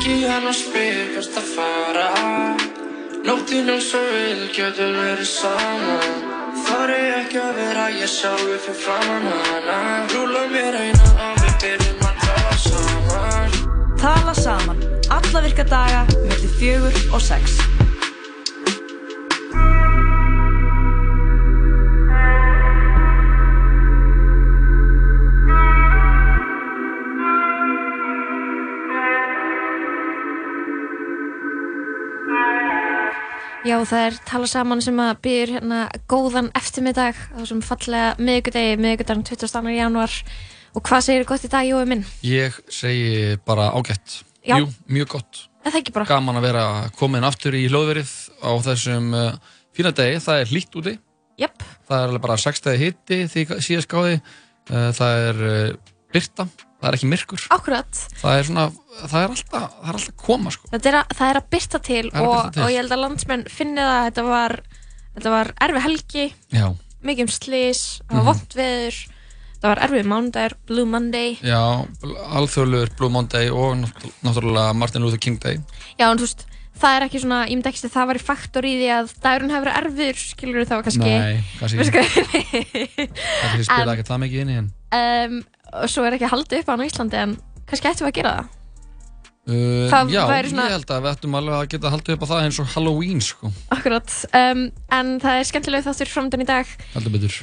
Ringi hann og spyr hvert að fara. Nóttinn er svo vil, getur verið saman. Þar er ekki að vera, ég sjálfu fyrir framann hana. Rúla mér eina og við byrjum að tala saman. Tala saman, alla virka daga, mellir fjögur og sex. Já, það er tala saman sem að byrjur hérna góðan eftirmiddag á þessum fallega miðugudegi, miðugudagen 22. januar og hvað segir gott í dag, Jói minn? Ég segi bara ágætt. Já. Jú, mjög gott. Er það ekki bara? Gaman að vera komin aftur í hljóðverið á þessum uh, fína degi. Það er hlýtt úti. Jöpp. Það er bara 6 stegi hitti því síðast gáði. Uh, það er uh, byrta. Það er ekki myrkur. Akkurat. Það er svona, það er alltaf, það er alltaf koma sko. Er að, það er að byrta til Það og, til. og ég held að landsmenn finni það að þetta var, þetta var erfi helgi, Já. mikið um slís, það var Mhm. vond veður, það var erfið mánudagur, Blue Monday. Já, alþjóðluður Blue Monday og náttú- náttúrulega Martin Luther King Day. Já, en þú veist, það er ekki svona, ég myndi ekki að það var í faktor í því að dagurinn hefur verið erfiður, skilur þá kannski. Nei, kannski? Kannski spila ekki það mikið inn í henn. um, og svo er ekki halda upp á hann á Íslandi en kannski ættum við að gera það. Uh, já, svona- ég held að við ættum alveg að geta haldið upp á það eins og Halloween sko, akkurat. Um, en það er skemmtileg þáttur framöndan í dag. Heldur betur.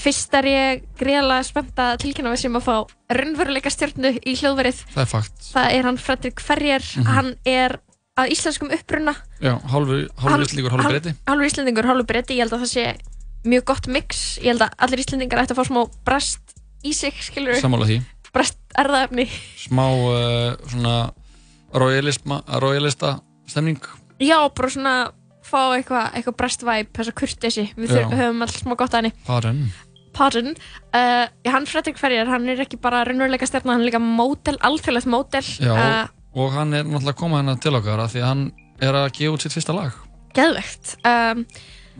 Fyrst er ég greiðlega spennt að tilkynna við sem að fá raunveruleika stjórnu í hljóðverið. Það er fakt. það er hann Fredrik Ferrier. Mhm. hann er að íslenskum uppruna. Já, hálfur, hálfur Hálf- íslíkur, hálfur breyti. hálfur íslendingur, hálfur breyti, ég held að það sé mjög gott mix, ég held að allir íslendingar ætti að fá smá brest í sig, skilur Sammála því. brest erðaefni Smá uh, svona royalista stemning. já, bara svona fá eitthvað eitthva brest væp, þessa kurtesi við þurfum- höfum alls smá gott að henni Pardon. Pardon, uh, hann Fredrik Ferrier hann er ekki bara raunveruleika stjarnar, hann er líka mótel, alþjóðlegt mótel Já, uh, og hann er náttúrulega að koma hérna til okkar af því að hann er að gefa út sitt fyrsta lag. geðvegt um,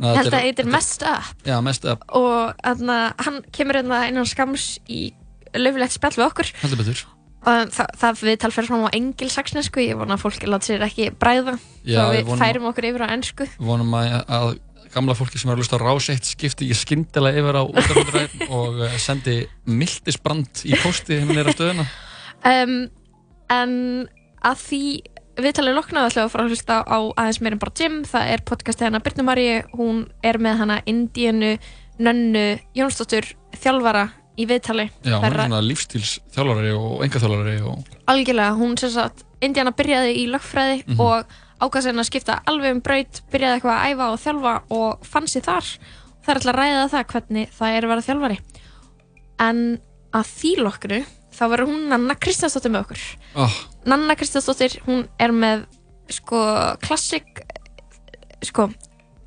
ég held að er- þetta er mest up. Já, mest að og þarna, hann kemur hérna innan skams í löfilegt spjall við okkur. Heldur betur. og það, það viðtal fer fram á engilsaksnesku ég vona að fólki láta sér ekki bræða. Já, þá við við vonum- færum okkur yfir á ennsku Vonum að, að gamla fólki sem er að lusta á rás eitt skipti ekki skyndilega yfir á útafönduræðin og uh, sendi mildisbrand í pósti hérna nýra stöðuna. um, en að því viðtalið loknaði ætlaðu að fara að hlusta á aðeins meira en bara Jim. Það er podcastið hennar Birnu Maríu. Hún er með hana Indíunu Nönnu Jónsdóttur þjálfara í viðtali. Já, hún er svona lífstíls þjálfarari og engaþjálfarari og algjörlega, hún sem sagt Indiana byrjaði í lögfræði Mhm. og ákvæða sér að skipta alveg um braut byrjaði eitthvað að æfa og þjálfa og fann sér þar. Það er alltaf að ræða það hvernig það er að vera þjálfari. En að því lokknu þá verður hún Nanna Kristjánsdóttir með okkur. Oh, Nanna Kristjánsdóttir, hún er með sko klassik sko,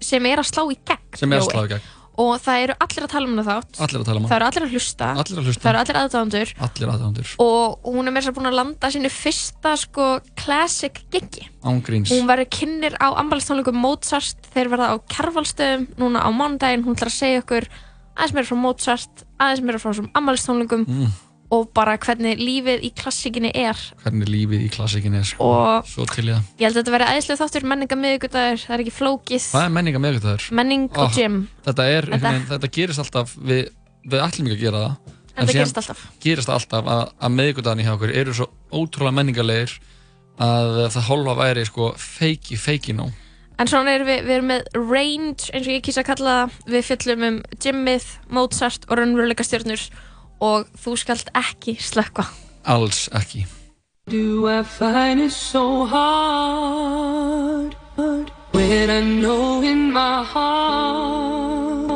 sem er að slá í gegn sem er að slá í gegn. og það eru allir að tala um það þátt Allir að tala um það eru allir að hlusta, Allir að hlusta. það eru allir aðdáðandur Allir aðdæmandur. og hún er með þess að búin að landa sínu fyrsta sko classic giggi. Ángríns. hún verður kynir á ambalistónleikum Mozart. Þeir verða á Kjarvalstöðum núna á mánudaginn, hún ætlar að segja okkur aðeins meira frá Mozart, aðeins meira frá þessum ambalistónleikum Mm, og bara hvernig lífið í klassikinni er hvernig lífið í klassikinni er sko. og Svo til það. ég held að þetta verði æðislega þáttur menninga miðugudagur, það er ekki flókið Það er menninga meðgötaður. menning og gym, Þetta er, Þetta- veginn, þetta gerist alltaf, við, við ætlum ekki að gera það. en það síðan gerist alltaf gerist það alltaf að, að meðgötaðan í hjá okkur eru svo ótrúlega menningarlegir að það hálfa væri sko feiki, feiki nó. en svona erum við, við erum með range eins og ég kýsa að kalla það við fjöllum um gymmið, Mozart og raunveruleika stjörnur og þú skalt ekki slökka Alls ekki. Do I find it so hard when I know in my heart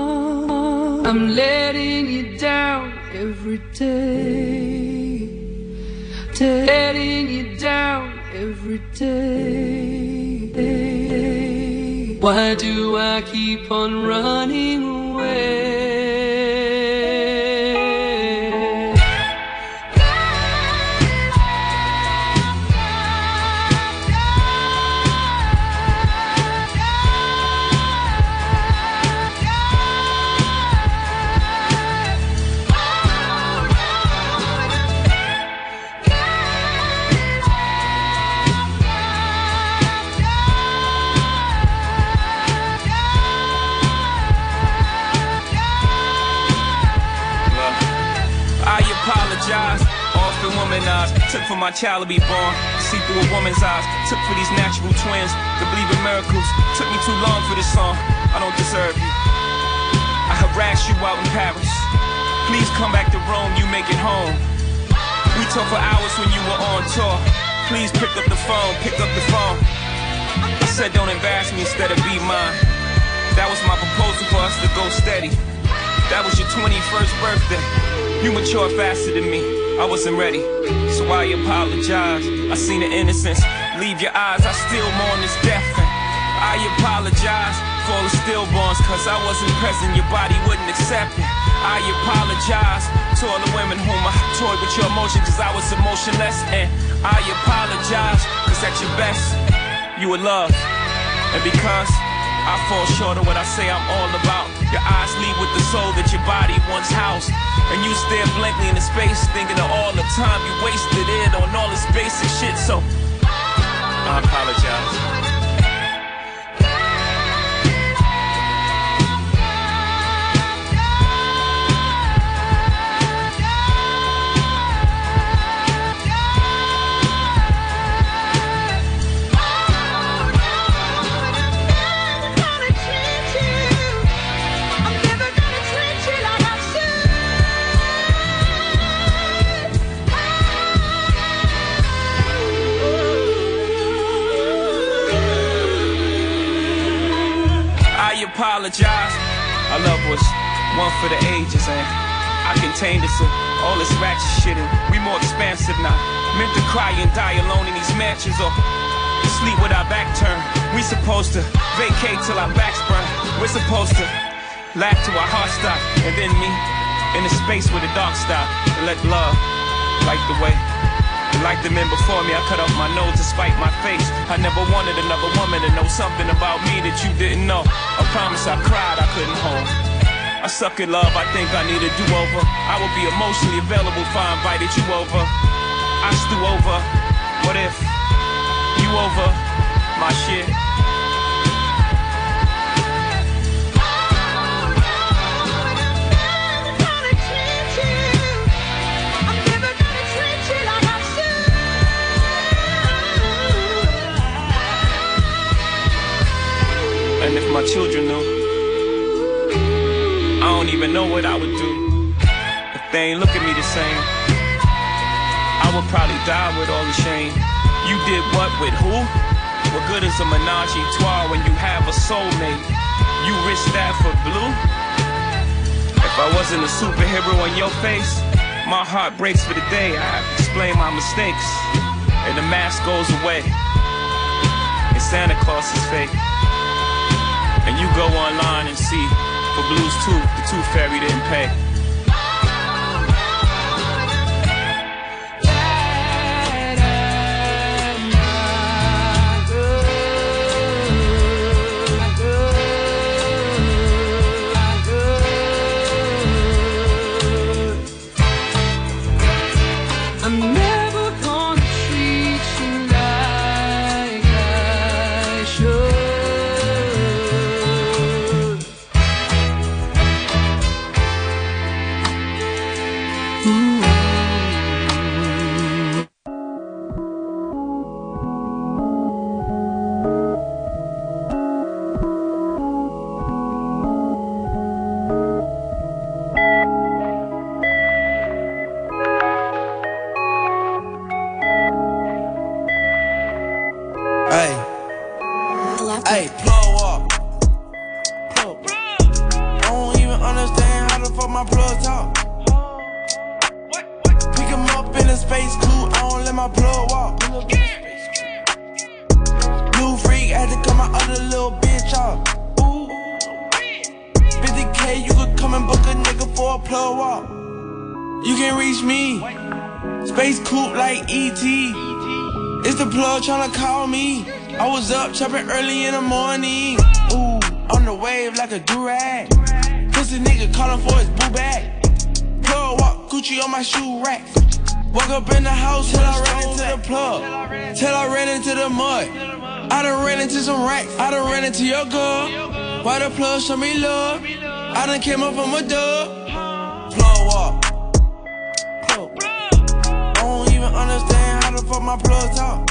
I'm letting you down every day, letting you down every day. Why do I keep on running away? For my child to be born. See through a woman's eyes. Took for these natural twins to believe in miracles. Took me too long for this song. I don't deserve you. I harassed you out in Paris. Please come back to Rome, you make it home. We talked for hours when you were on tour. Please pick up the phone, pick up the phone. I said don't embarrass me instead of be mine. That was my proposal for us to go steady. That was your 21st birthday. You matured faster than me. I wasn't ready, so I apologize. I seen the innocence leave your eyes. I still mourn this death. And I apologize for all the stillborns, cause I wasn't present. Your body wouldn't accept it. I apologize to all the women whom I toyed with your emotions, cause I was emotionless. And I apologize, cause at your best, you were love. And because I fall short of what I say I'm all about. Your eyes lead with the soul that your body once housed. And you stare blankly into space, thinking of all the time you wasted it on all this basic shit. So, I apologize. One for the ages, and I contained us in all this ratchet shit, and we more expansive now. Meant to cry and die alone in these mansions, or sleep with our back turned. We supposed to vacate till our backs burn. We're supposed to laugh till our hearts stop, and then me in the space where the dark stop, and let love light the way. And like the men before me, I cut off my nose to spite my face. I never wanted another woman to know something about me that you didn't know. I promise I cried, I couldn't hold. I suck at love, I think I need a do-over. I will be emotionally available if I invited you over. I stew over. What if you over my shit? And if my children knew, don't even know what I would do if they ain't look at me the same. I would probably die with all the shame. You did what with who? What good is a menage a trois when you have a soulmate? You risk that for blue? If I wasn't a superhero on your face, my heart breaks for the day. I explain my mistakes, and the mask goes away, and Santa Claus is fake. And you go online and see for Blues Tooth, the Tooth Fairy didn't pay. Done came up from a dub. Plug walk. Plug. I don't even understand how the fuck my plug talk?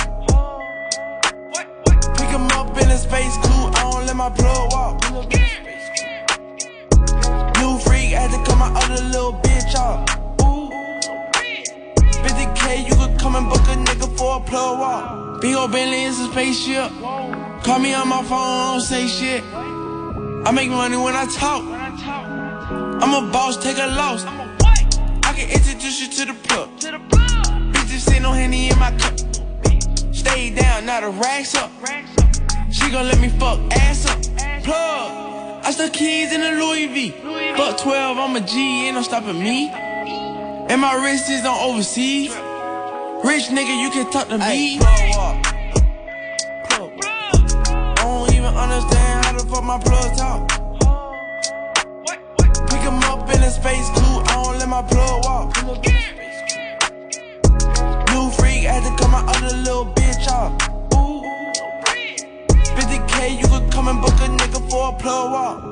Pick him up in a space coupe, I don't let my plug walk. New freak, had to cut my other little bitch off. 50k, you could come and book a nigga for a plug walk. Big ol' Bentley is a spaceship. Call me on my phone, I don't say shit. I make money when I talk. No stopping me. And my wrist is on overseas. Rich nigga, you can talk to me. I don't even understand how the fuck my plug talk. Pick him up in a space coupe, I don't let my plug walk. New freak, had to cut my other little bitch off. 50k, you could come and book a nigga for a plug walk.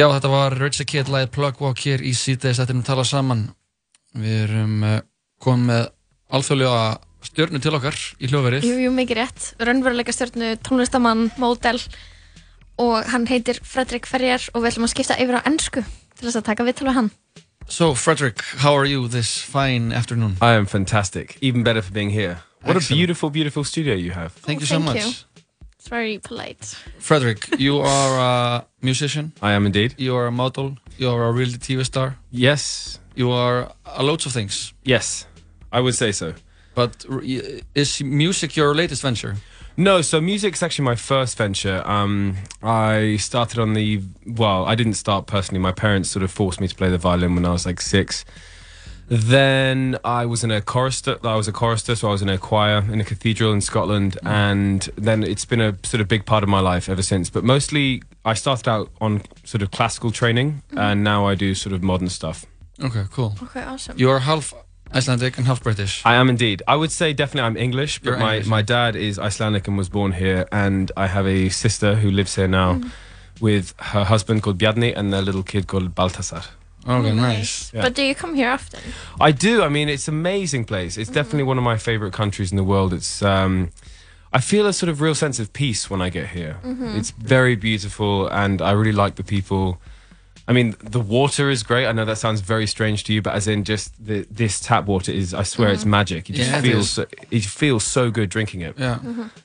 Já, þetta var Richard Kidd lægið Plug Walk hér í síðdeis Þetta er um að tala saman Við erum uh, komið með alþjóðlega stjörnu til okkar í hljóðverið Jú, jú, mikið rétt. Raunveruleika stjórnu, tónlistamann, módel og hann heitir Fredrik Ferrier og við ætlum að skipta yfir á ennsku til þess að taka viðtal við hann. So, Frederick, how are you this fine afternoon? I am fantastic. Even better for being here. What Excellent. a beautiful, beautiful studio you have. Thank you Oh, so thank much. you. It's very polite. Frederick, you are a musician, I am indeed. you are a model, you are a reality TV star, Yes. you are a loads of things. Yes. I would say so. But is music your latest venture? No, so music's actually my first venture. Um, I started on the well, I didn't start personally. My parents sort of forced me to play the violin when I was like six. Then I was in a chorister. I was a chorister, so I was in a choir in a cathedral in Scotland, and then it's been a sort of big part of my life ever since. But mostly, I started out on sort of classical training, and now I do sort of modern stuff. Okay, cool. Okay, awesome. You are half Icelandic and half British. I am indeed. I would say definitely I'm English, but You're my, English, my dad is Icelandic and was born here, and I have a sister who lives here now Mm. with her husband called Bjarni and their little kid called Baltasar. Okay, nice. Yeah. But do you come here often? I do. I mean, it's an amazing place. It's definitely one of my favorite countries in the world. It's. Um, I feel a sort of real sense of peace when I get here. It's very beautiful, and I really like the people. I mean, the water is great. I know that sounds very strange to you, but as in just the, this tap water is, I swear, it's magic. You just Yeah, it feel is. so, it feels so good drinking it. Yeah.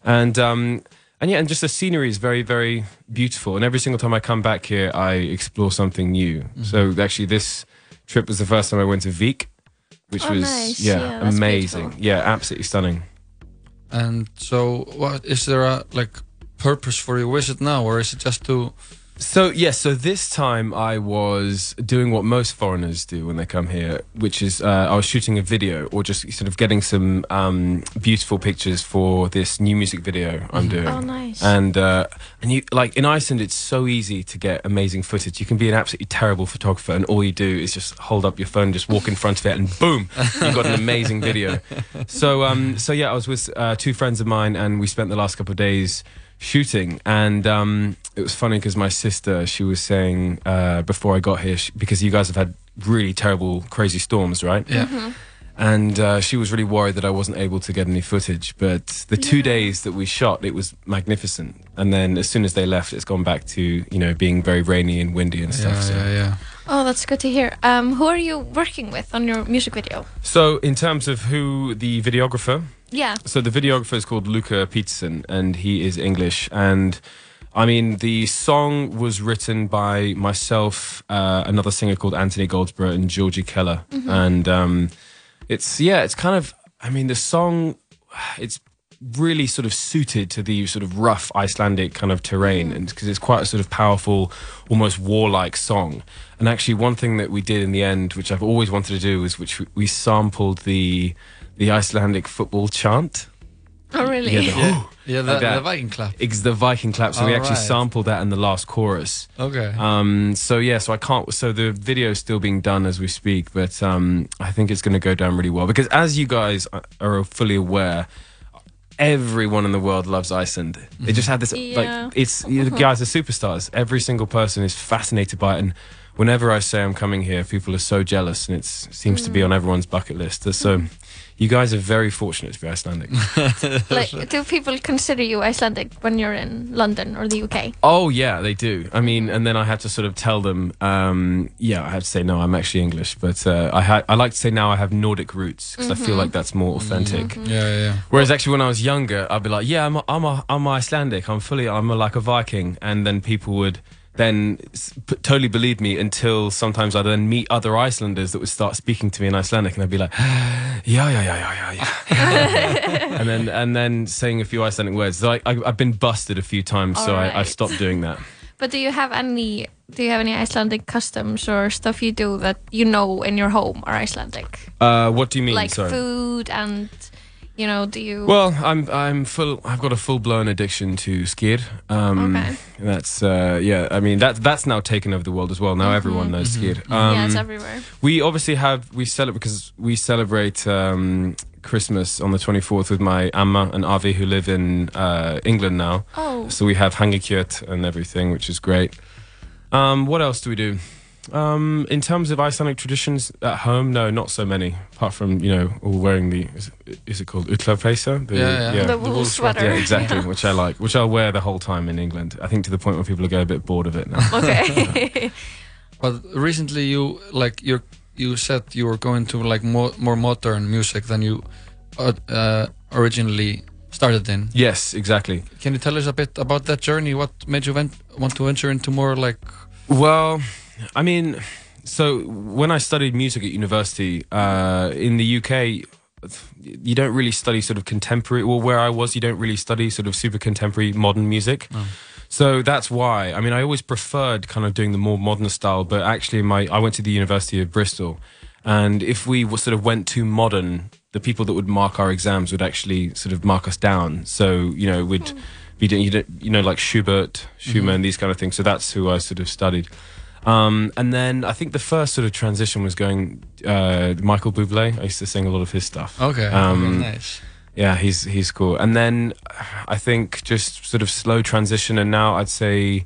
and um and yeah and just the scenery is very very beautiful and every single time i come back here i explore something new mm-hmm. so actually this trip was the first time i went to Vik, which Oh, was nice. yeah, Yeah, amazing beautiful. yeah absolutely stunning And so, what is there a like purpose for your visit now, or is it just to? So yes, so this time I was doing what most foreigners do when they come here, which is uh, I was shooting a video or just sort of getting some um, beautiful pictures for this new music video I'm doing. Oh, nice. And uh, and you like in Iceland, it's so easy to get amazing footage. You can be an absolutely terrible photographer, and all you do is just hold up your phone, just walk in front of it, and boom, you've got an amazing video. So um, so yeah, I was with uh, two friends of mine, and we spent the last couple of days shooting and um, it was funny because my sister she was saying uh, before i got here she, because you guys have had really terrible crazy storms right Yeah. and uh, she was really worried that i wasn't able to get any footage but the two days that we shot it was magnificent and then as soon as they left it's gone back to you know being very rainy and windy and stuff Yeah, so. yeah, yeah. Oh, that's good to hear. Um, who are you working with on your music video? so in terms of who the videographer Yeah. So the videographer is called Luca Peterson, and he is English. And I mean, the song was written by myself, uh, another singer called Anthony Goldsborough, and Georgie Keller. And um, it's yeah, it's kind of. I mean, the song, it's really sort of suited to the sort of rough Icelandic kind of terrain, and because it's quite a sort of powerful, almost warlike song. And actually, one thing that we did in the end, which I've always wanted to do, is which we- we sampled the the Icelandic football chant. Oh, really? Yeah, the, Yeah, yeah the, Like the Viking clap. it's the Viking clap. So we actually Alright. sampled that in the last chorus. Okay. Um, so yeah, so I can't. So the video is still being done as we speak, but um, I think it's going to go down really well because, as you guys are- are fully aware, everyone in the world loves Iceland. They mm-hmm. just have this Yeah. like it's you the guys are superstars. Every single person is fascinated by it, and whenever I say I'm coming here, people are so jealous, and it seems to be mm. on everyone's bucket list. So. You guys are very fortunate to be Icelandic. Like, do people consider you Icelandic when you're in London or the UK? Oh yeah, they do. I mean, and then I had to sort of tell them, um, yeah, I had to say no, I'm actually English, but uh, I ha- I like to say now I have Nordic roots because I feel like that's more authentic. yeah, yeah, yeah. Whereas actually when I was younger, I'd be like, yeah, I'm a, I'm a, I'm Icelandic. I'm fully I'm a, like a Viking, and then people would then totally believe me until sometimes I'd then meet other Icelanders that would start speaking to me in Icelandic, and I'd be like, yeah, yeah, yeah, yeah, yeah, yeah, and then and then saying a few Icelandic words. So I, I, I've been busted a few times, so I, I Alright. stopped doing that. But do you have any do you have any Icelandic customs or stuff you do that you know in your home are Icelandic? Uh, what do you mean? like Sorry. food and you know, do you Well, I'm I'm full. I've got a full blown addiction to skir. Um, Okay. That's uh, yeah. I mean that that's now taken over the world as well. Now everyone knows skir. Um, Yeah, it's everywhere. we obviously have we celebrate because we celebrate um, Christmas on the 24th with my amma and Avi who live in uh, England now. Oh. So we have hangikjöt and everything, which is great. Um, what else do we do? Um, in terms of Icelandic traditions at home, no, not so many. Apart from you know, all wearing the is, is it called utlavreisa? The, Yeah, yeah. The wool sweater. Yeah, exactly. Which I like, which I'll wear the whole time in England. I think to the point where people are getting a bit bored of it now. Okay. But recently, you like you you said you were going to like more more modern music than you uh, uh, originally started in. yes, exactly. Can you tell us a bit about that journey? What made you want to venture into more like? Well, I mean, so when I studied music at university uh, in the UK, you don't really study sort of contemporary. Well, where I was, you don't really study sort of super contemporary modern music. So that's why. I mean, I always preferred kind of doing the more modern style, but actually, my I went to the University of Bristol, and if we were sort of went too modern, the people that would mark our exams would actually sort of mark us down. So you know, we'd be doing you, you know like Schubert, Schumann, these kind of things. So that's who I sort of studied. Um, and then I think the first sort of transition was going uh, Michael Bublé. I used to sing a lot of his stuff. Okay, Um, nice. Yeah, he's he's cool. And then I think just sort of slow transition, and now I'd say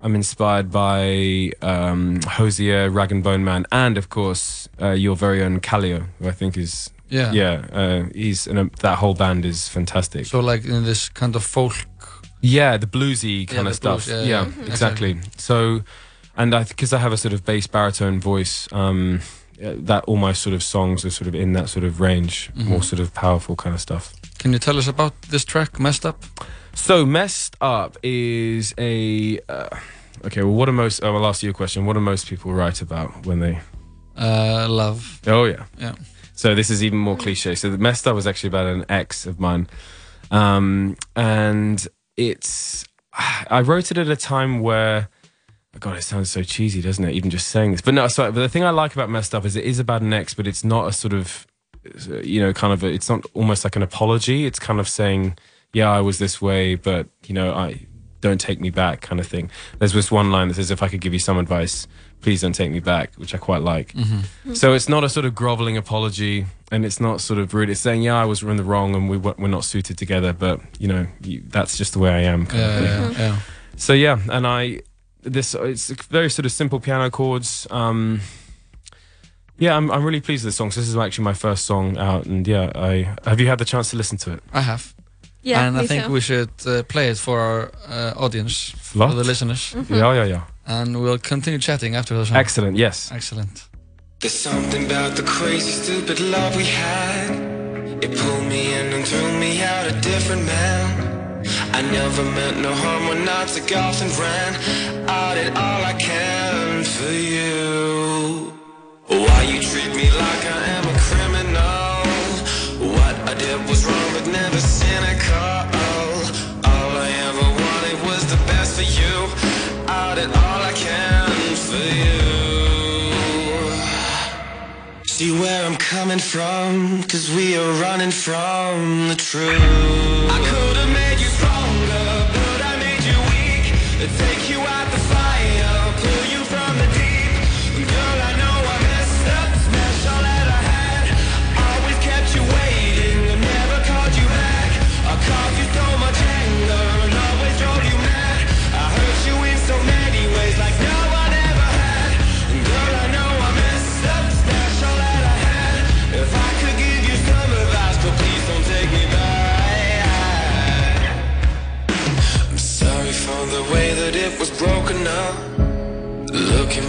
I'm inspired by um, Hosier, Rag and Bone Man, and of course uh, your very own Callio, who I think is Yeah. yeah, uh, he's and that whole band is fantastic. So like in this kind of folk. Yeah, the bluesy kind the of stuff. blues, yeah, yeah, yeah. exactly. So, and I because I have a sort of bass baritone voice, um, that all my sort of songs are sort of in that sort of range, Mm-hmm. more sort of powerful kind of stuff. Can you tell us about this track, "Messed Up"? So, messed up is a. Uh, okay, well, what are most? Oh, I'll ask you a question. What do most people write about when they? Uh, love. Oh yeah. Yeah. So this is even more cliche. So the messed up was actually about an ex of mine, um, and it's I wrote it at a time where. God, it sounds so cheesy, doesn't it? Even just saying this. But no, sorry. But the thing I like about messed up is it is about an ex, but it's not a sort of, uh, you know, kind of. A, it's not almost like an apology. It's kind of saying, yeah, I was this way, but you know, I don't take me back, kind of thing. There's this one line that says, if I could give you some advice, please don't take me back, which I quite like. So it's not a sort of groveling apology, and it's not sort of rude. It's saying, yeah, I was in the wrong, and we we're not suited together, but you know, you, that's just the way I am. Kind of Yeah, yeah, yeah. So yeah, and I this it's very sort of simple piano chords. Um, yeah, I'm I'm really pleased with this song. So this is actually my first song out, and yeah, I have you had the chance to listen to it? I have. Yeah, and I think too. we should uh, play it for our uh, audience, Flott. for the listeners, Yeah, yeah, yeah. and we'll continue chatting after the song. Excellent. Yes. Excellent. There's something about the crazy, stupid love we had. It pulled me in and threw me out a different man. I never meant no harm when I took off and ran. I did all I can for you. Why you treat me like I am a criminal? What I did was wrong, but never cynical. All I ever wanted was the best for you. I did all I can for you. See where I'm coming from, cause we are running from the truth. Weak. Take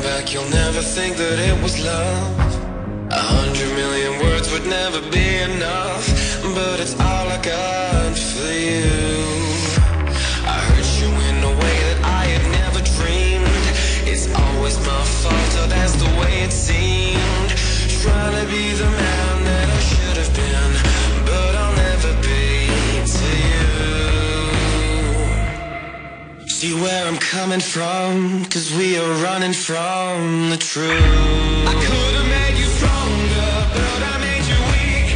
back, you'll never think that it was love. A hundred million words would never be enough, but it's all I got for you. I hurt you in a way that I had never dreamed. It's always my fault, or that's the way it seemed. Trying to be the man See where I'm coming from, cause we are running from the truth. I could have made you stronger, but I made you weak.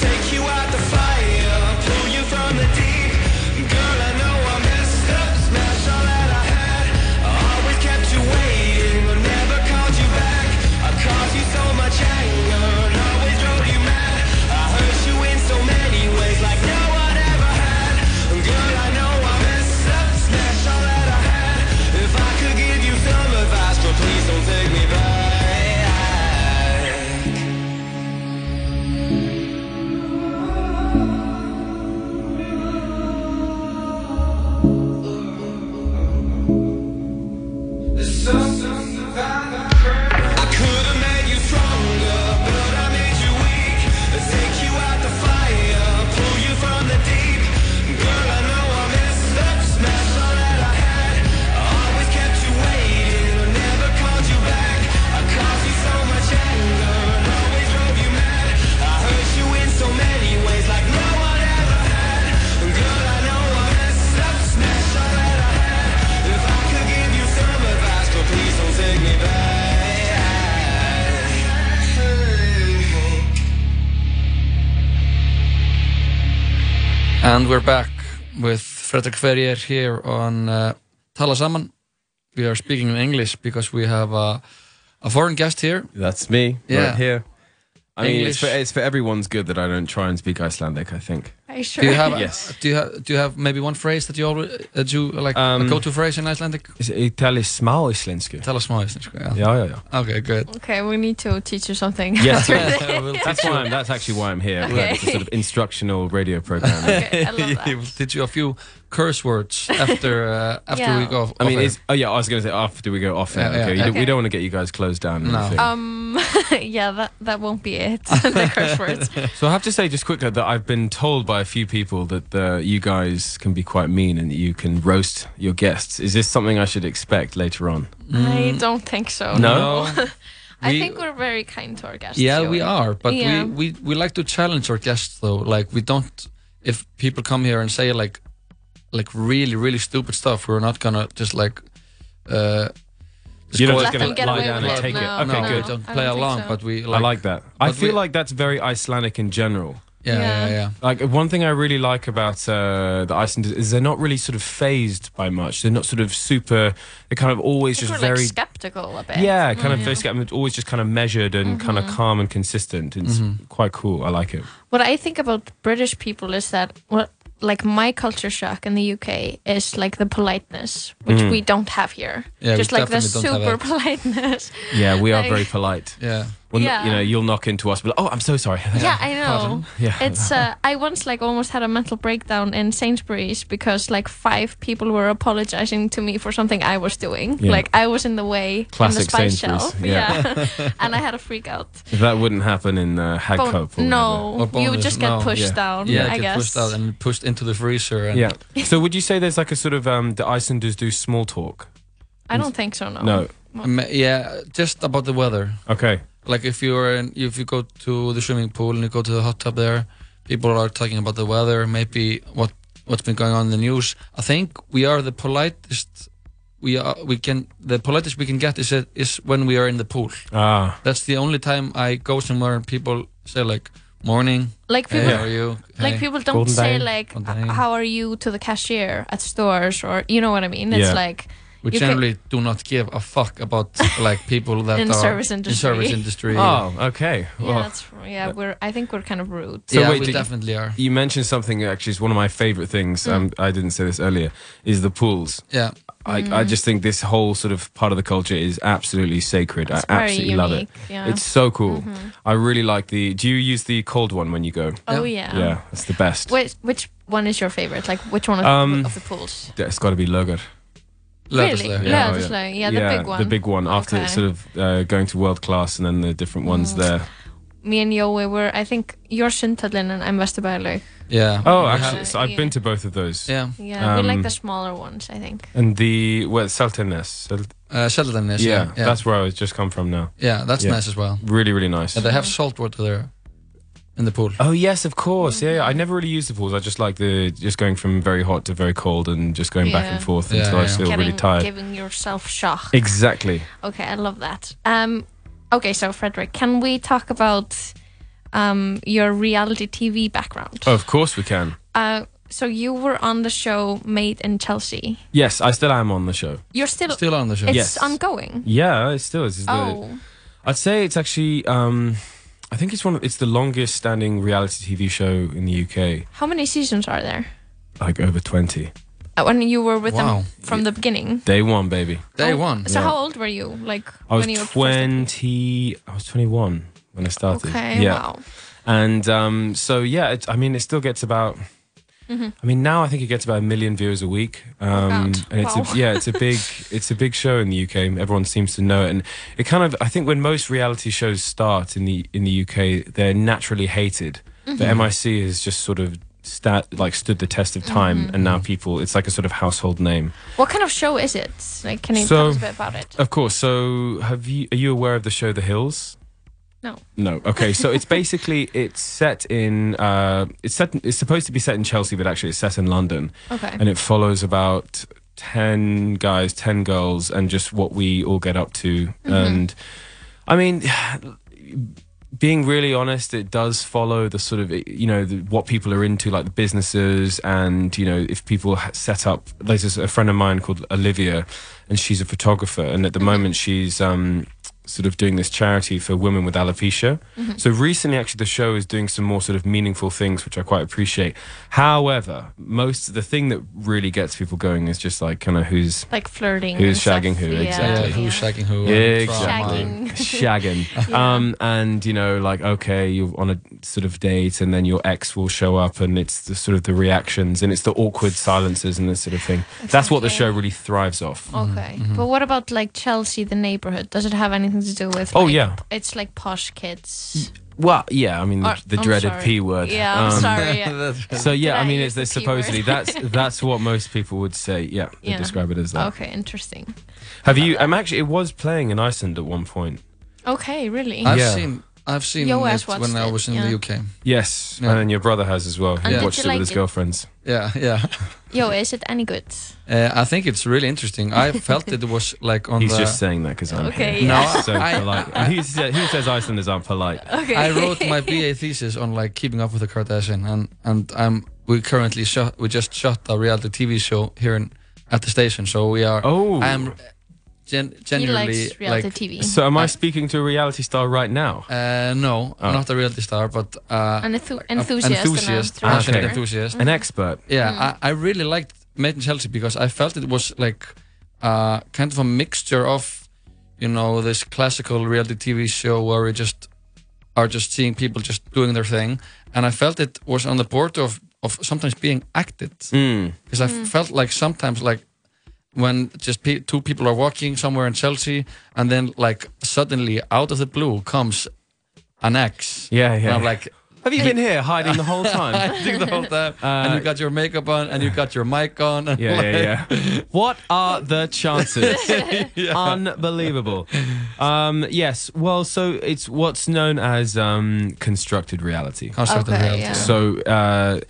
Take you out And we're back with Fredrik Ferrier here on uh, Tala Saman. We are speaking in English because we have a, a foreign guest here. That's me, Yeah. right here. I mean, it's English. for, it's for everyone's good that I don't try and speak Icelandic, I think. Are you sure? Do you have Yes. do you have do you have maybe one phrase that you always that you like a Um, go-to phrase in Icelandic? Ég tali smá íslensku. Tell us smá íslensku. Yeah. Já, já, já. Okay, good. Okay, we need to teach you something. Yes, We'll That's why I'm, that's actually why I'm here. Okay. It's a sort of instructional radio program. Okay, I love He that. will teach you a few curse words after uh, after Yeah. we go. Off, I mean, off air. oh yeah, I was going to say after we go off air. Yeah, yeah, okay, don't- we don't want to get you guys closed down. No. Um, yeah, that that won't be it. the curse words. so I have to say just quickly that I've been told by a few people that uh, you guys can be quite mean and that you can roast your guests. Is this something I should expect later on? I don't think so. No? I We- think we're very kind to our guests. Yeah, Joey. we are, but Yeah. we, we we like to challenge our guests though. Like we don't if people come here and say like like really really stupid stuff, we're not gonna just like uh just You're not Let just them gonna get lie away down with and it. take it. No, Okay, no, no, good. we don't play don't along, so. but we like, I like that. I feel we- like that's very Icelandic in general. Yeah, yeah, Yeah. yeah. Like one thing I really like about uh, the Icelanders is they're not really sort of phased by much. They're not sort of super. They're kind of always I think just we're very. like skeptical a bit. yeah, kind of Mm. very skeptical, always just kind of measured and kind of calm and consistent. It's quite cool. I like it. What I think about British people is that what like my culture shock in the UK is like the politeness, which Mm. we don't have here. Yeah, we Just like the definitely don't have super politeness. Yeah, we are Like- very polite. Yeah. Well, Yeah. you know, you'll knock into us, but oh, I'm so sorry. yeah, I know. Yeah. It's uh, I once like almost had a mental breakdown in Sainsbury's because like five people were apologizing to me for something I was doing. Yeah. Like I was in the way Classic in the spice Sainsbury's, shelf. yeah. and I had a freak out. that wouldn't happen in uh, Hagkop. Bon- or no, Or you would just get no. pushed Yeah. down. Yeah, I get guess. pushed out and pushed into the freezer. And. Yeah. so would you say there's like a sort of um, the Icelanders do small talk? I don't think so. No. No. Ma- yeah, just about the weather. Okay. Like if you're in, if you go to the swimming pool and you go to the hot tub there, people are talking about the weather, maybe what what's been going on in the news. I think we are the politest. We are. We can. The politest we can get is is when we are in the pool. Ah, That's the only time I go somewhere and people say like morning. Like Hey, people, how are you? like Hey. people don't Golden say day. like, "How are you?" to the cashier at stores, or you know what I mean. It's Yeah. like We you can- generally do not give a fuck about like people that In are service in industry. service industry. oh, okay. yeah, Well, that's yeah. We're I think we're kind of rude. So yeah, wait, we did- definitely are. you mentioned something actually is one of my favorite things. Mm. Um, I didn't say this earlier. Is the pools. Yeah, I, I just think this whole sort of part of the culture is absolutely sacred. It's I very absolutely love it. unique, yeah. Mm-hmm. It's so cool. I really like the. Do you use the cold one when you go? oh yeah. Yeah, it's the best. Which which one is your favorite? Like which one of, Um, of the pools? It's got to be Luger. Leathersley, Really? yeah. Leathersley, yeah, the big one. The big one after Okay. sort of uh, going to world class and then the different ones there. Me and Joey were. I think you're Sundhallin and I'm Vesturbælaug. Yeah. Oh, actually, so I've yeah. been to both of those. yeah. Yeah, we like Um, the smaller ones. I think. And the well, Salternes. Sel- Uh, Sheldon yeah, Yeah, yeah, that's where I was just come from now. yeah, that's yeah. nice as well. Really, really nice. And they have salt water there in the pool. Oh yes, of course. Yeah, yeah. I never really used the pools. I just like the just going from very hot to very cold and just going back Yeah. and forth Yeah, until I yeah. feel Getting, really tired. giving yourself shock. Exactly. Okay, I love that. Um, okay, so Frederick, can we talk about um, your reality TV background? Of course we can. Uh, so you were on the show Made in Chelsea. Yes, I still am on the show. You're still, Still on the show. it's Yes. ongoing. Yeah, it still is. It's the- Oh, I'd say it's actually. Um, I think it's one. Of, it's the longest standing reality TV show in the UK. how many seasons are there? Like over twenty. Uh, when you were with Wow. them from the beginning. Day one, baby. Day Oh, one. So Yeah. how old were you? Like I was when you twenty. I was twenty-one when I started. Okay, Yeah. wow. And um, so yeah, it, I mean, it still gets about. Mm-hmm. I mean, now I think it gets about a million viewers a week, um, and it's Wow. a, yeah, it's a big, it's a big show in the UK. Everyone seems to know it, and it kind of. I think when most reality shows start in the in the UK, they're naturally hated. Mm-hmm. The MIC has just sort of stat like stood the test of time, Mm-hmm. and now people, it's like a sort of household name. What kind of show is it? Like, can you So- tell us a bit about it? Of course. So, have you? Are you aware of the show The Hills? No. No. Okay. So it's basically it's set in uh, it's set it's supposed to be set in Chelsea, but actually it's set in London, Okay. and it follows about ten guys, ten girls, and just what we all get up to. And I mean. Being really honest, it does follow the sort of you know the, what people are into, like the businesses, and you know if people set up. There's a friend of mine called Olivia, and she's a photographer, and at the moment she's um, sort of doing this charity for women with alopecia. Mm-hmm. So recently, actually, the show is doing some more sort of meaningful things, which I quite appreciate. However, most the thing that really gets people going is just like kind of who's like flirting. Who's and shagging stuff. who, Yeah, exactly. Yeah, who's shagging who? and Exactly. drama. Shagging. Shagging. Um, and, you know, like, okay, you're on a sort of date and then your ex will show up and it's the sort of the reactions and it's the awkward silences and this sort of thing. That's what the show really thrives off. Okay, mm-hmm, mm-hmm. but what about like Chelsea, the neighborhood? Does it have anything to do with? Oh, like, yeah. it's like posh kids. Well, yeah, I mean, the, Or- the dreaded. P word. Yeah, I'm Um, sorry. Yeah. So yeah, Did I I mean, use it's, it's the supposedly that's that's what most people would say. Yeah, they Yeah. describe it as that. Okay, interesting. Have you? I'm actually. It was playing in Iceland at one point. Okay, really. I've Yeah. seen I've seen Yo has it when watched I it, was in yeah. the UK. Yes, Yeah. and then your brother has as well. He And did watched you it like with his it? girlfriends. Yeah, yeah. Yo, is it any good? Uh, I think it's really interesting. I felt it was like on He's the. just saying that because I'm Okay, here. yeah. No, so I- polite. And who, says, who says Icelanders aren't polite? Okay. I wrote my BA thesis on like keeping up with the Kardashian, and and I'm we currently shot we just shot a reality TV show here in, at the station. So we are. Oh. I'm gen- he likes reality like. TV. So am I speaking to a reality star right now? Uh, no, Oh. not a reality star, but uh, An enthu- a- enthusiast and enthusiast, thriller. passionate Okay. enthusiast. Mm. An expert. Yeah, Mm. I, I really liked Made in Chelsea because I felt it was like uh, kind of a mixture of, you know, this classical reality TV show where we just are just seeing people just doing their thing, and I felt it was on the border of of sometimes being acted Mm. because I felt like sometimes like when just pe- two people are walking somewhere in Chelsea and then like suddenly out of the blue comes an ex. Yeah, And yeah. I'm like, Have you been here hiding the whole time? hiding the whole time, and you got your makeup on, and you got your mic on. And Uh, Yeah, like, yeah, yeah. What are the chances? Unbelievable. Um, yes. Well, so it's what's known as um, constructed reality. Constructed Okay, reality. yeah. So uh,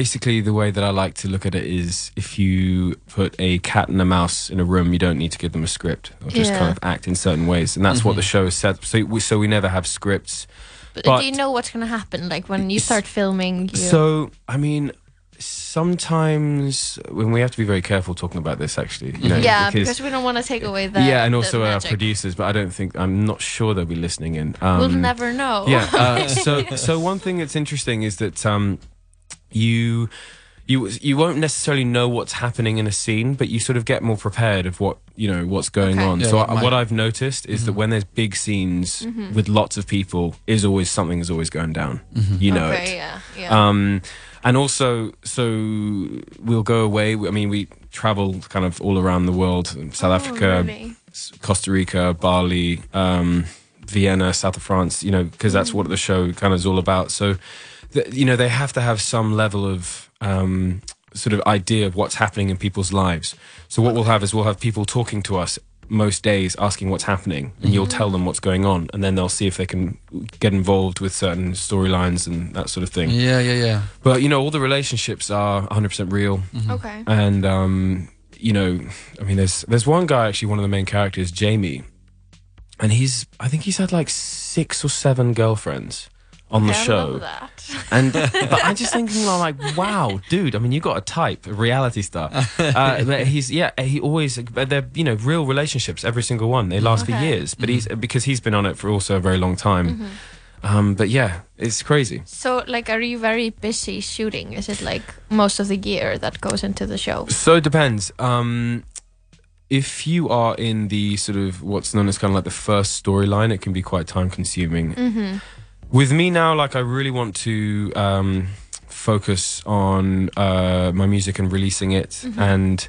basically, the way that I like to look at it is if you put a cat and a mouse in a room, you don't need to give them a script. They'll just Yeah. kind of act in certain ways, and that's what the Mm-hmm. show is set. So we, so we never have scripts. But, But- do you know what's gonna happen? Like when you start filming, you... So, I mean, sometimes when we have to be very careful talking about this, actually, you know, yeah, because, we don't want to take away the yeah, and also our producers, but I don't think I'm not sure they'll be listening in. Um, We'll never know. yeah. Uh, so, so one thing that's interesting is that um, you. You, you won't necessarily know what's happening in a scene, but you sort of get more prepared of what you know what's going Okay. on. Yeah, so what I, might- what I've noticed is that when there's big scenes Mm-hmm. with lots of people, is always something is always going down. You know it. yeah, yeah. Um, and also, so we'll go away. I mean, we travel kind of all around the world: South Oh, Africa, really? Costa Rica, Bali, um, Vienna, south of France. You know, because that's what the show kind of is all about. So, th- you know, they have to have some level of um, sort of idea of what's happening in people's lives. So what we'll have is we'll have people talking to us most days asking what's happening and you'll tell them what's going on and then they'll see if they can get involved with certain storylines and that sort of thing Yeah, yeah, yeah. but you know, all the relationships are 100% real, okay. and um, you know, I mean, there's there's one guy actually, one of the main characters, Jamie, and he's I think he's had like six or seven girlfriends on the I show, love that. and but I'm just thinking like, wow, dude. I mean, you got a type, a reality star. Uh, but he's yeah, he always they're you know real relationships, every single one. They last for years, but he's because he's been on it for also a very long time. Um, but yeah, it's crazy. So, like, are you very busy shooting? Is it like most of the year that goes into the show? So it depends. Um, if you are in the sort of what's known as kind of like the first storyline, it can be quite time consuming. Mm-hmm. With me now, like I really want to um, focus on uh, my music and releasing it, Mm-hmm. and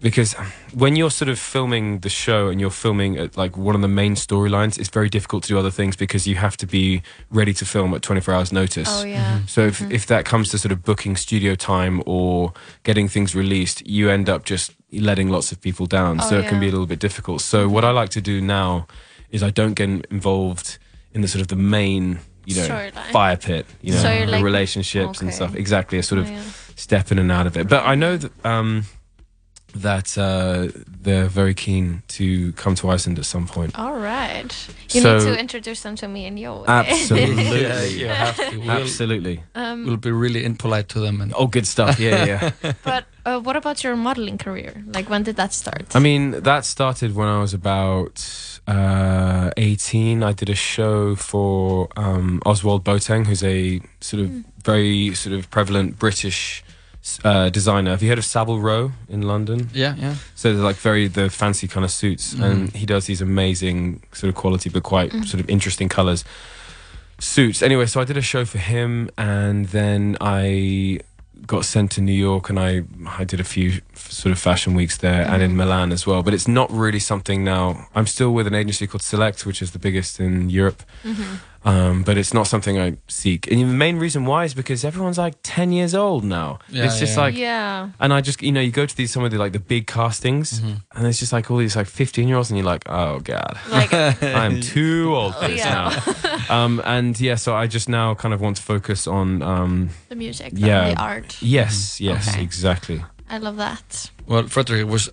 because when you're sort of filming the show and you're filming at like one of the main storylines, it's very difficult to do other things because you have to be ready to film at 24 hours notice. Oh yeah. So if, if that comes to sort of booking studio time or getting things released, you end up just letting lots of people down. Oh, so it can be a little bit difficult. So what I like to do now is I don't get involved in the sort of the main, you know, Storyline. fire pit, you know, So you're the like- relationships and stuff. Exactly. A sort of Oh, yeah. step in and out of it. But I know that um, that uh, they're very keen to come to Iceland at some point. All right. You So- need to introduce them to me and you. Absolutely. Yeah, you have to. We'll, Absolutely. um, we'll be really impolite to them. And Oh, good stuff. Yeah, yeah. yeah. but uh, what about your modeling career? Like, when did that start? I mean, that started when I was about uh, 18. I did a show for um, Oswald Boateng, who's a sort of very sort of prevalent British uh, designer. Have you heard of Savile Row in London? yeah, yeah. So they're like very the fancy kind of suits, and he does these amazing sort of quality but quite sort of interesting colors suits. Anyway, so I did a show for him, and then I got sent to New York, and I I did a few f- sort of fashion weeks there, and in Milan as well. But it's not really something now. I'm still with an agency called Select, which is the biggest in Europe. Um, but it's not something I seek. And the main reason why is because everyone's like 10 years old now. Yeah, it's just yeah. like, yeah. and I just, you know, you go to these some of the like the big castings, and it's just like all these like fifteen year olds, and you're like, oh god, Like, I'm too old for Oh, this yeah. now. um, and yeah, so I just now kind of want to focus on, um, the music, Yeah. the, the art. yes, yes, Okay. exactly. I love that. Well, Frederick, it was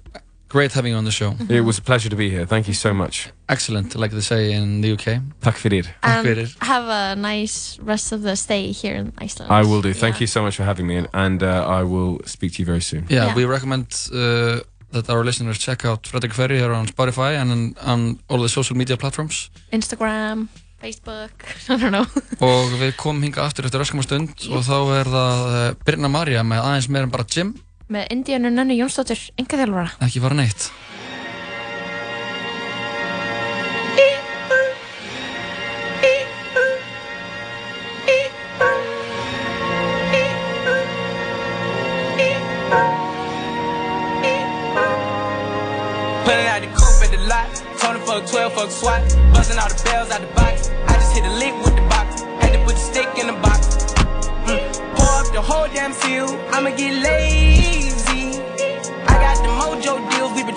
great having you on the show. It was a pleasure to be here. Thank you so much. Excellent, like they say in the UK. Tack för det. And have a nice rest of the stay here in Iceland. I will do. Thank Yeah. you so much for having me, and, uh, I will speak to you very soon. Yeah, Yeah. we recommend uh, that our listeners check out Frederick Ferry here on Spotify and on, on all the social media platforms. Instagram, Facebook, I don't know. Og við komum hinga aftur eftir öskum stund og þá er það uh, Birna Maria með aðeins meir en bara gym, Með Indianu Nönnu Jónsdóttir, enga þjálfara. ekki fara neitt. Pulling out the coupe at the lot. Tony fuck 12, fuck SWAT. Busting all the bells out the box. I just hit a lick with the box. Had to put the stick in the box. up the whole damn seal. I'ma get lazy.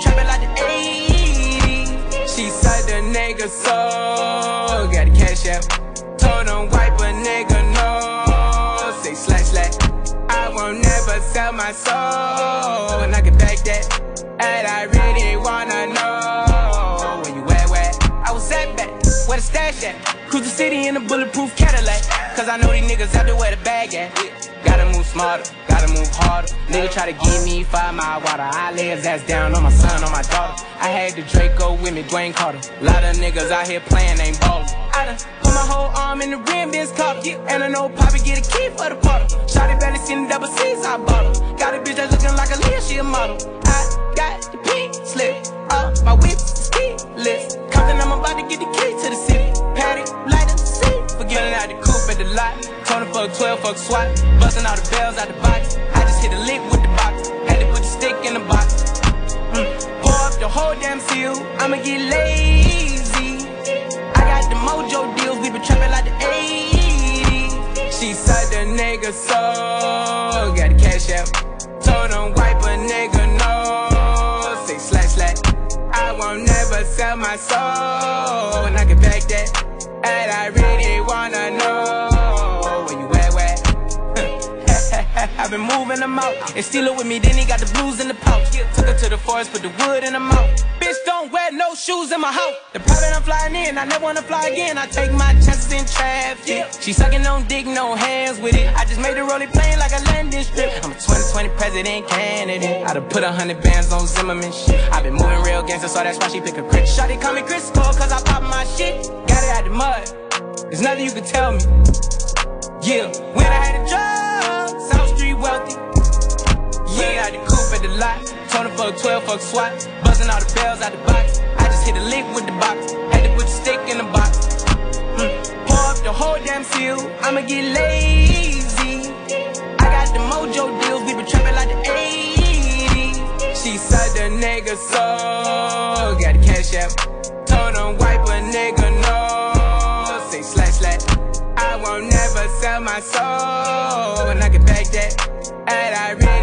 Trapping like the 80s. She said the nigga so got the cash out. Told him wipe a nigga no. Say slash slash. I won't never sell my soul. And I can back that. And I the stash at? Cruise the city in a bulletproof Cadillac. Cause I know these niggas out there where the bag at. Gotta move smarter, gotta move harder. Nigga try to give me five mile water. I lay his ass down on my son, on my daughter. I had the Draco with me, Dwayne Carter. Lot of niggas out here playing, ain't ballin'. I done put my whole arm in the rim, bitch caught And I know Poppy get a key for the bottle. Shotty barely seen the double C's, I bought her. Got a bitch that's looking like a Leah, she a model. I got the pink slip, uh, my whip is keyless. Compton, I'm about to get the key to the city. Patty, light the seat. Forgetting out the coupe at the lot. Tony fuck 12, fuck SWAT. Busting all the bells out the box. I just hit a lick with the box. Had to put the stick in the box. Mm. Pour up the whole damn seal. I'ma get lazy. I got the mojo deals. We been trapping like the 80s. She said the nigga so got the cash out. Told him wipe a nigga no. Say slash slash. I won't never sell my soul. And I really I've been moving them out and steal it with me. Then he got the blues in the pouch. Took her to the forest, put the wood in her mouth. Bitch, don't wear no shoes in my house. The private I'm flying in, I never wanna fly again. I take my chances in traffic. She sucking on dick, no hands with it. I just made her roll it plain like a landing strip. I'm a 2020 president candidate. I done put a hundred bands on Zimmerman shit. i been moving real gangster, so that's why she pick a crit. Shotty call me Chris Cole, cause I pop my shit. Got it out the mud. There's nothing you can tell me. Yeah, when I had a job, wealthy. Yeah, out the coupe at the lot. Tony fuck 12, fuck SWAT. Buzzing all the bells out the box. I just hit a lick with the box. Had to put the stick in the box. Mm. Pour up the whole damn seal. I'ma get lazy. I got the mojo deals. We been trapping like the 80s. She said the nigga so got the cash out. Told him wipe a nigga no. Say slash slash. I won't never sell my soul. And I can back that. And I really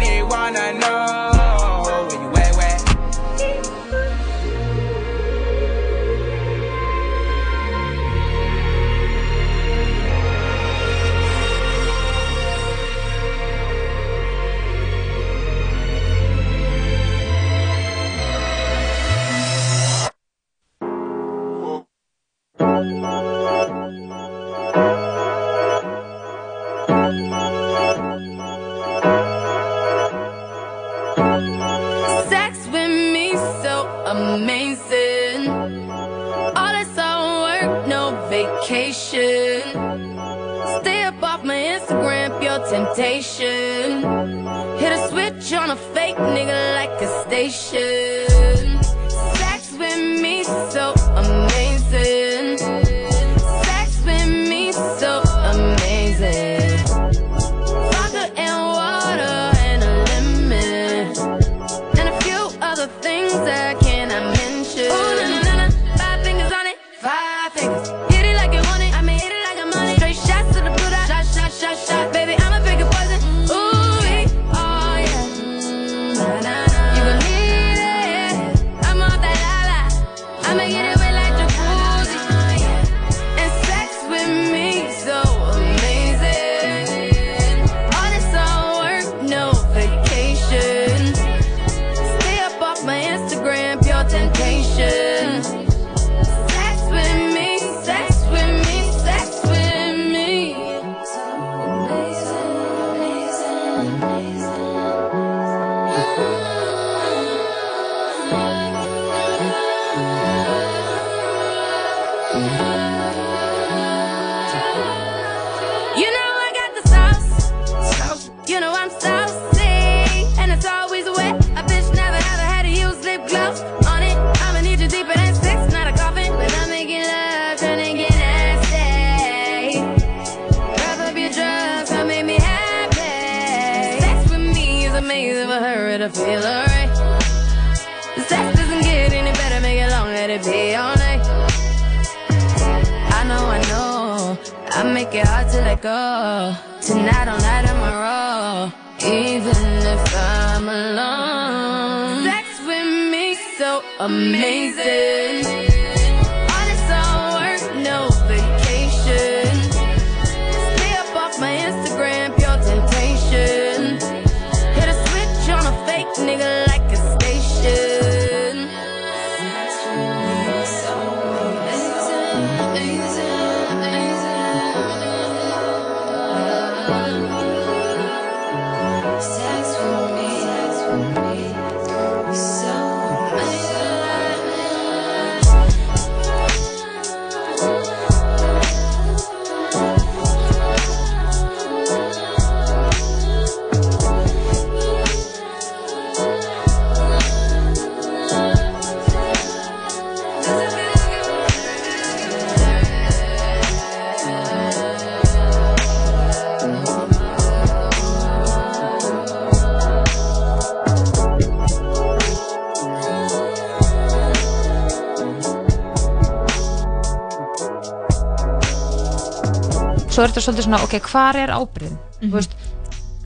svolítið svona, ok, hvar er ábyrðin veist,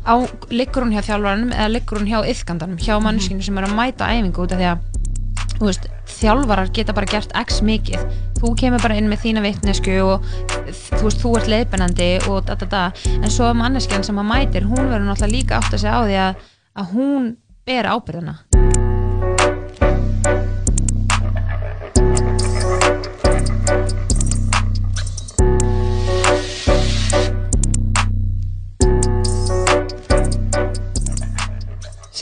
á, liggur hún hjá þjálfaranum eða liggur hún hjá yfgandanum hjá mannskinu sem er að mæta æfingu út af því að veist, þjálfarar geta bara gert x mikið, þú kemur bara inn með þína vitnesku og þú veist, þú ert leiðbennandi og da da da. En svo manneskjan sem að mætir, hún verður náttúrulega líka átt að segja á því að, að hún ber ábyrðina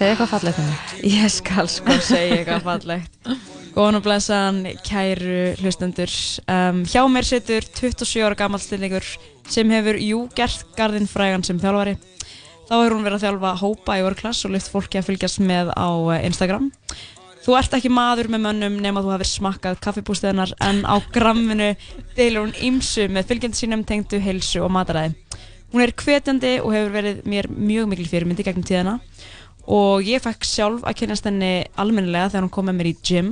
segja eitthvað fallegt um mig Ég skal sko segja eitthvað fallegt. Góðan og blessaðan, kæru hlustendur. Um, Hjá mér situr 27 ára gammal stillingur sem hefur, jú, gert garðinn frægan sem þjálfari. Þá hefur hún verið að þjálfa hópa í vörklass og lyft fólki að fylgjast með á eh, Instagram. Þú ert ekki maður með mönnum nema þú hafir smakkað kaffibústeðnar en á gramminu deilur hún ymsu með fylgjandi sínum tengdu heilsu og mataræði. Hún er hvetjandi og hefur verið mér mjög mikil fyrirmyndi gegnum tíðina og ég fekk sjálf að kynast henni almennilega þegar hún kom með mér í gym.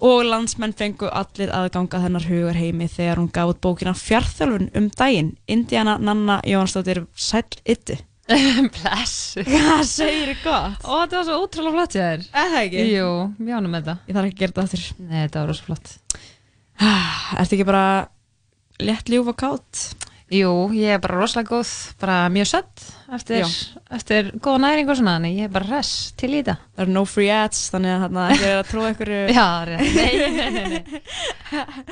Og landsmenn fengu allir aðganga þennar hugar heimi þegar hún gaf út bókina Fjarþjálfun um daginn. Indiana Nanna Jóhansdóttir Sæll Itti Bless Hvað segir þið gott? Ó, þetta var svo ótrúlega flott ég er Eða ekki? Jú, við ánum með þetta. Ég þarf ekki að gera þetta aftur. Nei, þetta var rosa flott. Ertu ekki bara létt ljúf og kátt? Jú, ég er bara rosalega góð bara mjög sött eftir, eftir góða næring og svona þannig ég er bara res til í þetta Það eru no free ads þannig að ekki er að trúa ykkur Já. Nei, nei, nei, nei.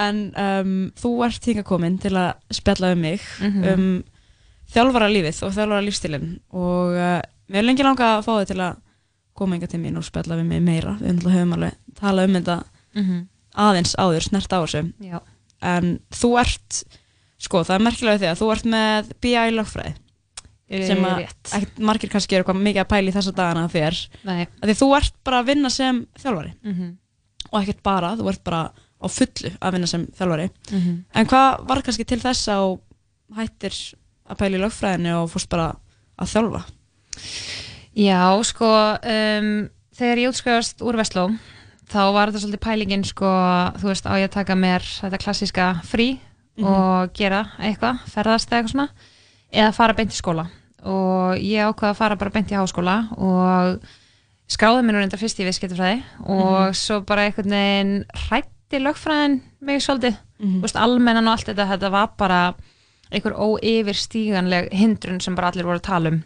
En um, þú ert hinga komin til að spjalla um mig Mhm. um þjálfara lífið og þjálfara lífstilinn og uh, mér er lengi langa að fá þig til að koma hinga til mín og spjalla við mig meira við höfum alveg talað um þetta Mhm. aðeins áður, snert á þessu Já. en þú ert sko, það er merkilega því að þú ert með BI lögfræði. Eh, sem að ekkert margir kannski eru eitthvað mikið að pæla í þessa dagana þér. Því þú ert bara að vinna sem þjálfari. Mhm. og ekkert bara, þú ert bara á fullu að vinna sem þjálfari. Mhm. en hvað var kannski til þess að hættir að pæla í lögfræðinni og fórst bara að þjálfa? Já, sko um, þegar ég útskjöðast úr Vestló þá var þetta svolítið pælingin sko, þú veist, á ég að taka mér þetta klassíska frí Mhm. og gera eitthvað, ferðast eða eitthvað svona eða fara beint í skóla. Og ég ákvaða að fara bara beint í háskóla og skráði mér nú reyndar fyrst í viðskiptafræði og Mhm. svo bara einhvern veginn hrætti lögfræðin mig svolítið, þú veist, almennan og allt þetta, þetta var bara einhver óyfirstíganleg hindrun sem bara allir voru að tala um.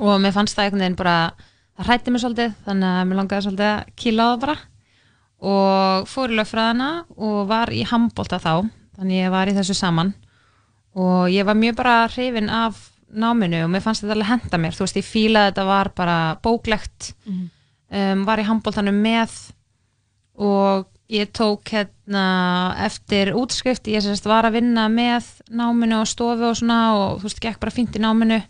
Og mér fannst það einhvern veginn bara það hrætti mig svolítið, þannig að mér langaði svolítið að kýla á það bara. Og fór í lögfræðina og var í handbólta þá, þannig ég var í þessu saman. Og ég var mjög bara hrifin af náminu og mér fannst þetta alveg henda mér, þú veist, ég fílaði að þetta var bara bóklegt. Mhm. um, var í handbóltanum með og ég tók hérna eftir útskrift, ég sérst var að vinna með náminu og stofu og svona og þú veist, gekk bara fínt í náminu.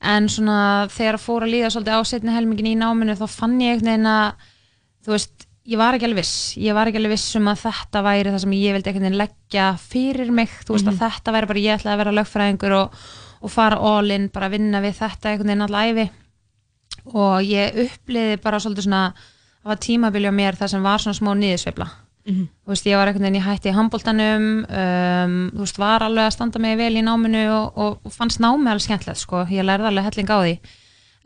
En svona þegar fór að líða svolítið á setni helmingin í náminu þá fann ég einhvern veginn að þú veist, ég var ekki alveg viss. Ég var ekki alveg viss um að þetta væri það sem ég vildi einhvern veginn leggja fyrir mig. Þú veist Mhm. að þetta væri bara ég ætlaði að vera lögfræðingur og, og fara all in, bara vinna við þetta einhvern veginn alla æfi og ég uppliði bara svolítið svona það var tímabili á mér það sem var svona smá niðursveifla. Mhm. þú veist, ég var einhvern veginn í hætti í handbóltanum um, þú veist, var alveg að standa mig vel í náminu og, og, og fannst námi alveg skemmtilegt, sko, ég lærði alveg helling á því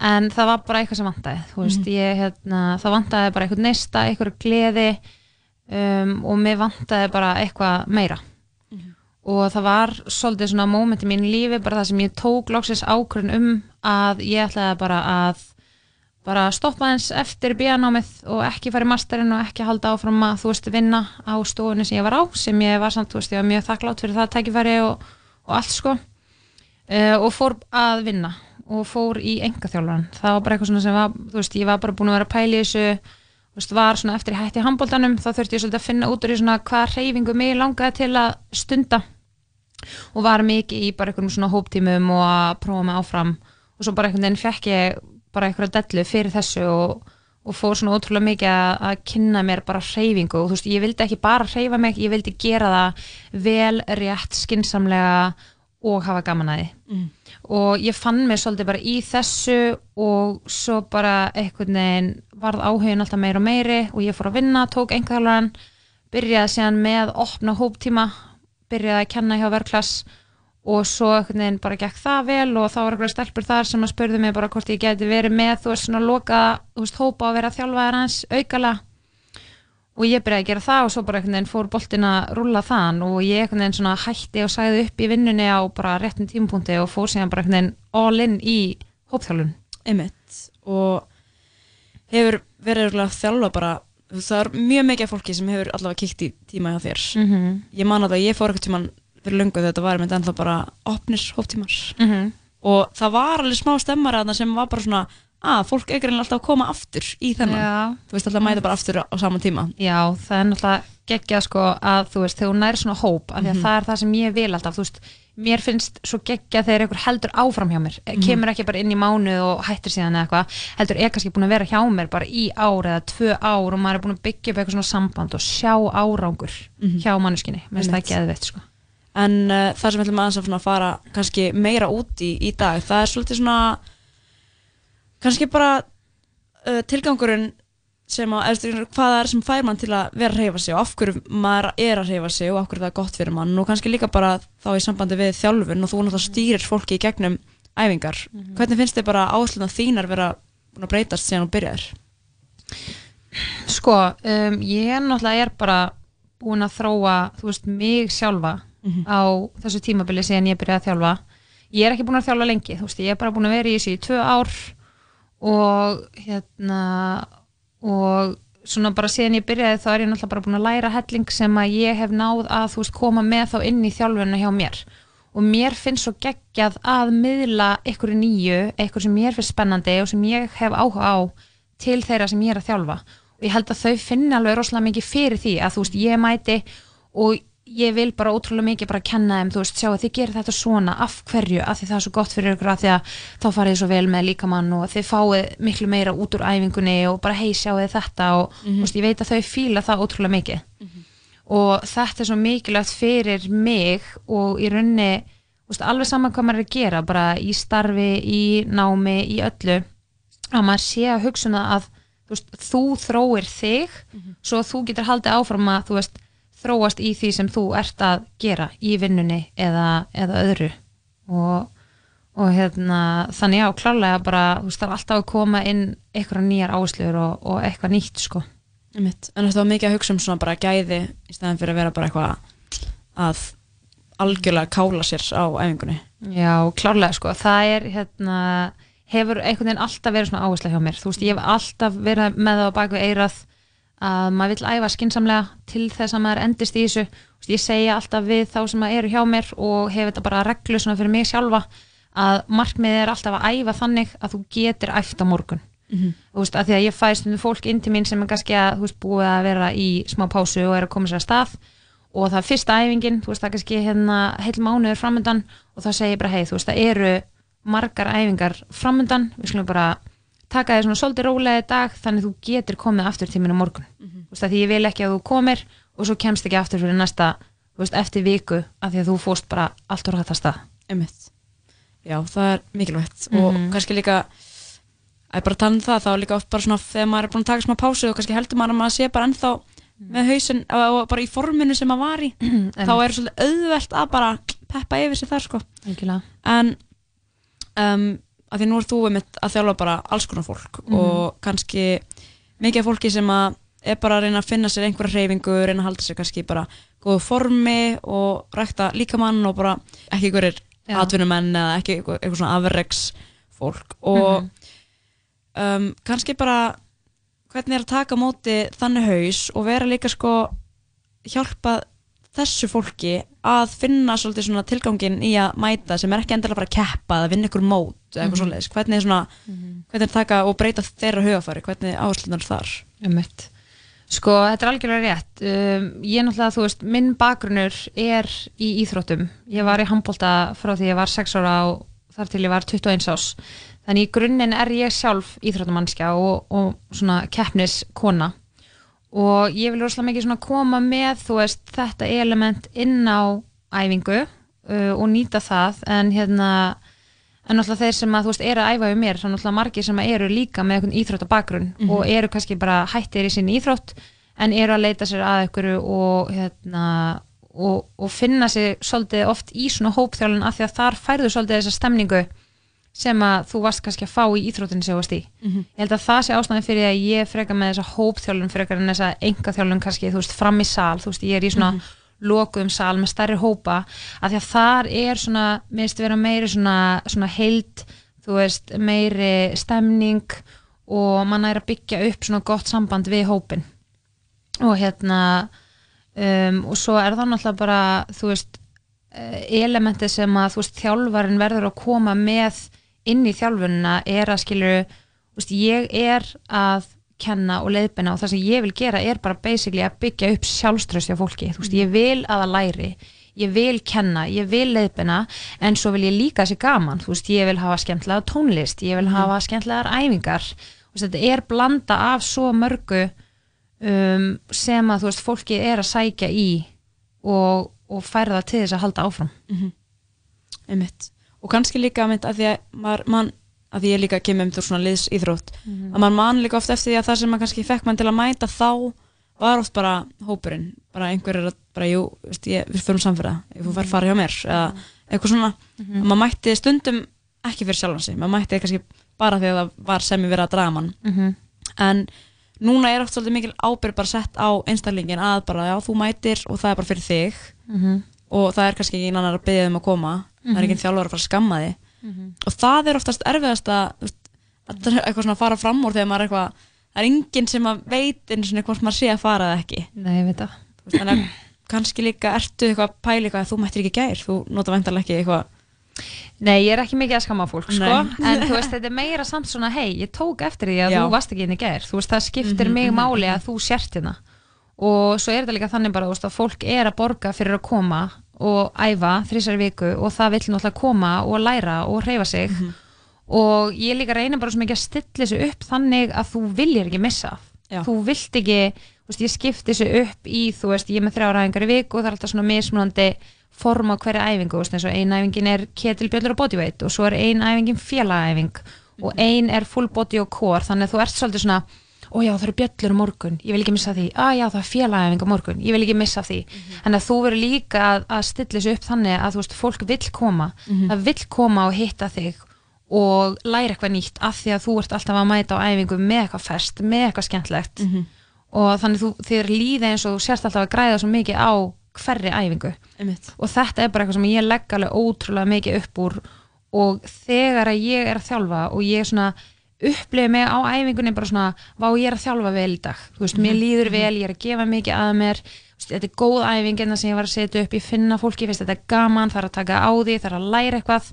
en það var bara eitthvað sem vantaði þú veist, Mhm. ég, hérna, það vantaði bara eitthvað neista, eitthvað gleði um, og mér vantaði bara eitthvað meira. Og það var svolítið svona moment í mín lífi bara það sem ég tók loksins ákvörðun um að ég ætlaði bara að bara stoppa eins eftir bíanámið og ekki fara í masterinn og ekki halda áfram að þú veist vinna á stofunni sem ég var á sem ég var samt, þú veist, ég var mjög þakklátt fyrir það tækifæri og, og allt sko. Uh, og fór að vinna og fór í engaþjálfaran það var bara eitthvað svona sem var, þú veist, ég var bara búin að vera að pæla í þessu þú veist, var svona eftir hætti handbóltanum þá þurfti ég svolítið að finna út úr í svona hvað reyfingu mig langaði til að stunda. Og var mikið í bara einhverjum svona hóptímum og að prófa mig áfram. Og svo bara einhvern veginn fekk ég bara einhverja dellu fyrir þessu og, og fór svona ótrúlega mikið að, að kynna mér bara hreyfingu. Og þú veist, ég vildi ekki bara hreyfa mig, ég vildi gera það vel, rétt, skinsamlega og hafa gaman að því Mm. og ég fann mig svolítið bara í þessu og svo bara einhvern veginn varð áhugin alltaf meira og meiri og ég fór að vinna, tók einhverjan byrjaði síðan með opna hóptíma byrjaði að kenna hjá verklass og svo einhvern veginn bara gekk það vel og þá var einhverja stelpur þar sem að spurðu mig bara hvort ég geti verið með þú veist svona loka, þú veist hópa og vera þjálfaðar hans aukala og ég byrjaði að gera það og svo bara einhvern veginn fór boltin að rúlla þann og ég einhvern veginn svona hætti og sagði upp í vinnunni á bara réttum tímapunkti og fór síðan bara einhvern veginn all in í hópþjálfun Einmitt og hefur verið örugglega að þjálfa bara það er mjög mikið fólki sem hefur allavega kíkt í tíma hjá þér Mhm. ég man að ég fór eitthvað tíman fyrir löngu þegar þetta var með ennþá bara opnir hóptímar Mhm. og það var alveg smá stemmar að sem var bara svona að fólk er greinlega alltaf að koma aftur í þennan Já. þú veist alltaf að mæta bara aftur á sama tíma Já, það er náttúrulega geggjað sko að þú veist, þegar hún nær svona hóp af því að Mhm. það er það sem ég vil alltaf, þú veist mér finnst svo geggjað þegar einhver heldur áfram hjá mér Mhm. kemur ekki bara inn í mánuð og hættir síðan eða eitthvað, heldur er kannski búin að vera hjá mér bara í ár eða tvö ár og maður er búin að byggja upp eitthvað svona samband og sjá árangur Mhm. hjá manneskinni, mér finnst það Einmitt. geðveitt sko en uh, það sem við ætlum aðeins að svona fara kannski meira út í í dag það er svolítið svona kannski bara uh, tilgangurinn sem að, eða, hvað það er sem fær mann til að vera að reyfa sig og af hverju maður er að reyfa sig og af hverju það er gott fyrir mann og kannski líka bara þá í sambandi við þjálfun og þú náttúrulega stýrir fólki í gegnum æfingar hvernig finnst þið bara ásluna þínar vera að breytast síðan þú byrjaðir? Sko, um, ég er náttúrulega er bara búin að þróa, þú veist, mig sjálfa Mhm. á þessu tímabili síðan ég byrjaði að þjálfa. Ég er ekki búin að þjálfa lengi, þú veist, ég er bara búin að vera í þessu í tvö ár og hérna og svona bara síðan ég byrjaði þá er ég náttúrulega bara búin að læra helling sem að ég hef náð að þú veist koma með þá inn í þjálfunna hjá mér. Og mér finnst svo geggjað að miðla ykkur nýju, ykkur sem mér finnst spennandi og sem ég hef áhuga á til þeirra sem ég er að þjálfa. Og ég held að þau finna alveg rosalega mikið fyrir því að þú veist ég mæti og ég vil bara ótrúlega mikið bara kenna þeim, þú veist, sjá að þið gerir þetta svona af hverju, af því það er svo gott fyrir ykkur af því að þá farið þið svo vel með líkamann og þið fáið miklu meira út úr æfingunni og bara hei sjáu þetta og Mhm. þú veist, ég veit að þau fíla það ótrúlega mikið. Og þetta er svo mikilvægt fyrir mig og í raunni veist, alveg saman hvað maður er að gera bara í starfi, í námi, í öllu að maður sé að hugsa um að þú, veist, þú þróir þig svo að þú getur haldið áfram að þú veist, þróast í því sem þú ert að gera í vinnunni eða, eða öðru. Og, og hérna, þannig já, klálega bara, þú veist, það er alltaf að koma inn eitthvað nýjar áslur og, og eitthvað nýtt sko. Einmitt. En þetta var mikið að hugsa um svona bara gæði í stæðan fyrir að vera bara eitthvað að algjörlega kála sér á æfingunni. Já, klárlega sko, það er hérna, hefur einhvern veginn alltaf verið svona áhersla hjá mér, þú veist, ég hef alltaf verið með það á baku eirað að maður vill æfa skinsamlega til þess að maður endist í þessu, ég segja alltaf við þá sem eru hjá mér og hef þetta bara reglu svona fyrir mig sjálfa að markmiðið er alltaf að æfa þannig að þú getur æft á morgun Mhm. þú veist, að því að ég fæ stundum fólk inn til mín sem er kannski að, þú veist, búið að vera í smá pásu og er að koma sér að stað og það er fyrsta æfingin, þú veist, það er kannski hérna heil mánuður framöndan og þá segir ég bara, hei, þú veist, það eru margar æfingar framöndan, við skulum bara taka þér svona svolítið rólega í dag þannig þú getur komið aftur til mín á morgun. Þú veist, að því ég vil ekki að þú komir og svo kemst ekki aftur fyrir næsta, veist, eftir viku af því að þú fóst bara allt úr hættast stað. Einmitt. Já, það er mikilvægt. Og Mhm. kannski líka að bara tala um það, þá líka oft bara svona þegar maður er búin að taka smá pásu og kannski heldur maður að maður sé bara ennþá með hausinn og bara í forminu sem maður var í þá er svolítið auðvelt að bara peppa yfir sig þar sko. En um, að því nú er þú einmitt að þjálfa bara alls konar fólk Mhm. og kannski mikið af fólki sem að er bara að reyna að finna sér einhverja hreyfingu, reyna að halda sér kannski bara góðu formi og rækta líkamann og bara ekki einhverjir atvinnumenn eða ekki eitthvað svona afregs fólk og Mhm. um, kannski bara hvernig er að taka móti þannig haus og vera líka sko hjálpa þessu fólki að finna svolítið svona tilgangin í að mæta sem er ekki endilega bara að keppa eða vinna ykkur mót eða eitthvað Mhm. svoleiðis hvernig er svona, hvernig er taka og breyta þeirra hugafæri, hvernig áherslunar þar Einmitt. Sko, þetta er algjörlega rétt. Um, ég náttúrulega, þú veist, minn bakgrunnur er í íþróttum. Ég var í handbólta frá því ég var 6 ára og þar til ég var 21 ás. Þannig í grunninn er ég sjálf íþróttamannskja og, og svona keppniskona. Og ég vil rosalega mikið svona koma með, þú veist, þetta element inn á æfingu uh, og nýta það. En hérna, en náttúrulega þeir sem að þú veist eru að æfa við mér, þá náttúrulega margir sem eru líka með einhvern íþróttabakgrunn Mhm. og eru kannski bara hættir í sinni íþrótt en eru að leita sér að einhverju og hérna og, og finna sér svolítið oft í svona hópþjálun af því að þar færðu svolítið þessa stemningu sem að þú varst kannski að fá í íþróttinu sem þú varst í. Mhm. Ég held að það sé ástæðan fyrir að ég freka með þessa hópþjálun frekar en þessa engaþjálun kannski, þú veist, fram í sal, þú veist, ég er í svona Mhm. Lokuðum sal með stærri hópa af því að þar er svona, minnst vera meiri svona, svona heild þú veist, meiri stemning og mann er að byggja upp svona gott samband við hópin og hérna um, og svo er það náttúrulega bara þú veist, eh, elementið sem að þú veist, þjálfarin verður að koma með inn í þjálfunina er að skilur, þú veist, ég er að kenna og leiðbina og það sem ég vil gera er bara basically að byggja upp sjálfströsti á fólki, þú veist, ég vil að það læri ég vil kenna, ég vil leiðbina en svo vil ég líka þessi gaman. Þú veist, ég vil hafa skemmtilega tónlist ég vil Mhm. hafa skemmtilegar æfingar. Þú veist, þetta er blanda af svo mörgu um, sem að þú veist, fólki er að sækja í og, og færa það til þess að halda áfram. Mhm. einmitt. Og kannski líka einmitt að því að maður, man, að því ég líka kemur um þú svona liðs íþrótt Mhm. að maður man líka oft eftir því að það sem maður kannski fekk mann til að mæta þá var oft bara hópurinn. Bara einhver er að, bara jú, veist, ég, við förum samfyrða ég fór að fara hjá mér eða eitthvað svona, Mhm. að maður mætti stundum ekki fyrir sjálfan sig, maður mætti kannski bara því að það var sem ég verið að draga mann. Mhm. en núna er oft svolítið mikil ábyrg bara sett á einstaklingin að bara já, þú mætir og það er bara fyrir þig. Mhm. og það er kannski ekki annar að beðja um að koma. Það er Mhm. ekki þjálfur að fara að skamma þig Mhm. og það er oftast erfiðast að, að eitthvað svona fara fram úr þegar maður er eitthvað það er enginn sem að veit einu svona hvort maður sé að fara eða ekki Nei, ég veit það þannig að kannski líka ertu eitthvað að pæla eitthvað að þú mættir ekki gær þú nota væntalega ekki eitthvað Nei, ég er ekki mikið að skamma fólk, sko, en þú veist, þetta er meira samt svona, hei, ég tók eftir því að Já. þú varst ekki inn í gær, þú veist, það skiptir Mhm, mig mhm, máli mhm. að þú sért hérna og svo er þetta líka þannig bara, þú veist, að fólk er að borga fyrir að koma og æfa þrísar viku og það vill náttúrulega koma og læra og hreyfa sig Mhm. og ég líka reyna bara svo mikið að stilla þessu upp þannig að þú viljir ekki missa Já. þú vilt ekki, þú veist, ég skipti þessu upp í, þú veist, ég er með þrjára æfingar í viku og það er alltaf svona mismunandi form á hverja æfingu, þú veist, eins og ein æfingin er ketilbjöllur og bodyweight og svo er ein æfingin félagæfing og ein er full body og core, þannig að þú ert svolítið svona ó já það eru bjöllur morgun, ég vil ekki missa því. Að já það er félagæfing á morgun, ég vil ekki missa því. En að þú verður líka að, að stilla þessu upp þannig að þú veist, fólk vill koma. Mhm. það vill koma og hitta þig og læra eitthvað nýtt af því að þú ert alltaf að mæta á æfingu með eitthvað fest, með eitthvað skemmtlegt Mhm. og þannig þú, þið líða eins og þú sérst alltaf að græða svo mikið á hverri æfingu. Einmitt. og þetta er bara eitthvað sem ég legg alveg ótrúlega mikið upp úr. Og þegar að ég er að þjálfa og ég svona upplifi mig á æfingunni bara svona vá ég er að þjálfa vel í dag. Veist, mér líður vel, ég er að gefa mikið að mér. Veist, þetta er góð æfing en það sem ég var að setja upp. Ég finna fólki, finnst þetta er gaman það er að taka á því, það er að læra eitthvað.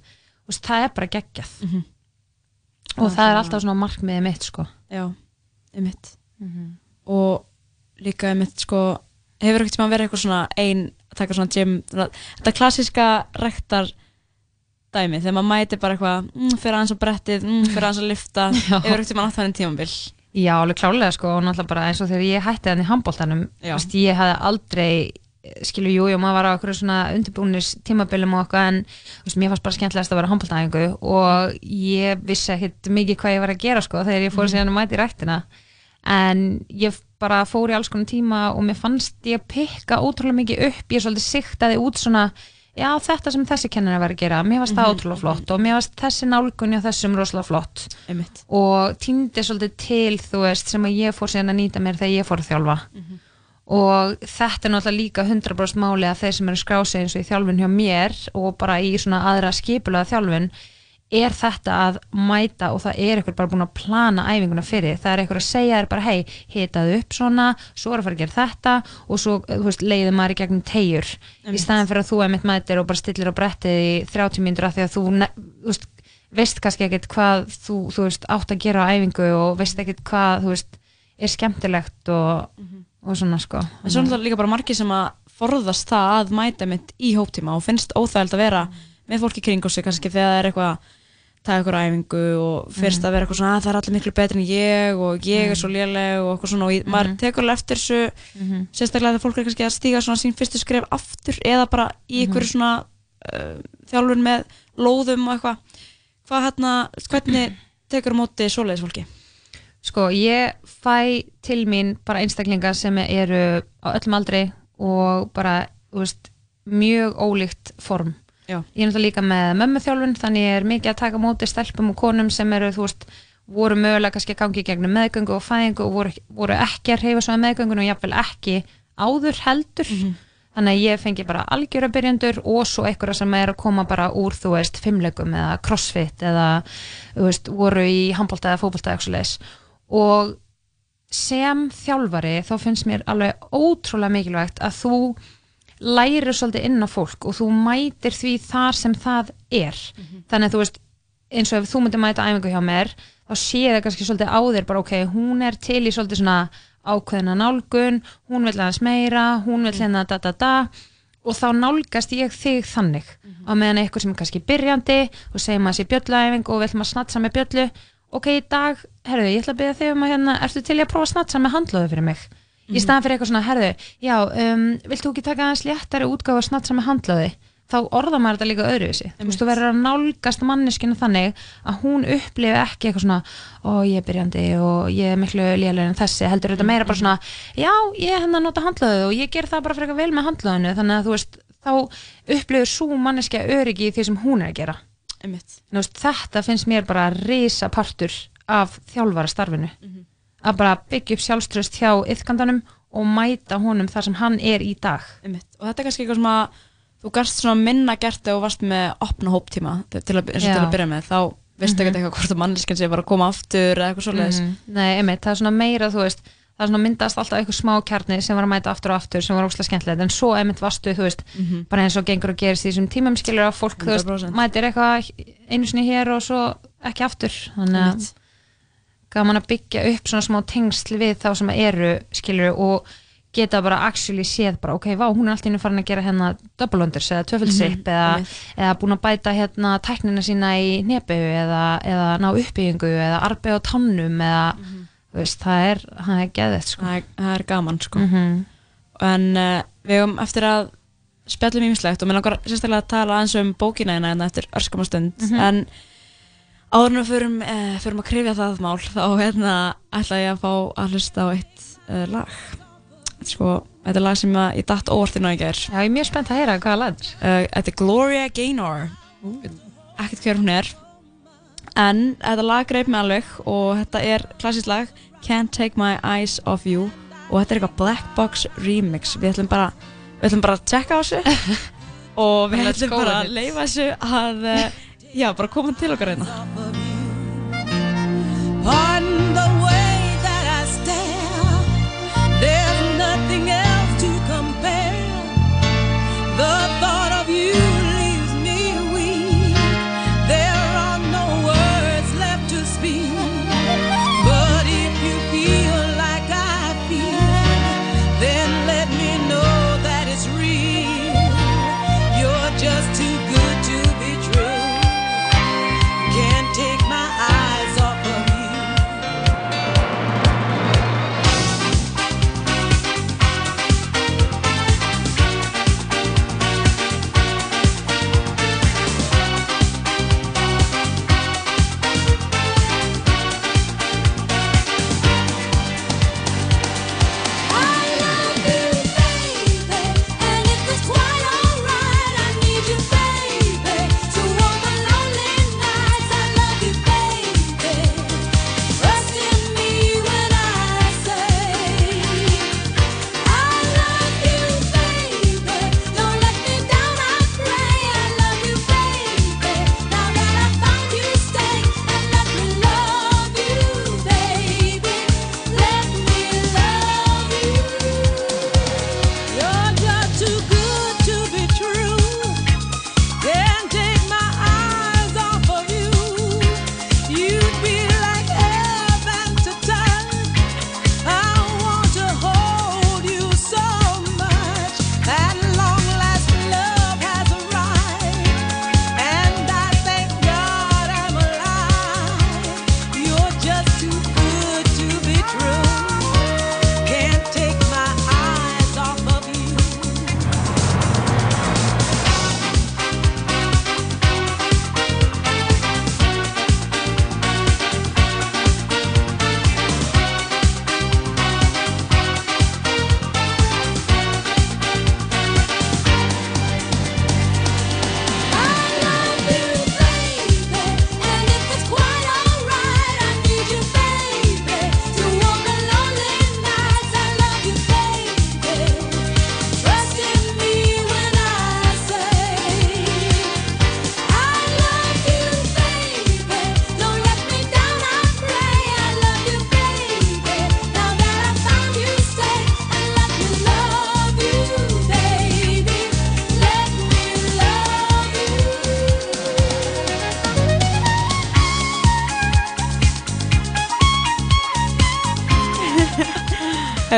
Veist, það er bara geggjað. Mhm. og Það það er alltaf svona markmiðið mitt sko. Já, einmitt. Mhm. og líka einmitt sko hefur ekkert sem að vera eitthvað svona ein að taka svona gym þetta klassiska rektar dæmi þegar maður mæti bara eitthvað mm, fyrir aðeins á brettið, mm, fyrir aðeins að lifta ekkert sem að nátt þannig tímabil? Já, alveg klálega sko og náttúrulega bara eins og þegar ég hætti þannig handbóltanum ég hafði aldrei skilu, jú, jú, maður var á okkur svona undirbúnis tímabilum og eitthvað en veist, mér fannst bara skemmtilegast að vera handbóltæðingu og ég vissi ekkert mikið hvað ég var að gera sko þegar ég fór Mhm. síðan að mæti í ræktina. En ég bara fór í alls konar tíma og mér fannst ég pikka ótrúlega mikið upp ég svolítið siktaði út svona já þetta sem þessi kennari var að gera mér varst það Mhm, ótrúlega flott og mér varst þessi nálgun og þessum rosalega flott Einmitt. og týndi svolítið til þú veist sem að ég fór síðan að nýta mér þegar ég fór að þjálfa Mhm. og þetta er náttúrulega líka 100% máli að þeir sem eru skrásið eins og í þjálfun hjá mér og bara í svona aðra skipulega þjálfun er þetta að mæta og það er eitthvað bara búin að plana æfinguna fyrir, það er eitthvað að segja þér bara hei, hitaðu upp svona svo er að fara að gera þetta og svo þú veist, leiði maður í gegnum tegjur í staðan fyrir að þú emitt mætir og bara stillir á brettið í 30 mínútur af því að þú, þú veist, veist kannski ekkert hvað þú, þú veist, átt að gera á æfingu og veist ekkert hvað þú veist, er skemmtilegt og, og svona sko. En svo er náttúrulega líka bara margir sem að forðast það að mæta mitt í hóptíma og finnst óþægild að vera með fólki kring á sig kannski þegar það er eitthvað taka eitthvað æfingu og fyrst að vera eitthvað svona að það er allir miklu betri en ég og ég er svo léleg og eitthvað svona og ég, maður tekur alveg eftir þessu Mhm. sérstaklega þegar fólk er kannski að stíga svona sín fyrstu skref aftur eða bara í einhverju Mhm. svona uh, þjálfun með lóðum og eitthvað hvað hérna, hvernig tekur á móti svoleiðis fólki? Sko, ég fæ til mín bara einstaklinga sem eru á öllum aldri og bara, þú veist, mjög ólíkt form. Já. Ég er náttúrulega líka með mömmuþjálfun, þannig ég er mikið að taka móti stelpum og konum sem eru, þú veist, voru mögulega kannski að gangi gegnum meðgöngu og fæðingu og voru, voru ekki að reyfa svo með meðgöngun og jafnvel ekki áður heldur. Þannig að ég fengi bara algjöra byrjandur og svo einhverja sem er að koma bara úr, þú veist, fimmlegum eða crossfit eða, þú veist, voru í handbólta eða fótbólta eða eitthvað. Og sem þjálfari þá finnst mér alveg ótrúlega mikilvægt að þú lærir svolítið inn á fólk og þú mætir því þar sem það er. Þannig að þú veist, eins og ef þú myndir mæta æfingu hjá mér, þá sé það kannski svolítið á þér bara ok, hún er til í svolítið svona ákveðina nálgun, hún vil aðeins meira, hún vil hérna da da da. Og þá nálgast ég þig þannig. Á meðan eitthvað sem er kannski byrjandi og segir maður sér bjölluæfing og ætlum að snatsa með bjöllu. Ok, í dag, herðu, ég ætla að byrja þig um að hérna, ertu til að prófa að snatsa með handlóðu fyrir mig í staðan fyrir eitthvað svona, herðu, já um, vilt þú ekki taka aðeins léttari útgáfa að snatsa með handlóði þá orða maður þetta líka öðruvísi þú veist, þú verður að nálgast manneskinu þannig að hún upplifi ekki eitthvað svona ó, ég er byrjandi og ég er miklu lélega en þessi, heldur þetta meira bara svona já, ég er henni að nota handlóðu og ég ger það bara fyrir eitthvað vel með handlóðinu þannig að þú veist, þá upplifir svo manneskja öryggi í því sem hún er að gera. Einmitt. Þetta finnst mér bara risa partur af þjálfara starfinu að bara byggja upp sjálfströst hjá yfkandanum og mæta honum þar sem hann er í dag Einmitt. og þetta er kannski eitthvað sem að þú gast svona minna gert þegar þú varst með opna hóptíma til að, eins og til að byrja með þá veistu ekkert eitthvað hvort að manneskinn sé bara að koma aftur eða eitthvað svoleiðis Mhm. Nei, einmitt, það er svona meira, þú veist það er svona myndast alltaf eitthvað smá kjarni sem var að mæta aftur og aftur sem var óslega skemmtilegt en svo einmitt varstu, þú veist, Mhm. bara eins og gengur að gerist í þessum tímum skilur að fólk, þú veist, 100%. mætir eitthvað einu sinni hér og svo ekki aftur þannig að. Gaman að byggja upp svona smá tengsl við þá sem eru, skilur og geta bara actually séð bara, ok, vá, hún er alltaf innu farin að gera hérna double unders eða tvöfelsip Mhm, eða, einmitt. eða búin að bæta hérna tæknina sína í nebu eða, eða ná uppbyggingu eða arbeið á tannum eða, þú veist, það er það er geðið, sko það, er, það er gaman sko Mhm. en uh, við höfum eftir að spjallum ímislegt og mér langar sérstaklega að tala aðeins um bókina hérna hérna eftir örskama stund Mhm. en áður en við förum, uh, förum að krifja það mál þá hérna ætla ég að fá að hlusta á eitt uh, lag. Sko, þetta er lag sem að ég datt óvart inn á í gær. Já, ég er mjög spennt að heyra hvaða lag uh, Þetta er Gloria Gaynor. Ekkert hver hún er. En þetta lag greip mig alveg og þetta er klassísk lag Can't Take My Eyes Off You. Og þetta er eitthvað Black Box Remix. Við ætlum bara, við ætlum bara að tjekka á þessu. Og við ætlum bara að leifa þessu að uh, já, bara koma til okkar hérna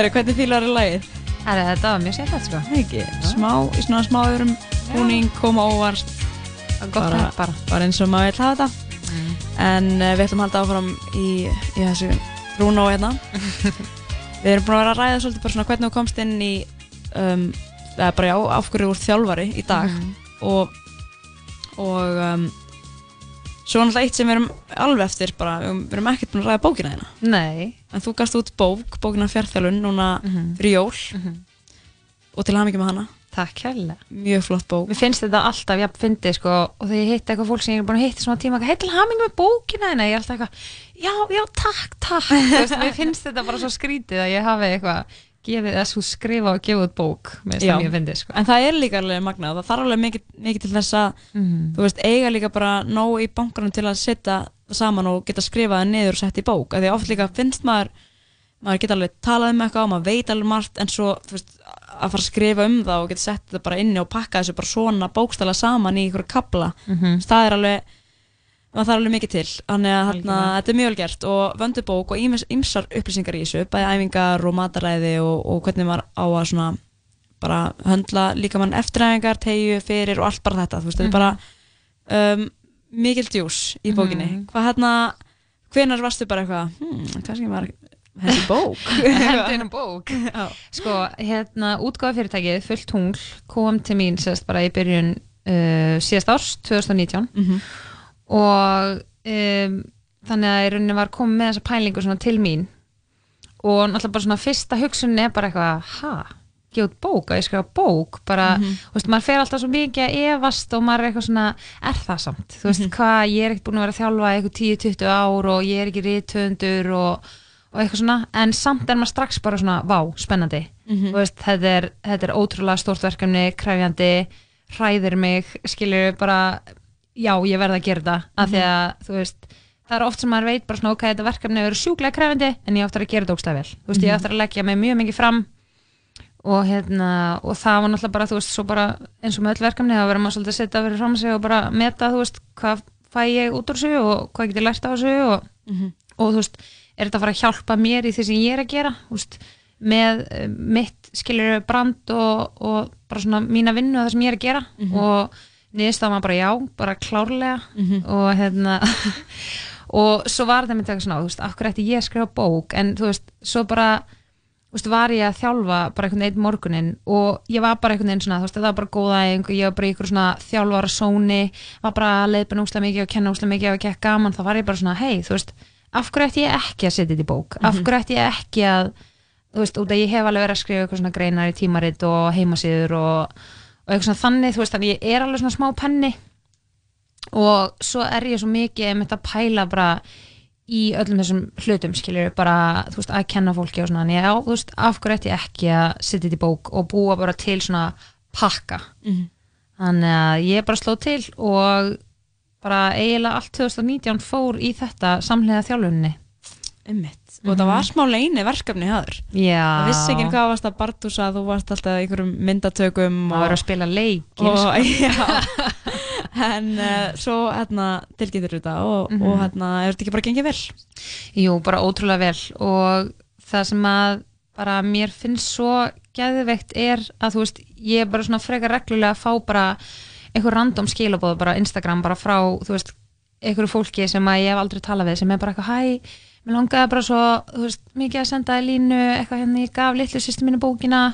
Herru, hvernig fílar er lagið? Herru, þetta var mjög skemmtilegt sko. Ekki, smá, í svona smá öðrum búning, koma óvart. Gott pepp bara. Bara eins og maður vil hafa þetta. En uh, við ætlum að halda áfram í, í þessu Bruno hérna. við erum búin að vera að ræða svolítið bara svona hvernig þú komst inn í, um, eða bara já, af hverju þú ert þjálfari í dag. Mhm. Og, og um, svo náttúrulega eitt sem við erum alveg eftir bara, við erum- við erum ekkert búin að ræða bókina hérna. Nei. En þú gast út bók, bókina fjárþjálun núna Mhm. fyrir jól og til hamingi með hana. Takk kærlega. Mjög flott bók. Mér finnst þetta alltaf jafn fyndið sko og þegar ég hitti eitthvað fólk sem ég er búin að hitta í svona tíma hei til hamingi með bókina hérna ég er alltaf eitthvað, já, já, takk, takk veist, mér finnst þetta bara svo skrítið að ég hafi eitthvað gefið þess að skrifa og gefa út bók finnst Já. það mjög fyndið sko En það er líka alveg magnað, það þarf alveg mikið, mikið til þess að, Mhm. þú veist, eiga líka bara nóg í bankanum til að setja saman og geta skrifað það niður og sett í bók. Af Því oft líka finnst maður, maður geta alveg talað um eitthvað og maður veit alveg margt en svo, veist, að fara að skrifa um það og geta sett þetta bara inni og pakka þessu bara svona bókstala saman í einhverju kabla. Mhm. Það er alveg, maður þarf alveg mikið til. Þannig að þarna, þetta er mjög vel gert og vöndu bók og ýmsar upplýsingar í þessu, bæði æfingar og mataræði og, og hvernig maður á að svona bara höndla líka mann eftiræfingar, tegju, fyrir og allt bara þetta, þú veist, þetta er bara um, mikil djús í bókinni. Mhm. Hvað hérna, hvenar varstu bara eitthvað, hmm, kannski maður henni bók? Á bók Sko, hérna, útgáfa fyrirtækið Fullt tungl kom til mín sérst bara í byrjun uh, síðast árs 2019 Mhm. og um, þannig að í rauninni var komið með þessa pælingu til mín og náttúrulega bara svona fyrsta hugsun er bara eitthvað, ha, gefa út bók að ég skrifa bók, bara, Mhm. þú veist, maður fer alltaf svo mikið að efast og maður er eitthvað svona er það samt, þú veist, hvað, ég er ekkert búin að vera að þjálfa eitthvað 10-20 ár og ég er ekki rithöndur og, og eitthvað svona, en samt er maður strax bara svona, vá, spennandi. Mhm. þú veist, þetta er, þetta er ótrúlega stórt verkefni, kræfjandi hræðir mig, skilur bara já, ég verð að gera þetta af því að, þú veist, það er oft sem maður veit bara svona, ok, þetta verkefni og hérna, og það var náttúrulega bara, þú veist, svo bara eins og með öll verkefni, þá verður maður svolítið að setja fyrir fram sig og bara meta, þú veist, hvað fæ ég út úr þessu og hvað get ég lært á þessu og, Mhm. og þú veist, er þetta að fara að hjálpa mér í því sem ég er að gera, þú veist, með eh, mitt skilur brand og, og bara svona mína vinnu og það sem ég er að gera Mhm. og niðurstaðan var bara já, bara klárlega Mhm. og hérna og svo var þetta myndi eitthvað svona, þú veist, hverju ætti ég að skrifa bók en þú veist, svo bara veist, var ég að þjálfa bara einhvern veginn morgunin og ég var bara einhvern veginn svona, veist, það var bara góða og ég var bara einhver svona þjálfara sóni var bara að leiðbina úslega mikið og kenna úslega mikið og gekk gaman, þá var ég bara svona, hei, þú veist af hverju ætti ég ekki að setja þetta í bók af Mhm. hverju ætti ég ekki að þú veist, út að ég hef alveg verið að skrifa eitthvað svona greinar í tímarit og heimasíður og, og eitthvað svona þannig, þú veist, þannig ég er alveg svona smá penni og svo er ég svo mikið í öllum þessum hlutum skilur bara, þú veist, að kenna fólki og svona, en ég, já, þú veist, af hverju ætti ég ekki að setja þetta í bók og búa bara til svona pakka? Mhm. þannig að ég bara sló til og bara eiginlega allt 2019 fór í þetta samlega þjálfunni Einmitt. Og það var smá leini verkefni haður. Já. Það vissi ekki hvað varst að bartúsa, þú varst alltaf í einhverjum myndatökum. Það var að spila leiki Og, sko. En uh, svo hérna tilgýtur þetta og, Mhm. og hérna er þetta ekki bara gengið vel? Jú, bara ótrúlega vel og það sem að bara mér finnst svo geðveikt er að þú veist, ég er bara svona frekar reglulega að fá bara einhver random skilabóð bara Instagram bara frá, þú veist, einhverju fólki sem að ég hef aldrei talað við sem er bara eitthvað hæ, mér langaði bara svo þú veist, mikið að senda í línu eitthvað hérna, ég gaf litlu sýstu mínu bókina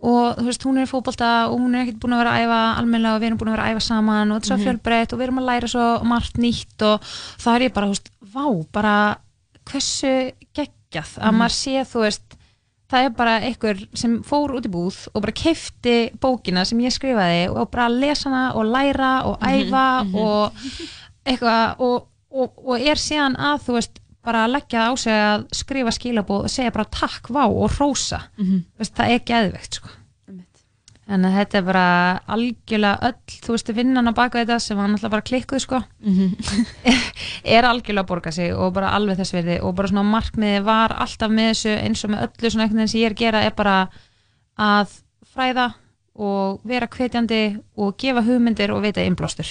og þú veist, hún er í fótbolta og hún er ekkert búin að vera að æfa almennilega og við erum búin að vera að æfa saman og þetta er svo Mhm. fjölbreytt og við erum að læra svo margt nýtt og það er ég bara, þú veist, vá, bara hversu geggjað að Mhm. maður sé, þú veist það er bara einhver sem fór út í búð og bara keifti bókina sem ég skrifaði og bara lesa hana og læra og Mhm, æfa mhm. og eitthvað og, og, og er síðan að þú veist bara að leggja á sig að skrifa skilabóð og segja bara takk, vá og rósa Mhm. veist, það er geðveikt sko. en þetta er bara algjörlega öll, þú veist, vinnan á baka þetta sem var náttúrulega bara klikkuð sko Mhm. er algjörlega að borga sig og bara alveg þess verði og bara svona markmiði var alltaf með þessu eins og með öllu svona veginn sem ég er að gera er bara að fræða og vera hvetjandi og gefa hugmyndir og veita innblástur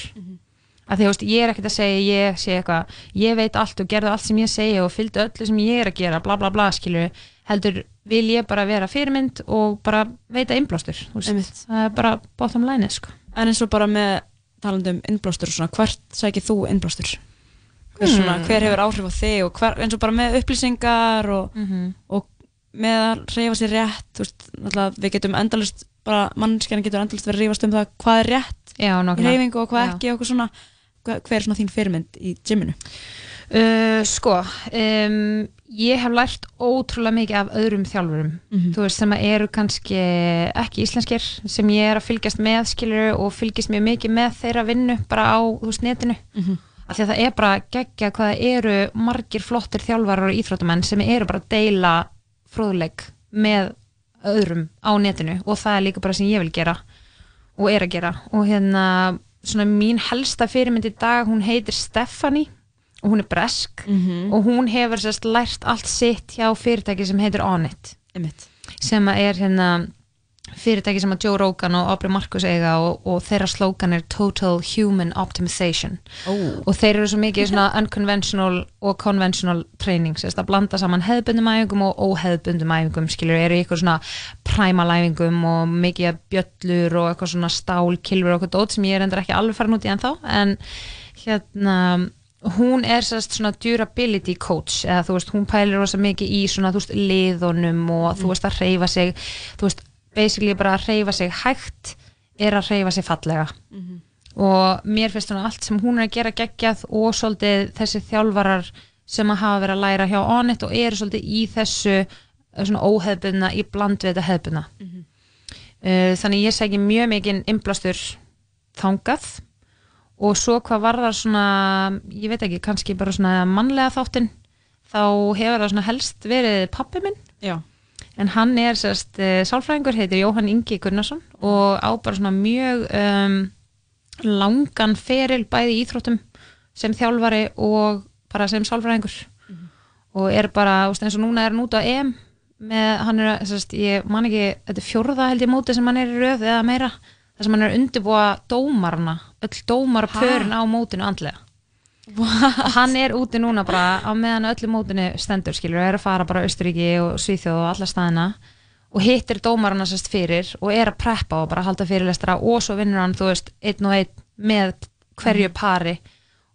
að því þú veist, ég er ekkert að segja ég sé eitthvað, ég veit allt og gerðu allt sem ég segja og fylgdu öllu sem ég er að gera bla bla bla skilju, heldur vil ég bara vera fyrirmynd og bara veita innblástur þú veist. það er bara bottom line sko. En eins og bara með talandum innblástur og svona, hvert sækir þú innblástur? Hver, svona, Hmm. hver hefur áhrif á þig og hver, eins og bara með upplýsingar og, Mhm. og með að reyfa sér rétt þú veist, náttúrulega við getum endalist bara mannskjana getur endalist verið að rífast um það hvað er rétt Já, í reyfingu og hvað Já. ekki og eitthvað svona, hver er svona þín fyrirmynd í gyminu? Uh, sko, um, ég hef lært ótrúlega mikið af öðrum þjálfurum Mhm. þú veist sem eru kannski ekki íslenskir sem ég er að fylgjast með skilur og fylgjast mjög mikið með þeirra vinnu bara á veist netinu Mhm. af því að það er bara geggja hvað það eru margir flottir þjálfarar og íþróttamenn sem eru bara að deila fróðleik með öðrum á netinu og það er líka bara sem ég vil gera og er að gera og hérna svona mín helsta fyrirmynd í dag hún heitir Stephanie og hún er bresk Mhm. og hún hefur sérst lært allt sitt hjá fyrirtæki sem heitir Onnit sem er hérna fyrirtæki sem að Joe Rogan og Aubrey Marcus eiga og, og þeirra slókan er Total Human Optimization. Oh. og þeir eru svo mikið svona unconventional og conventional training sérst að blanda saman hefðbundum æfingum og óhefðbundum æfingum skilur, eru eitthvað svona primal æfingum og mikið bjöllur og eitthvað svona stál, kilfur og eitthvað dót sem ég er endur ekki alveg farin út í ennþá. En hérna hún er svona durability coach eða þú veist, hún pælir rosa mikið í svona þú veist, liðunum og þú veist að hreyfa sig þú veist, basically bara að hreyfa sig hægt er að hreyfa sig fallega. Og mér finnst svona allt sem hún er að gera geggjað og svolítið þessi þjálfarar sem að hafa verið að læra hjá Onnit og eru svolítið í þessu eh, svona óhefbunna í bland við þetta hefbunna uh, þannig ég segi mjög mikið innblástur þangað. Og svo hvað var það svona ég veit ekki, kannski bara svona mannlega þáttinn þá hefur það svona helst verið pappi minn. Já. En hann er sérst uh, sálfræðingur, heitir Jóhann Ingi Gunnarsson og á bara svona mjög um, langan feril bæði íþróttum sem þjálfari og bara sem sálfræðingur. Og er bara, eins og núna er hann út á EM með, hann er, sérst, ég man ekki þetta er fjórða held ég móti sem hann er í röð eða meira, þar sem hann er að undirbúa dómarna, öll dómar pörin á mótinu andlega og hann er úti núna bara á meðan öllu mótinu stendur skilur og er að fara bara Austuríki og Svíþjóð og alla staðina og hittir dómarana sérst fyrir og er að preppa og bara halda fyrirlestra og svo vinnur hann þú veist einn og einn með hverju pari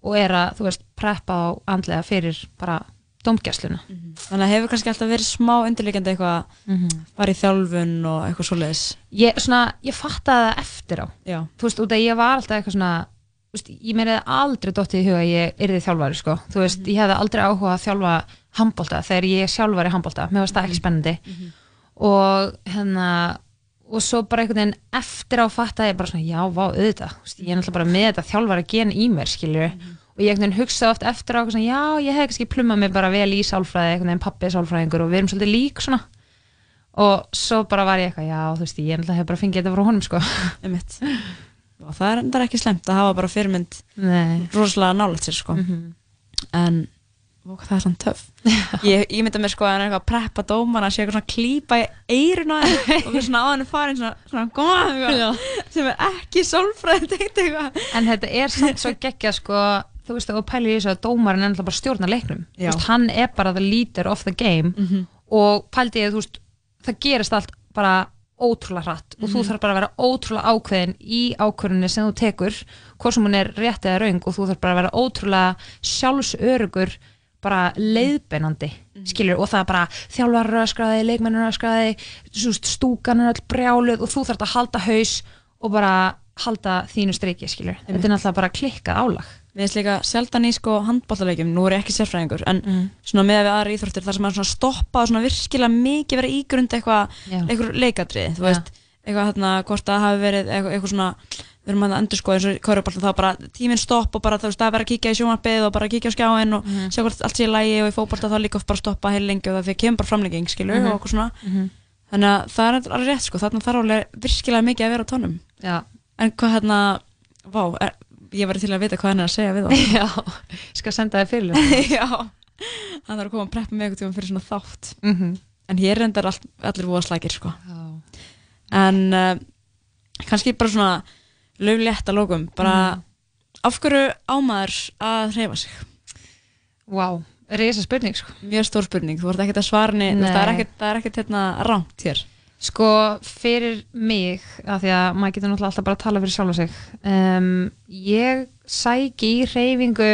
og er að þú veist preppa á andlega fyrir bara dómgæsluna. Þannig að hefur kannski alltaf verið smá undirleikandi eitthvað Mhm. farið í þjálfun og eitthvað svoleiðis? Ég, svona, ég fattaði það eftir á. Já. þú veist, út að ég var alltaf eitthvað svona veist, ég meina aldrei dottið í huga að ég yrði þjálfari sko, þú veist, ég hefði aldrei áhuga að þjálfa handbólta þegar ég sjálf var í handbólta mér varst það ekki spennandi. Og hérna og svo bara einhvern veginn eftir á fattaði ég bara svona, já, vá, auðvitað. Veist, ég er náttúrulega bara með þetta þjálfari gen í mér skilju, og ég einhvern veginn hugsaði oft eftir á svona, já, ég hef kannski plummað mig bara vel í sálfræði, einhvern veginn pappi er sálfræðingur og við erum svolítið lík svona. Og svo bara var ég eitthvað, já, þú veist, ég náttúrulega hef bara fengið þetta frá honum sko. Og það er endar ekki slemt að hafa bara fyrirmynd rosalega nálægt sér sko. En ó, það er svona töff. Ég, ég mynda mér sko að hann er eitthvað að preppa dómana sé eitthvað svona klípa í eiruna og við svona á hann farin svona, svona góða, eitthvað, sem er ekki eitthvað. En þetta er samt svo geggja sko þú veist að þú pælir í þessu að dómarinn er náttúrulega bara að stjórna leiknum. Veist, hann er bara the leader of the game. Mhm. og pældi ég þú veist það gerist allt bara ótrúlega hratt og þú Mhm. þarf bara að vera ótrúlega ákveðin í ákvörðinni sem þú tekur hvort sem hún er rétt eða raung og þú þarf bara að vera ótrúlega sjálfsörugur bara leiðbeinandi skilur og það er bara þjálfar öskraði, leikmennur öskraði stúkan er öll brjáluð og þú þarf að halda haus og bara halda þínu streiki skilur þetta er náttúrulega bara klikkað álag Við erum líka sjaldan í sko handbóltaleikjum, nú er ég ekki sérfræðingur, en svona með við aðra íþróttir þar sem svona stoppa og svona virkilega mikið verið ígrund eitthvað, eitthvað leikadrið, þú veist, eitthvað hérna, hvort það hafi verið eitthvað, eitthvað svona, við erum að endur sko eins og kaurubolta þá bara tíminn stopp og bara þú veist, það er verið að kíkja í sjónvarpið og bara kíkja á skjáin og Mhm. sjá hvort allt sé í lægi og í fótbolta þá líka bara stoppa heil lengi og það kemur bara framlegging, skilur, Mhm. og okkur svona. Það ég var til að vita hvað hann er að segja við þá. Já, skal senda þér fyrir Já, hann þarf að koma að preppa mig eitthvað fyrir svona þátt Mhm. en hér endar all, allir voða slækir sko. en uh, kannski bara svona löflétt að lókum bara Mhm. af hverju ámaður að hreyfa sig Vá, risa spurning sko. Mjög stór spurning, þú vart ekkert að svara það það er ekkert hérna rámt hér. Sko, fyrir mig, af því að maður getur náttúrulega alltaf bara að tala fyrir sjálfa sig um, ég sæki í reyfingu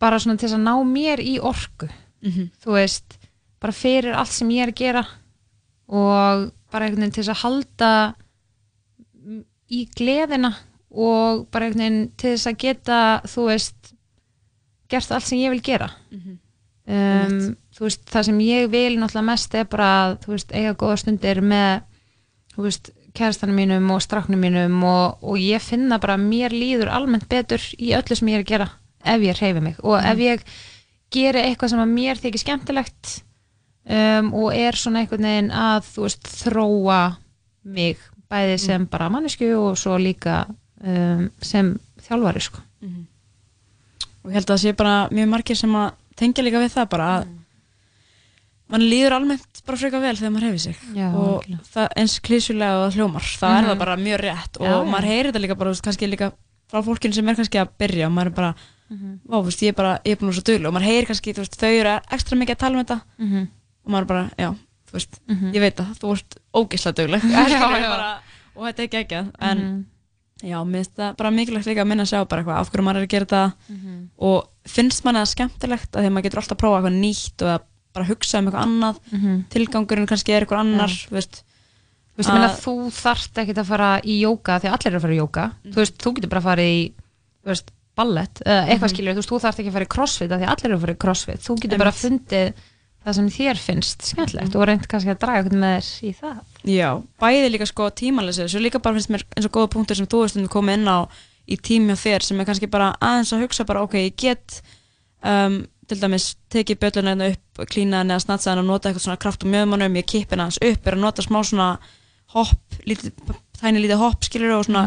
bara svona til þess að ná mér í orku Mhm. þú veist, bara fyrir allt sem ég er að gera og bara einhvern veginn til þess að halda í gleðina og bara einhvern veginn til þess að geta, þú veist gert allt sem ég vil gera Mhm. um, þú veist, það sem ég vil náttúrulega mest er bara að, þú veist, eiga góða stundir með, þú veist kærastanum mínum og stráknum mínum og, og ég finna bara að mér líður almennt betur í öllu sem ég er að gera ef ég hreyfi mig. Og ef ég geri eitthvað sem að mér þykir skemmtilegt um, og er svona einhvern veginn að, þú veist, þróa mig, bæði sem bara mannesku og svo líka um, sem þjálfari, sko. Og ég held að það sé bara mjög margir sem að tengja líka við það bara að mann líður almennt bara frekar vel þegar maður hefur sig Já, og það eins klísulega og það hljómar þá er Mhm. það bara mjög rétt og Já, maður heyrir þetta líka bara, veist, kannski líka frá fólkinu sem er kannski að byrja og maður er bara Mhm. vá, þú veist, ég er bara, ég er búin vera svo duglega og maður heyrir kannski, veist, þau eru ekstra mikið að tala um þetta Mhm. og maður er bara, já, þú veist Mhm. ég veit það, þú ert já. bara, og þetta er ekki ekki en Mhm. já, mér finnst það bara mikilvægt líka að minna að sjá bara eitthvað, af hverju maður er að gera þetta Mhm. og finnst manni það skemmtilegt að því að maður getur alltaf að prófa eitthvað nýtt og að bara hugsa um eitthvað annað. Mhm. tilgangurinn kannski er eitthvað annar þú veist, Þú veist, að- þú þarft ekkert að fara í jóka því að allir eru að fara í jóka þú veist, þú getur bara að fara í þú veist, ballett, eða eitthvað Mhm. skilur þú þú þarft ekki að fara í crossfit því að allir eru að fara í crossfit. Þú getur bara fundið það sem þér finnst skemmtilegt og reynd kannski að draga eitthvað með þér í það. Já, bæði líka sko tímalesið, svo líka bara finnst mér eins og góða punktur sem þú veist komið inn á í tími á þér sem er kannski bara aðeins að hugsa bara ok, ég get um, til dæmis tekið bjölluna hérna upp klína henni eða snatsa henni og nota eitthvað svona kraft og mjöðmannum, ég kipp henni hans upp er að nota smá svona hopp tæni lítið hopp skilur og svona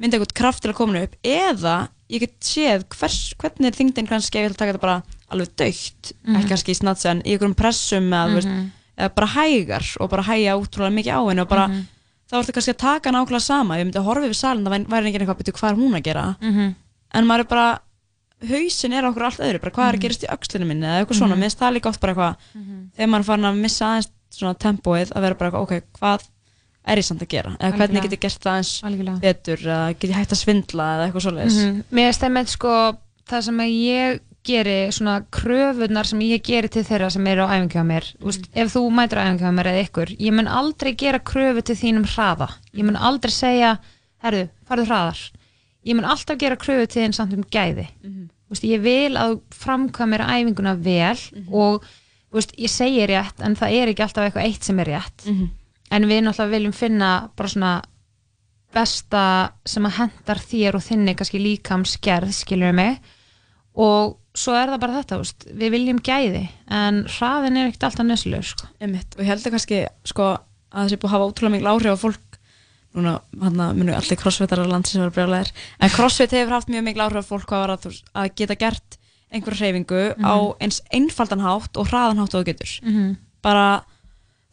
mynda eitthvað kraft til að koma henni upp eða ég get séð hvers, hvernig er þingdin kannski ef ég að taka þetta bara alveg dögt Mhm. ekki kannski snatsa en í einhverjum pressum eða, veist, Mhm. eða bara hægar og bara hægja útrúlega mikið á henni og bara Mhm. þá ertu kannski að taka nákvæmlega sama ég myndi að horfa yfir salin, það væri- væri er Mhm. er hausin er okkur allt öðru, bara hvað er Mhm. að gerast í öxlinu minni eða eitthvað svona, Mhm. mér finnst það líka oft bara eitthvað þegar maður er farin að missa aðeins svona tempóið að vera bara eitthvað, ok, hvað er ég samt að gera, eða hvernig get ég gert það eins Algjörlega. betur, eða get ég hægt að svindla eða eitthvað svoleiðis Mhm. Mér finnst það með sko það sem að ég geri svona kröfunar sem ég geri til þeirra sem eru á æfingu hjá mér mm. veist, ef þú mætur á æfingu hjá mér eða ykkur ég mun aldrei gera kröfu til þínum hraða ég mun aldrei segja herru, farðu hraðar ég mun alltaf gera kröfu til þín samt um gæði Mhm. veist, ég vil að framkvæmir æfinguna vel og veist, ég segi rétt en það er ekki alltaf eitthvað eitt sem er rétt Mhm. en við náttúrulega viljum finna bara svona besta sem að hendar þér og þinni kannski líkamsgerð, skilur mig og svo er það bara þetta veist, við viljum gæði en hraðin er ekkert alltaf nösluður sko. Og ég heldur kannski sko, að það sé búið að hafa ótrúlega mikil áhrif á fólk núna hann að munu allir crossfitarar landsins vera brjálæðir en crossfit hefur haft mjög mikil áhrif á fólk hvað að, veist, að geta gert einhverja hreyfingu á Mhm. eins einfaldan hátt og hraðan hátt og þú getur Mhm. bara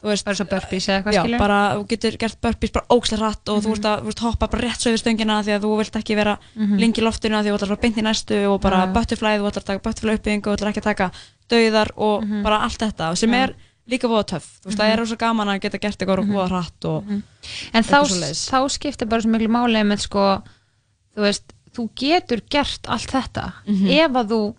þú veist bara svo burpees eða eitthvað já, skilur bara þú getur gert burpees bara ókslega hratt og þú veist að þú hoppa bara rétt svo yfir stöngina því að þú vilt ekki vera Mhm. lengi í loftinu að því þú ætlar að fara beint í næstu og bara butterfly, þú ætlar að taka butterfly uppbyggingu og þú ætlar ekki að taka dauðar og bara allt þetta sem Mhm. Er líka voða töff þú veist, það Mhm. er rosa gaman að geta gert eitthvað voða hratt og en þá, eitthvað svoleiðis. þá skiptir bara svo miklu máli með sko, þú veist þú getur gert allt þetta Mhm. ef að þú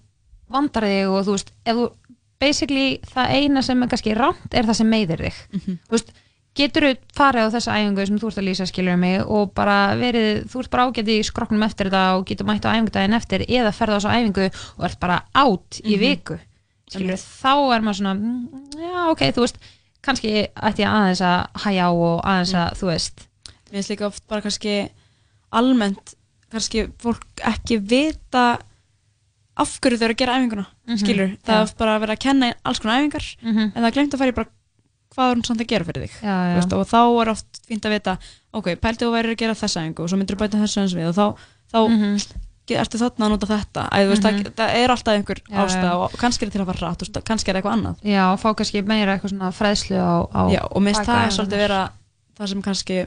vandar þig og þú veist, ef þú basically það eina sem er kannski rámt er það sem meiðir þig Mhm. þú veist, getur þú farið á þessa æfingu sem þú ert að lýsa skilur mig og bara verið, þú ert bara ágæti í skroknum eftir þetta og getur mætt á æfingudaginn eftir eða ferða á þessa æfingu og ert bara átt í Mhm. viku skilur, þá er maður svona mm, já ok, þú veist, kannski ætti ég aðeins að hæja á og aðeins að, þú veist mér finnst líka oft bara kannski almennt kannski fólk ekki vita af hverju þau eru að gera æfinguna Mhm, skilur, það er bara að vera að kenna alls konar æfingar Mhm. en það er glemt að fara í bara hvað er hún samt að gera fyrir þig Já, já. Veist, og þá er oft fínt að vita ok, pæltu þú væri að gera þessa æfingu og svo myndir þú bæta þessu eins við og þá, þá Mhm. Ge- ertu þarna að nota þetta Æ, veist, Mhm. það, það er alltaf einhver Já, ástæða já. og kannski er til að fara rætt og kannski er eitthvað annað já, fá kannski meira eitthvað svona fræðslu á, á Já, og minnst það er svolítið vera það sem kannski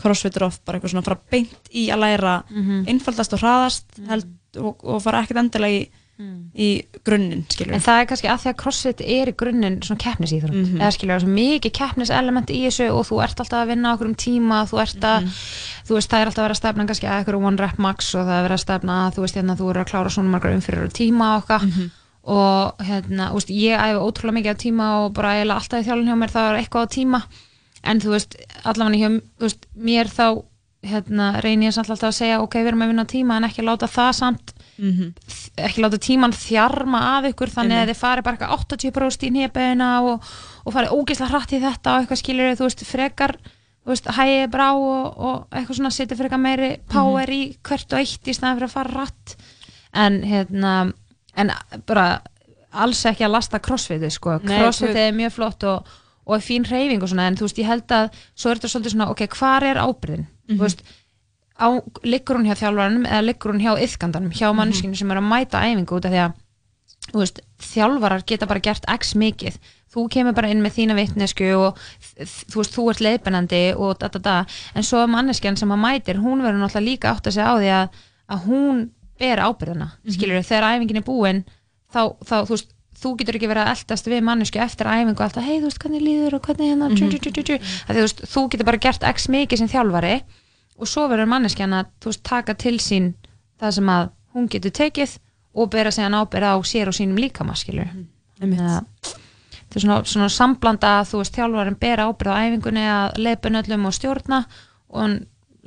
crossfit er oft bara eitthvað svona fara beint í að læra Mhm. einfaldast og hraðast held, og, og fara ekkert endilega í í grunninn, skilur En það er kannski að því að crossfit er í grunninn svona keppnisíþrótt Mhm. eða skilur það er mikið keppniselement í þessu og þú ert alltaf að vinna okkur um tíma þú ert að, Mhm. þú veist, það er alltaf að vera að stefna kannski að eitthvað one rep max og það er að vera að stefna að þú veist, hérna, þú eru að klára svona margar umfyrir og tíma okkar Mhm. og hérna, þú veist, ég æfi ótrúlega mikið á tíma og bara eiginlega alltaf í þjálfun hjá mér það er eitthvað á tíma en þú veist, allavega mér þá hérna, reyni ég samt alltaf að segja ok, við erum að vinna tíma en ekki láta það samt Mhm. ekki láta tíman þjarma að ykkur þannig Einmitt. að þið fari bara eitthvað 80% í nýjaböðina og, og fari ógeðslega hratt í þetta og eitthvað skilur þú veist, frekar þú veist, hægið brá og, og eitthvað svona setja frekar meiri power í hvert og eitt í snæðan fyrir að fara hratt en hérna en bara alls ekki að lasta crossfitið sko, crossfitið er mjög flott og, og er fín reyfing og svona en þú veist, ég held að svo er þetta svolítið svona, ok, hvar er ábyrðin Mhm. þú veist, á, liggur hún hjá þjálfaranum eða liggur hún hjá yðkandanum, hjá manneskinu sem er að mæta æfingu út af því að veist, þjálfarar geta bara gert x mikið, þú kemur bara inn með þína vitnesku og þú veist, þú ert leiðbennandi og da da da. En svo manneskjan sem að mætir, hún verður náttúrulega líka átt að segja á því að, að hún ber ábyrðina, mm skilur þegar æfingin er búin þá, þá þú veist, þú getur ekki verið að eldast við mannesku eftir æfingu alltaf, hei þú veist hvernig líður og hvernig hérna. Að því, þú veist, þú getur bara gert x mikið sem þjálfari og svo verður manneskjan að veist, taka til sín það sem að hún getur tekið og bera sig hann ábyrð á sér og sínum líkama skilur Einmitt. það er svona, svona samblanda að þú veist þjálfarin bera ábyrð á æfingunni að leipun öllum og stjórna og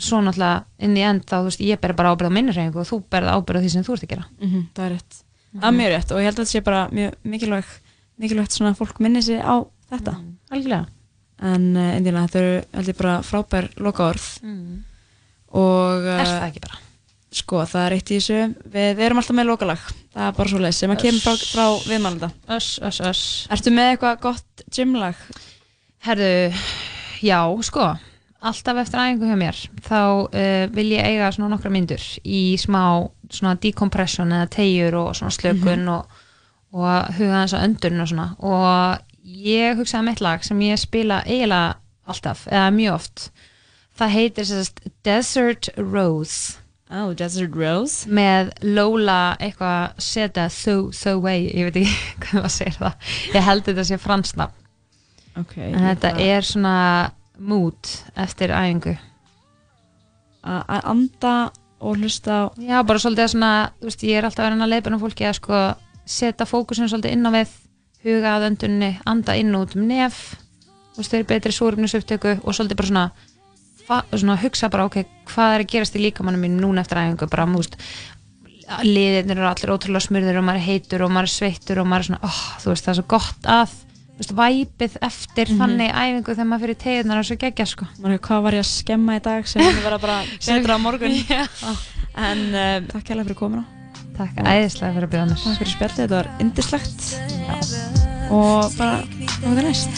svo náttúrulega inn í end þá þú veist ég ber bara ábyrð á minni reyningu og þú berð ábyrð á því sem þú ert að gera. Mhm, það er rétt. Það er mjög rétt og ég held að þetta sé bara mjög mikilvæg mikilvægt svona að fólk minni sig á þetta. Algjörlega. En uh, þetta eru held ég bara frábær lokaorð og uh, er það ekki bara? Sko það er eitt í þessu. Við erum alltaf með lokalag. Það er bara svo leið sem að kemur frá, frá viðmælanda. Öss, öss, öss. Ertu með eitthvað gott gymlag? Herðu, já, sko. Alltaf eftir æfingu hjá mér þá uh, vil ég eiga svona nokkra myndur í smá svona decompression eða tegjur og svona slökun og, og huga þess að öndurinn og svona. Og ég hugsaði með eitt lag sem ég spila eiginlega alltaf, eða mjög oft það heitir sérst Desert Rose. Oh, Desert Rose? Með Lola eitthvað seta so, so way, ég veit ekki hvað maður segir það. Ég held þetta sé fransna okay, en þetta er svona mood eftir æfingu. Að anda og hlusta já, bara svolítið að svona, þú veist, ég er alltaf að vera að leipa um fólki að sko setja fókusin svolítið inn á við huga að öndunni, anda inn út um nef þú veist, þau eru betri súrefnisupptöku og svolítið bara svona, svona hugsa bara, ok, hvað er að gerast í líkamannum mínum núna eftir æfingu, bara, veist liðirnir eru allir ótrúlega smurðir og maður er heitur og maður er sveittur og maður er svona, oh, þú veist, það er svo gott að veist, væpið eftir Mhm. þannig æfingu þegar maður fyrir tegurnar er svo geggja sko. Maður, hvað var ég að skemma í dag sem hefur verið bara betra á morgun Já. en uh, takk hérlega fyrir komuna Takk æðislega fyrir að byrja mér Takk fyrir spjallið, þetta var indislegt og bara, hvað er næst?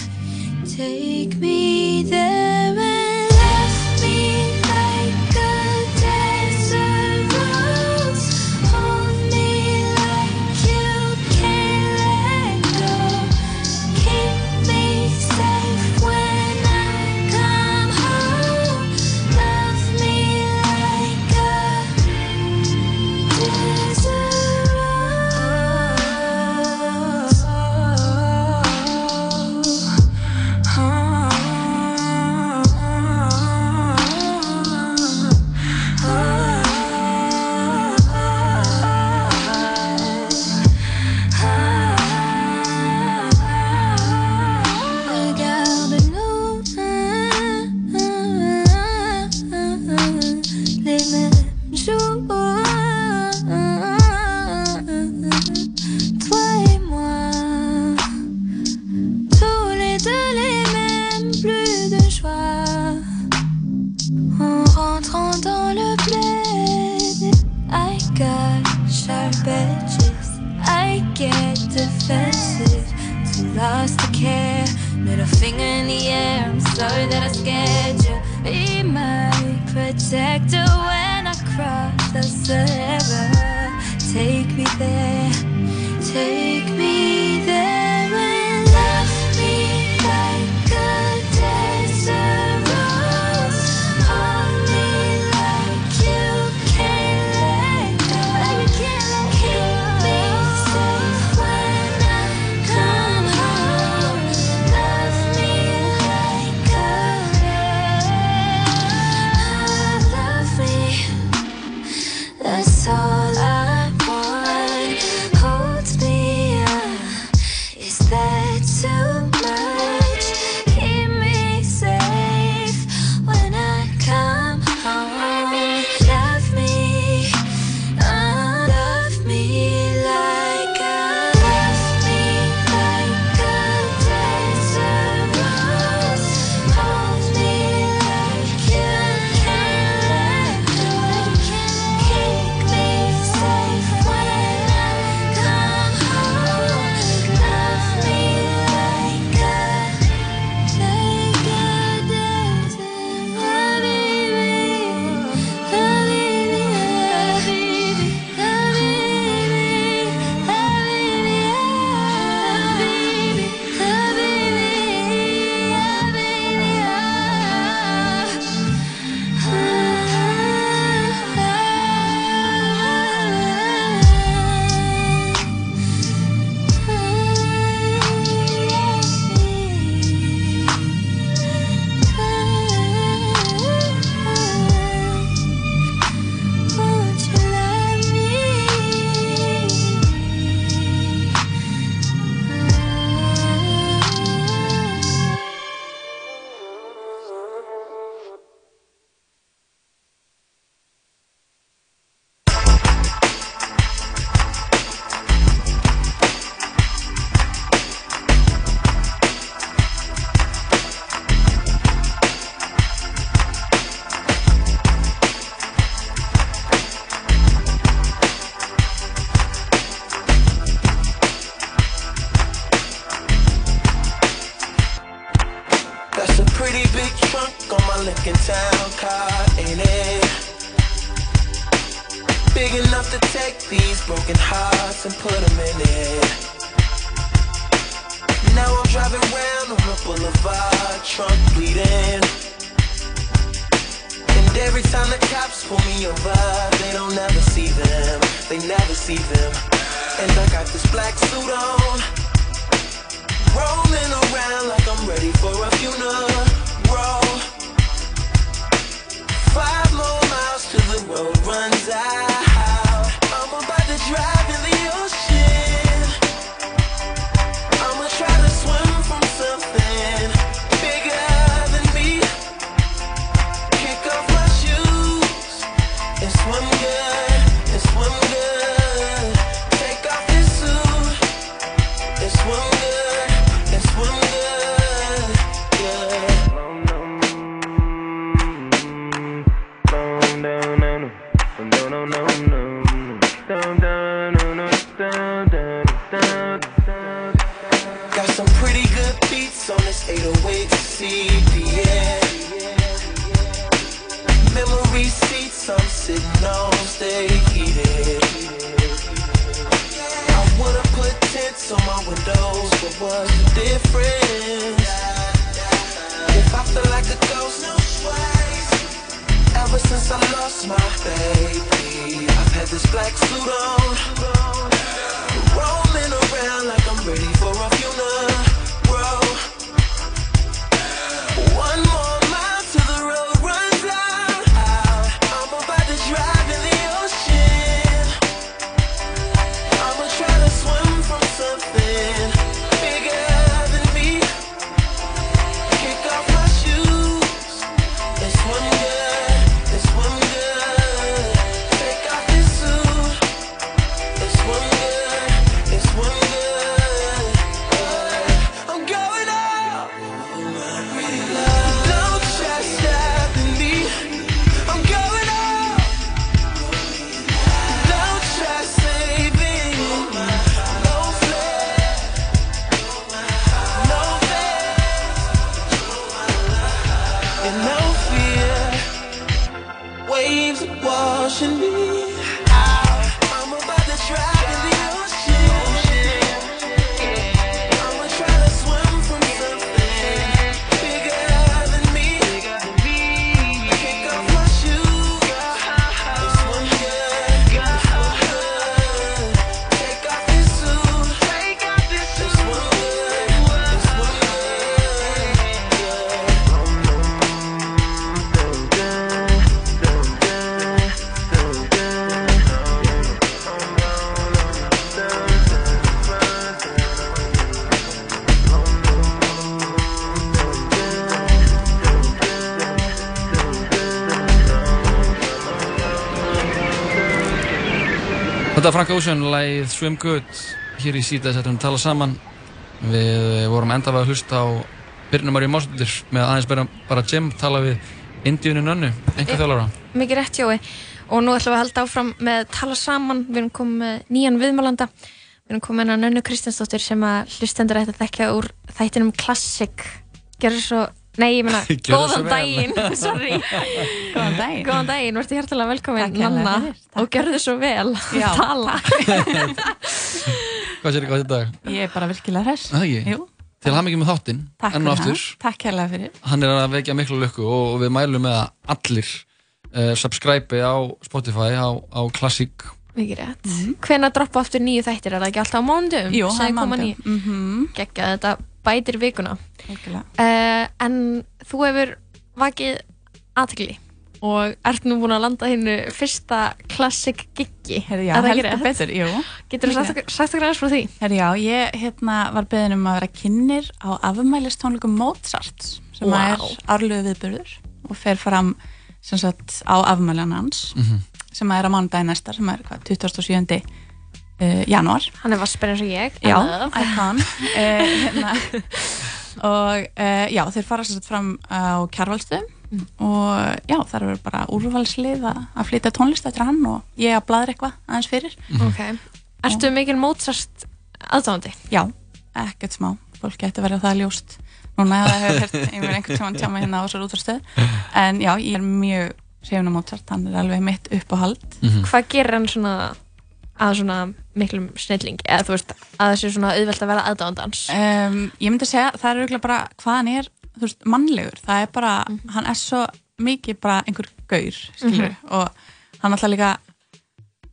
Defensive. Too lost to care, middle finger in the air. I'm sorry that I scared you. Be my protector when I cross the Sahara. Take me there, take me Þetta Frank Ocean, lagið Swim Good hér í síðan settum við tala saman. Við eh, vorum enda að hlusta á Birnum Maríu Másdóttir með aðeins bara, bara Jim tala við Indíunni Nönnu, einhver þjálfara Mikið rétt Jói. Og nú ætlum við að halda áfram með tala saman. Við erum komið nýjan viðmálanda við erum komið með Nönnu Kristjánsdóttir sem að hlustendur ætti að þekka úr þættinum Classic. Gerðu svo, nei ég meina góðan daginn sorry Góðan daginn. Góðan daginn, verður hjertalega velkomin Takk hérlega Nanna og gerðu svo vel Já. tala Hvað sér hvað þetta dag? Ég er bara virkilega hress. Það ekki? Jú. Til hann mikið með þáttinn, enn og aftur. Takk hérlega fyrir. Hann er að vekja miklu lukku og, við mælum með að allir uh, subscribe á Spotify á, á Classic Mikið rétt Hvenær droppa aftur nýju þættir, er það ekki alltaf á mándum? Jú, það er. Mhm. Gekkja þetta bætir vikuna uh, En þú hefur vakið aðtegli og ert nú búin að landa hinnu fyrsta classic giggi Herri, já, Er heldur betur, jú. Getur þú sagt, okkur- aðeins frá því? Herri, já, ég hérna, var beðin um að vera kynir á afmælistónleikum Mozart sem Vá. er árlegu viðburður og fer fram sem sagt á afmælan hans Mhm. sem er á mánudagi næsta sem er hvað, 27. Uh, januar. Hann er vassber eins og ég. Já, Hello. icon uh, hérna. og uh, já, þeir fara sagt fram á kjarvalstöðum og já, það eru bara úrvalslið að flytja tónlist eftir hann og ég að bladra eitthvað aðeins fyrir. Ok. Ertu mikil Mozart aðdáðandi? Já, ekkert smá. Fólk getur verið að það ljóst núna það hefur hert einhvern tímann tjáma hérna á þessar útvarstöð en já, ég er mjög hrifin á Mozart, hann er alveg mitt uppáhald. Hvað gerir hann svona að svona miklum snilling eða þú veist að það sé svona auðvelt að vera aðdáðandans um, ég myndi segja, það er bara hvað hann er, þú veist, mannlegur. Það er bara, hann er svo mikið bara einhver gaur, skilur Mhm. og hann alltaf líka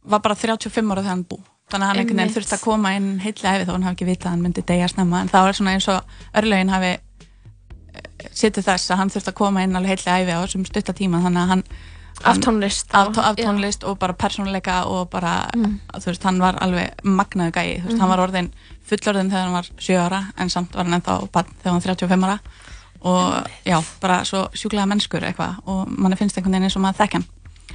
var bara 35 ára þegar hann bú. Þannig að hann einhvern veginn þurfti að koma inn heillega æfi þó hann hafi ekki vitað að hann myndi deyja snemma. En það var svona eins og örlögin hafi sitið þess að hann þurfti að koma inn alveg heillega æfi á þessum stutta tíma. Þannig að hann Af tónlist af, af tónlist og bara persónuleika og bara, Mm. þú veist, hann var alveg magnaðu gæi, þú veist, Mhm. hann var orðin fullorðin þegar hann var 7 ára en samt var hann ennþá bann þegar hann var 35 ára og já, bara svo sjúklega mennskur eitthvað og manni finnst einhvern veginn eins og maður þekk hann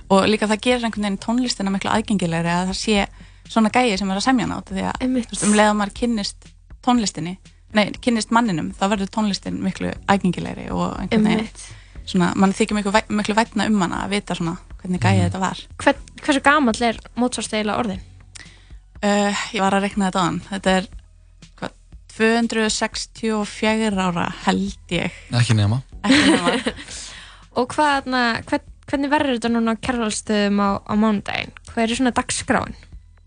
og líka það gerir einhvern veginn tónlistina miklu aðgengilegri að það sé svona gæi sem er að semja át því að veist, um leið að maður kynnist tónlistinni nei, kynnist manninum, þá verður tónlistin miklu aðgengilegri og einhvern veginn. Svona, mann þykir miklu, miklu vætna um hana að vita svona hvernig gæi þetta var Hvern, Hversu gamall er Mozart eiginlega orðin? Uh, ég var að rekna þetta á hann. Þetta er hvað, 264 ára held ég. Ekki nema Ekki nema. Og hvað, na, hvern, hvernig verður þetta núna á kærvalstöðum á, á mánudaginn? Hvað er svona dagskráin?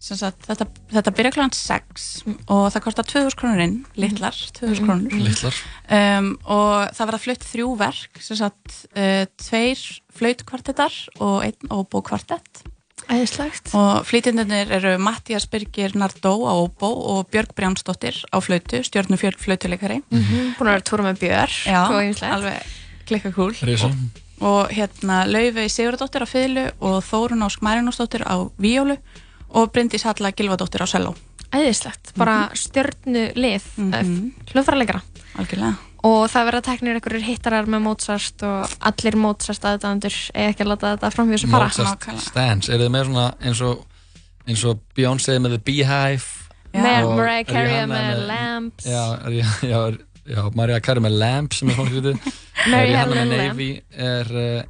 Sagt, þetta, þetta byrja kl. 6 og það kostar 2000 krónur inn, litlar, 2000 krónur. Litlar. Um, og það verða flutt þrjú verk, sem sagt, uh, tveir flautkvartettar og einn óbókvartett. Æðislegt. Og flytjendunir eru Mattias Birgir Nardó á óbó og Björg Brjánsdóttir á flautu, stjórnu flautuleikari. Mhm. Búin að vera túra með Björk Já, alveg klikka kúl. Risa. og hérna Laufey Sigurðardóttir á fiðlu og Þórun Ósk Marinósdóttir á víólu og Bryndís Halla Gilvadóttir á selló. Æðislegt, bara stjörnu lið mm Mhm. hljóðfæraleikara. Algjörlega. Og það verða teknir einhverjir hittarar með Mozart og allir Mozart aðdæðandur eða ekki að láta þetta fram fyrir þessu fara. Mozart stands, eru þið með svona eins og eins og Beyoncé með The Beehive? Með og Mariah Carey með Lamps. Já, já, já, já Mariah Carey með Lamps sem er Mary Rihanna Helen með. Navy er, eh,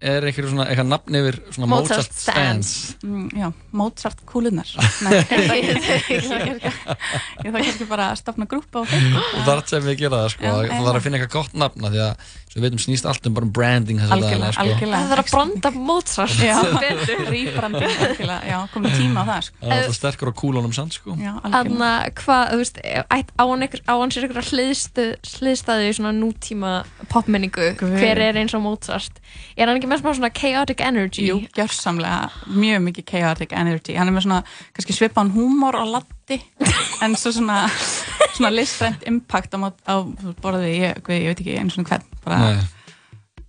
er einhverju svona, eitthvað nafn yfir svona Mozart Mozart, stands, mm, Já, Mozart kúlunar Nei, ég þarf ég þarf kannski bara að stopna grúpa og það er sem við gera það sko, það já. þarf að finna eitthvað gott nafna því að svo við veitum snýst allt um bara um branding þessa Algjörlega, sko. algjörlega. það þarf að branda Mozart Já, betur. Rýbranding algjörlega, já, komið tíma á það sko. það er alltaf sterkur á kúlunum sann sko. Já, Anna, hvað, þú veist, á sér einhverja hliðstu, hliðstæði í svona nútíma popmenningu, hver er eins og Mozart? Er hann ekki með smá svona chaotic energy? Jú, gjörsamlega, mjög mikið chaotic energy. Hann er með svona, kannski svipaðan húmor og laddi, en svo svona svona listrænt impact á, á borðið, ég, guð, ég veit ekki eins og hvern, bara.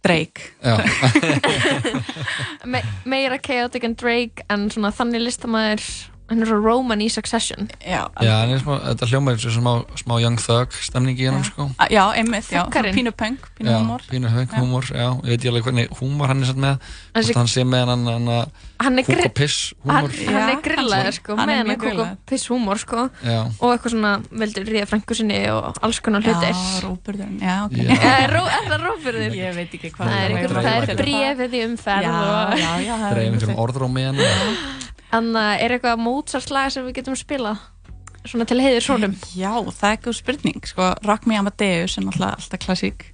Drake. Me, meira chaotic en Drake en svona þannig listamæður hann er svo Roman í Succession. Já, Já, en er smá, þetta hljómar eins og smá, smá young thug stemning í hennum sko. Já, einmitt, já, svona pínu punk, pínu Já, húmor. pínu Já. húmor, já, ég veit ekki alveg hvernig húmor hann er satt með, Þessi- hann sé með hann, hann, hann, hann er, Kúk gri- og piss hann, hann er grillaður sko, Hann er með hann mjög að kók og grillaður. piss húmor sko. Já. og eitthvað svona veldur ríða frængu sinni og alls konar Já, hlutir. Já, ok. Já. Er, ró, er það rófurður? Ég veit ekki hvað Það er, er. er er bréfið í umferð Já, og já, já, það er dreifum hann Anna, er eitthvað Mozart lag sem við getum spilað svona til heiður svonum Já, það er ekki spurning, sko, Rock Me Amadeus er náttúrulega alltaf klassík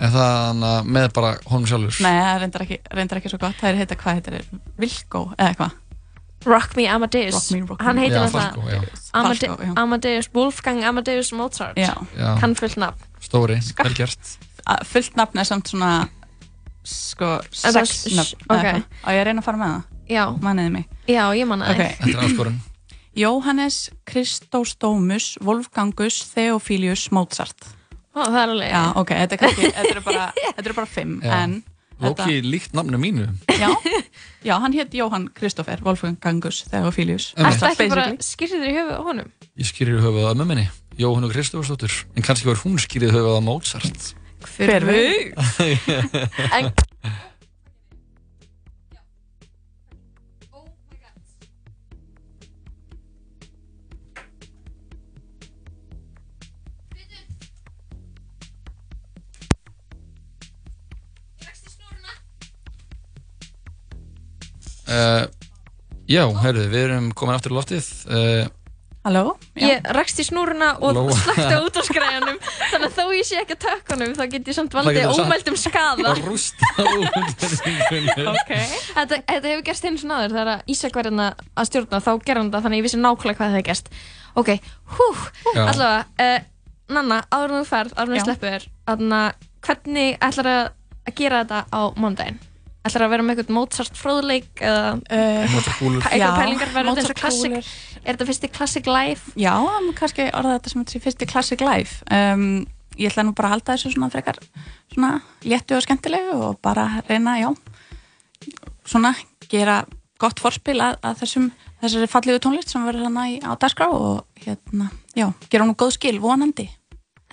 Er það hann að- með bara honum sjálfur? Nei, það reyndar ekki, reyndar ekki svo gott, það er heita, hvað heitir það, Vilko, eða eitthvað Rock Me Amadeus Rock Me, Rock Me. hann heitir já. Amadeus, Wolfgang Amadeus Mozart Já. Já. kann fullt nafn Stóri, vel gert Að Fullt nafn er samt svona, sko, sex nafn, ok. eða eitthvað. Á ég að reyna að fara með það? Já, Manniði mig. já, ég manna það Ok. Þetta er áskorun Jóhannes Kristóstómus Wolfgangus Theophilius Mozart Ó, það er alveg Já, ok, þetta er kannski, þetta eru bara, þetta eru bara fimm, Já. en Lóki líkt nafnu mínu já, já, hann hétt Jóhann Kristoffer Wolfgangus Theophilius Einmitt. Ertu ekki bara skýrðir í höfuð á honum? Ég skýrir höfuð á ömmu minni Jóhannu Kristófsdóttur En kannski var hún skýrið höfuð á Mozart Hver veit? En uh, Já, heyrðu, við erum komin aftur í loftið uh, Halló? Ég rakst í snúruna og Lóa. slökti á útvarskræðanum þannig að þó ég sé ekki að tökkanum þá get ég samt Það valdið ómældum skada Og rústa útvarpinu. þetta, þetta hefur gerst einu svona aður þegar Ísak var hérna að stjórna þá gerði hann það þannig að ég vissi nákvæmlega hvað það hefði gerst ok, hú, allavega uh, Nanna, áður en þú ferð, áður en þú sleppur hvernig ætlar að að gera þetta á mándaginn? Ætlar að vera með eitthvað Mozart fróðleik eða Uh, Mozart-kúlur. eitthvað Já, pælingar verður þetta eins og klassik er þetta fyrsti klassik live? Já, það má kannski orða þetta sem þetta sé fyrsti Classic Live. Um, ég ætla nú bara að halda þessu svona frekar svona léttu og skemmtilegu og bara reyna, já, svona gera gott forspil að, að þessum, þessari fallegu tónlist sem verður í, á dagskrá og hérna, já, gera nú góð skil, vonandi.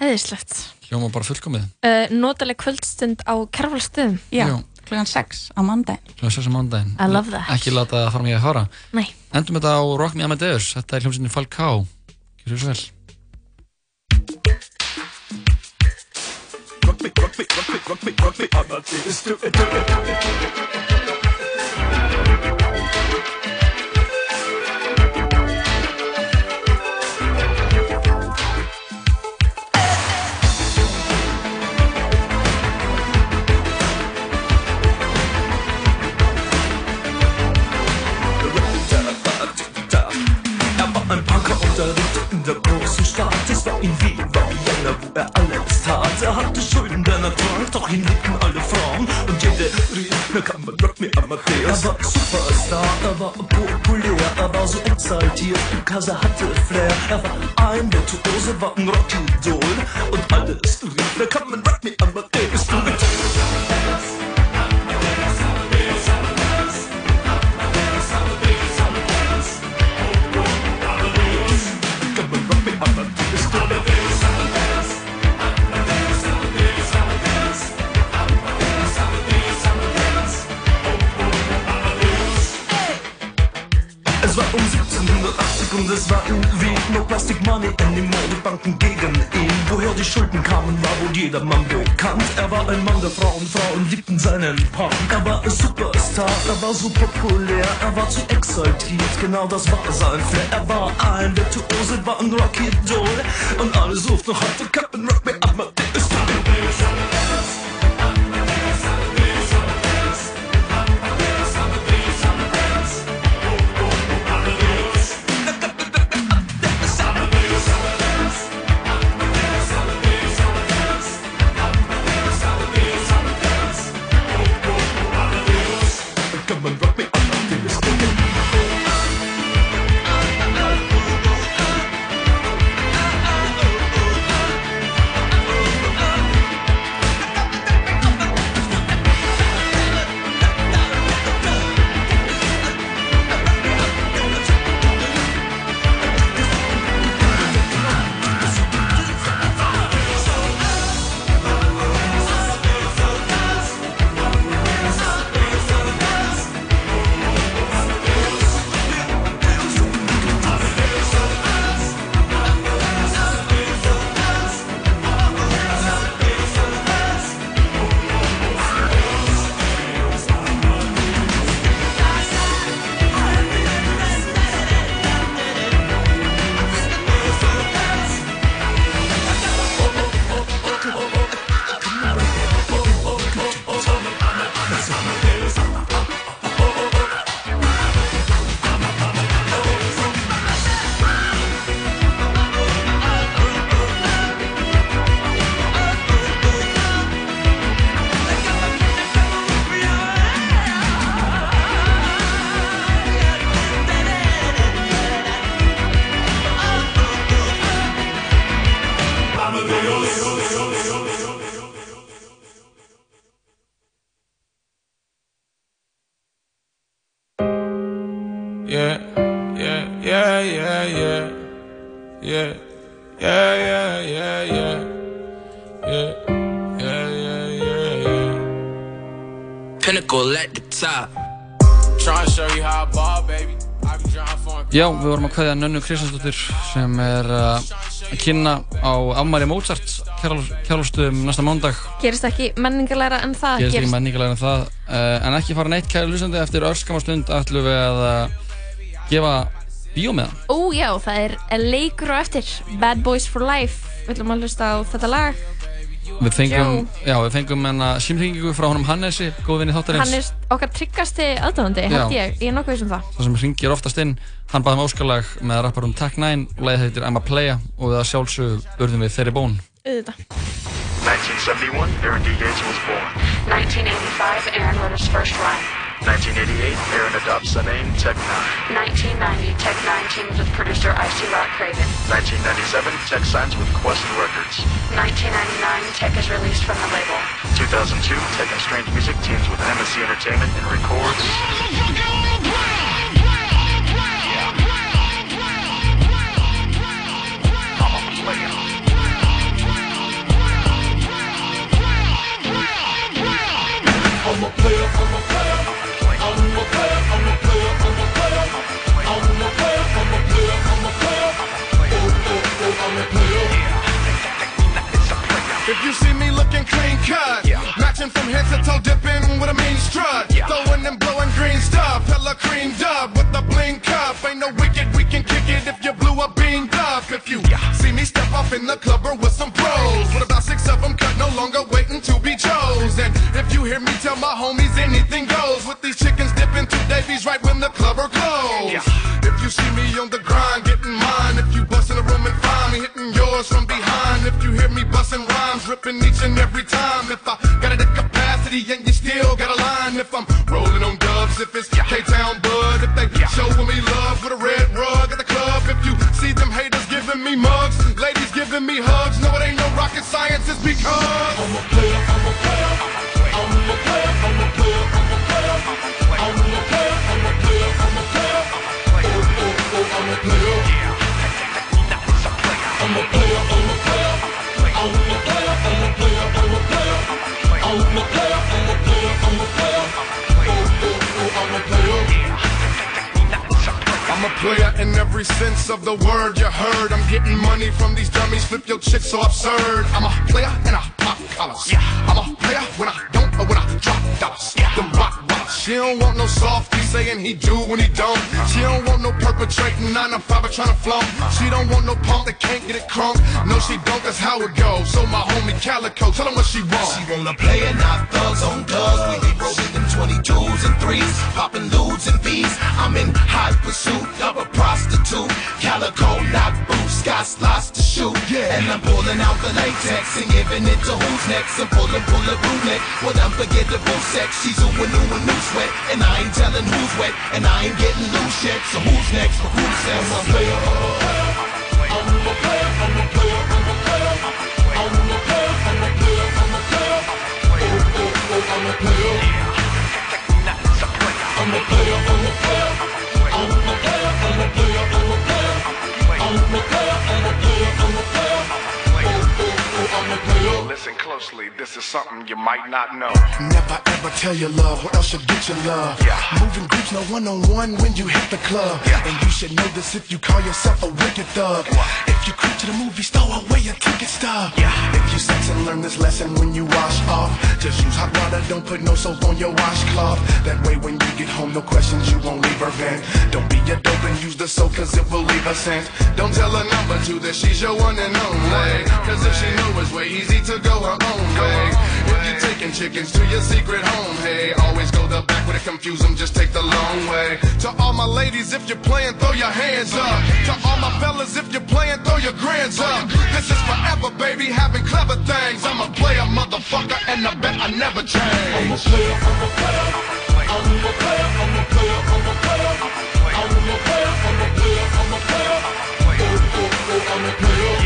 Eðislegt. Hljóma bara fullkomið. Uh, notaleg kvöldstund á Kjærvalstöðum. Já, Já. Klukkan 6 á mandaginn. Hljóma sér sem mándaginn. I love that. Ekki láta það fara mig að fara. Nei. Endum þetta á Rock Me Amadeus. Þetta er hljómsveitin Falcao. Gjör svo vel. Er Es war in Wien, war Vienna, wo er alles tat. Er hatte Schulden, der Natur, doch ihn liebten alle Frauen. Und jede rief, na kann man Rock me Amadeus. Er war Superstar, er war populär, er war so exaltiert, because er hatte Flair. Er war ein Virtuose, war ein Rockidol. Und alles rief, na kann man Rock me Amadeus. Du und es war in Wien No Plastic Money anymore, die Banken gegen ihn. Woher die Schulden kamen, war wohl jedermann bekannt. Er war ein Mann der Frauen, Frauen liebten seinen Punk. Er war ein Superstar, er war so populär Er war zu exaltiert, genau das war sein Flair. Er war ein Virtuose, war ein Rocky-Doll Und alle suchten heute Captain Rock Me Amadeus Come on, Já, við vorum að kveðja Nönnu Kristjánsdóttir sem er uh, að kynna á afmæli Mozart kjálfstöðum næsta mándag. Gerist ekki menningarlegra en það gerist ekki menningarlega en það uh, en ekki fara neitt kæri lusandi eftir örskama stund ætlum við að uh, gefa bíómiða. Ó já, það er leikur og eftir. Bad Boys for Life. Við ætlum að hlusta á þetta lag Við fengum, já, við fengum enna símringingu frá honum Hannesi, góð vinni þáttarins. Hann er okkar tryggasti aðdáðandi, held ég Ég er nokkuð viss um það Það sem hringir oftast inn, hann baði um óskalag með rapparum Tech 9 og leiði heitir I'm a Playa og við að sjálfsög urðum við þeirri bón. Auðvitað 1971, Aaron D. Gates was born. 1985, Aaron wrote his first rhyme. 1988, Aaron adopts the name Tech 9. 1990, Tech 9 teams with producer Icy Rock Craven. 1997, Tech signs with Quest Records. 1999, Tech is released from the label. 2002, Tech and Strange Music teams with MSC Entertainment and records. I'm a player. I'm a player, If you see me looking clean cut, matching from head to toe, dipping with a mean strut, throwing and blowing green stuff, hella cream dub with the bling cup. Ain't no wicked, we can kick it if you blew a bean up. If you see me step off in the club or with some pros, with about six of them cut, no longer waiting to be chosen. If you hear me tell my homies anything goes, with these chickens dipping two Davies right when the club clubber close. If you see me on the grind, getting. If you bust in the room and find me hitting yours from behind. If you hear me busting rhymes, ripping each and every time. If I got it at capacity and you still got a line. If I'm rolling on dubs, if it's K-Town Bud. If they showing me love with a red rug at the club. If you see them haters giving me mugs, ladies giving me hugs. No, it ain't no rocket science, it's because I'm a player, I'm a player. I'm I'm I'm a player in every sense of the word you heard. I'm getting money from these dummies, flip your chick so absurd. I'm a player and I pop collars. I'm a player when I don't or when I drop dollars. Them rock dollars. She don't want no softy saying he do when he don't. She don't want no perpetrating nine to five trying to flunk. She don't want no punk that can't get it crunk. No, she don't, that's how it goes. So my homie Calico, tell him what she want. She wanna play and not thugs on thugs. We be rolling them 22s and 3s, popping ludes and V's. I'm in hot pursuit of a prostitute. Calico, not boots, got slots to shoot. And I'm pulling out the latex and giving it to who's next. And pulling, pulling bootleg with unforgettable sex. She's and ooh and new sweat. And I ain't telling who's wet. And I ain't getting loose yet. So who's next for who's next? I'm a player. I'm a player, I'm a player, I'm a player. I'm a player, I'm a player, I'm a player. Oh, oh, oh, I'm a player. I'm a player, I'm a player. I'm a player, I'm a player, I'm a player. I'm a player, I'm a player, I'm a player. I'm a player. Listen closely, this is something you might not know. Never ever tell your love, or else you'll get your love. Moving groups, no one on one when you hit the club. And you should know this if you call yourself a wicked thug. If you creep to the movie store, away your ticket stub. Yeah. If you sex and learn this lesson when you wash off, just use hot water, don't put no soap on your washcloth. That way, when you get home, no questions, you won't leave her vent. Don't be a dope and use the soap, cause it will leave a scent. Don't tell a number two that she's your one and only. Cause if she knew, it's way easy to go her own way. If you're taking chickens to your secret home, hey, always go the back way to confuse them, just take the long way. To all my ladies, if you're playing, throw your hands up. To all my fellas, if you're playing, throw your grands up. This is forever, baby, having clever things. I'm a player, motherfucker, and I bet I never change. I'm a player, I'm a player. I'm a player, I'm a player, I'm a player. I'm a player, I'm a player, I'm a player. Oh, oh, oh, I'm a player.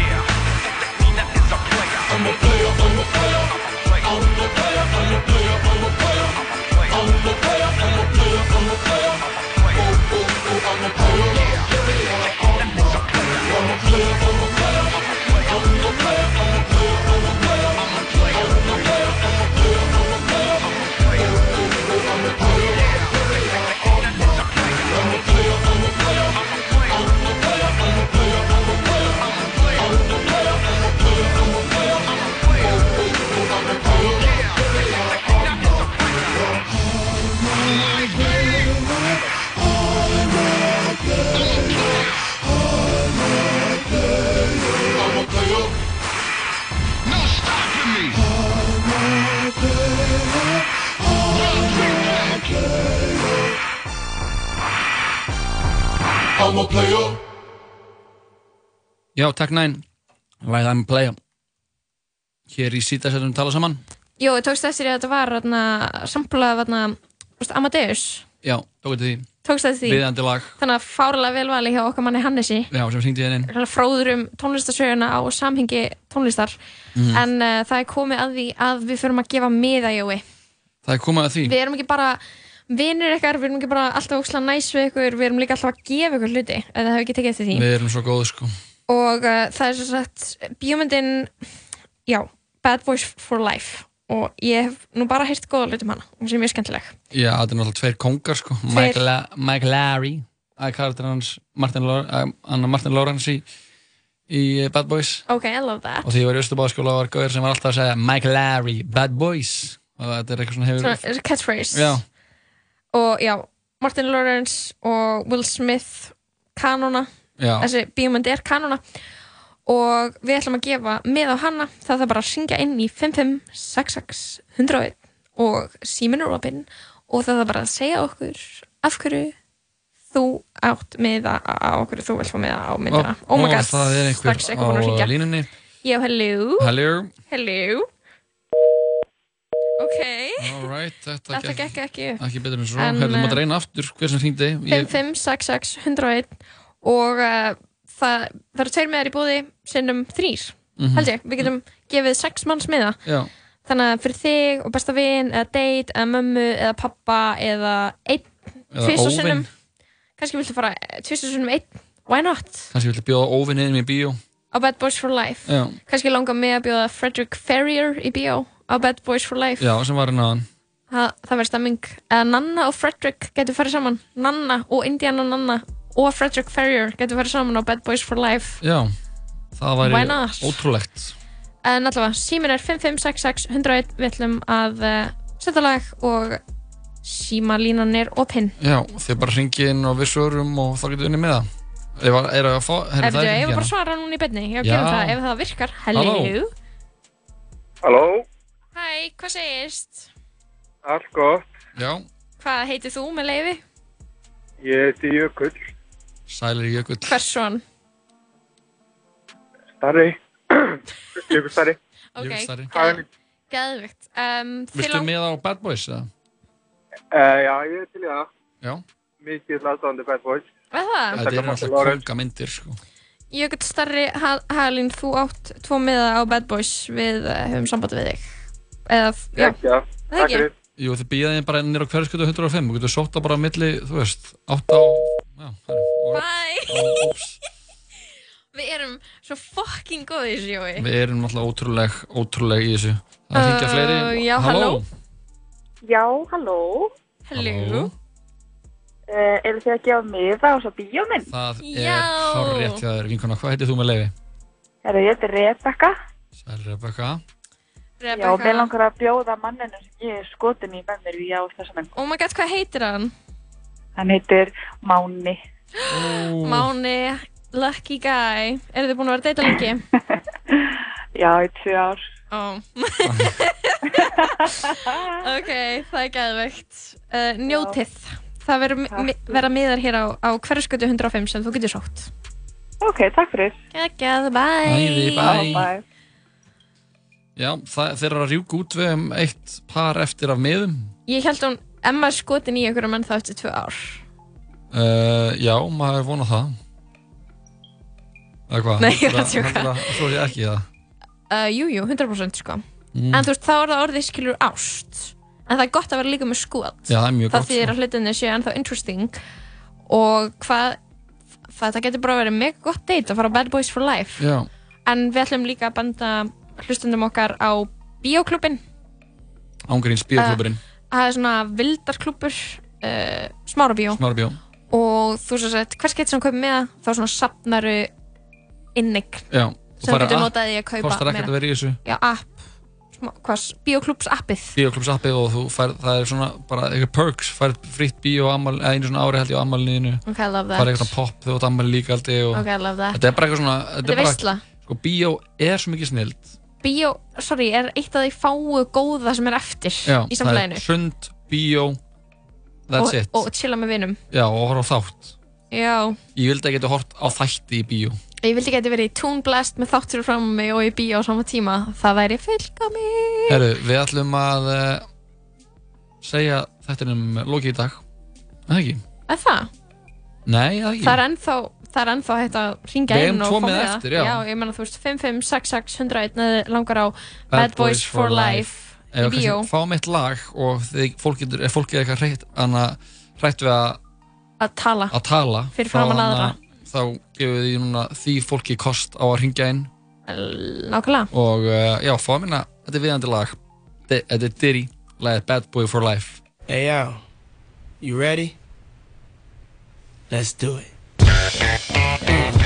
I'm a player, I'm a player. I'm a player, I'm a I'm a player. Já, takk næn Læð I'm a player. Hér í síðastættum tala saman. Jó, ég tókst eftir að þetta var samplað Amadeus. Já, tók þetta því. Tókst eftir því. Viðandi lag. Þannig að fárlega vel vali hjá okkar manni Hannesi. Já, sem syngdi henni Svona fróður um tónlistarsöguna á samhengi tónlistar. Mhm. en uh, það er komið að því að við förum að gefa miða Jói. Það er komið að því. Við erum ekki bara vinnir ykkar, við erum ekki bara alltaf óksla næs við ykkur, við erum líka alltaf að gefa ykkur hluti eða það hefur ekki tekið eftir því. Við erum svo góði sko. Og uh, það er svo sagt bíómyndin já, Bad Boys for Life. Og ég hef nú bara heyrt góða hluti um hana og sem er mjög skemmtileg. Já, þetta er náttúrulega tveir kongar sko. Mike, La Mike Larry Það er karakter hans Martin, Martin Lawrence í, í Bad Boys. Ok, I love that. Og því ég var í Östubáðskóla var gauður sem var alltaf að segja Mike Larry, Bad Boys. Og þetta er eitthvað svona hefur Svona, catchphrase? Já, og já, Martin Lawrence og Will Smith kanona, Já. þessi bíómynd er kanona og við ætlum að gefa með á hana, það þarf bara að syngja inn í 5566 101 og síminn er opinn og það þarf bara að segja okkur af hverju þú átt með á okkur þú vilt fá með á myndina. Ó, oh god, það er einhver á línunni. já, hello. Hello. Hello ok. Alright, þetta, Þetta gekk ekki. Ekki betur en svo. Herðum eh, að reyna aftur hver sem hringdi. Ég- 5566 101 og uh, það, það eru tveir meðar í búði sinnum þrýr, Mhm. held ég. Við getum gefið sex manns miða Já, þannig að fyrir þig og besta vin eða date, eða mömmu, eða pappa eða einn, tvisvar óvin. sinnum. Kannski viltu fara tvisvar sinnum einn, why not? Kannski viltu bjóða óvinniðin í bíó. Á Bad Boys for Life. Já, kannski langar mig að bjóða Frederick Ferrier í bíó á Bad Boys for Life. Já sem var hérna það, það verður stemming. Nanna og Frederick getur farið saman. Nanna og Indiana Nanna og Frederick Ferrier getur farið saman á Bad Boys for Life. Já, það væri ótrúlegt. En allavega, símin er 5566 101 við ætlum að uh, setja lag og símalínan er opinn Já, þið bara hringið inn og við svörum og þá getur unni með það. Ef að- er að fá, herri, ef það er ekki bara svara núna í beinni já, Já. gerum það, ef það virkar hello, Halló. Halló, hæ, hvað segist? allt gott. Já. hvað heitir þú með leiði? Ég heiti Jökull, Sælir Jökull Hversson? starri. Jökull starri. ok, geðvikt um, Viltu lang- með á Bad Boys? eða? Uh, já, ég er til í það. Já. Mikið aðstæðandi Bad Boys. Er það? Þetta er náttúrulega konga myndir sko. Jökull starri Ha- Halín, þú átt tvo miða á Bad Boys við uh, höfum samband við þig eða, já, Já, það ekki. Jú, þið býjaði bara nýra á hverjaskötu 105 og getur sótt það bara milli, þú veist, 8 á Já, herri, og, Bye. Við erum svo fucking góð í þessu, Jói. Við erum náttúrulega ótrúleg, ótrúleg í þessu. Það er hringja fleiri. Uh, já, halló. Já, halló. Halló. Uh, eru þið að gefa miða á svo bíóminn? Það er hár rétt hjá þér, vinkona, hvað heitir þú með leiði? Ég heiti Rebecca. Sæl Rebecca Já, og mér langar að bjóða manninu sem ég er skotin í með mér í á þessum enn. Oh my god, hvað heitir hann? Hann heitir Máni. Máni, lucky guy Eru þið búin að vera að deyta lengi? Já, í tvö ár. Oh. ok, það er gæðveikt uh, Njótið Það verður verða miðar hér á, á hverjaskötu 105 sem þú getur sótt Ok, takk fyrir. Gæð, bye Bæði, bæ. Já, bye. Já, það, þeir eru að rjúka út við um eitt par eftir af miðum. Ég held hún, Emma er skotin í ykkur menn þá eftir tvö ár. Uh, Já, maður er vonað það. Eða hvað? Nei, ég að Það- djóka. það- það- Svo er ekki það? Uh, Jú, jú, 100% sko. Mm. En þú veist, þá er það orðið skilur ást. En það er gott að vera líka með skot. Já, það er mjög Það gott, þýðir sko. að hlutinni séu ennþá interesting. Og hvað Það geti bara verið mega gott date að fara á Bad Boys for Life. Já, En við ætlum líka að benda hlustundum okkar á Bíóklubin ángríns bíóklubburinn. Það er svona vildarklubur uh, Smára bíó Smára bíó Og þú svo sett, hvers getur sem kaupið með það Þá svona sapnaru innig Já, Sem þú getur notað í að kaupa Kostar ekkert að vera í þessu. Já, app. Hvað, bíóklubs appið? Bíóklubs appið og þú fær, það er svona bara eitthvað perks, fær fritt bíó amal, einu svona ári held ég á amalniðinu Ok, I love that. fær eitthvað pop þú átt amal líka og Ok, I love that. þetta er bara eitthvað svona Þetta er veisla. sko, bíó er svo mikið snild Bíó, sorry, er eitt af því fáu góða sem er eftir Já, í það samfélaginu er sund, bíó that's og, it og chilla með vinum Já, og horfa á þátt Já, Ég vildi að geta hort á þætti í bíó ég vildi geti verið í Toon Blast með þáttur með mig og í bíó á sama tíma. Það væri fylgka mig. Herru, við ætlum að uh, segja þetta um lokið í dag Er það ekki? Er það? Nei, það ekki Það er ennþá, það er ennþá hægt að ringja Við inn og fá með miða. eftir, já. Já, ég menna þú veist 5566 langar á Bad, Boys for Life í bíó kannski fáum eitt lag og þið, fólk er eitthvað hreitt, hana, hrætt við að, að tala. að tala Fyrir framan hana- aðra. þá gefum við því núna því fólki kost á að ringja inn Nákvæmlega. og uh, já, fá minna þetta er viðandi lag þetta er Diddy, lagið Bad Boy for Life Hey yo, you ready? Let's do it. Música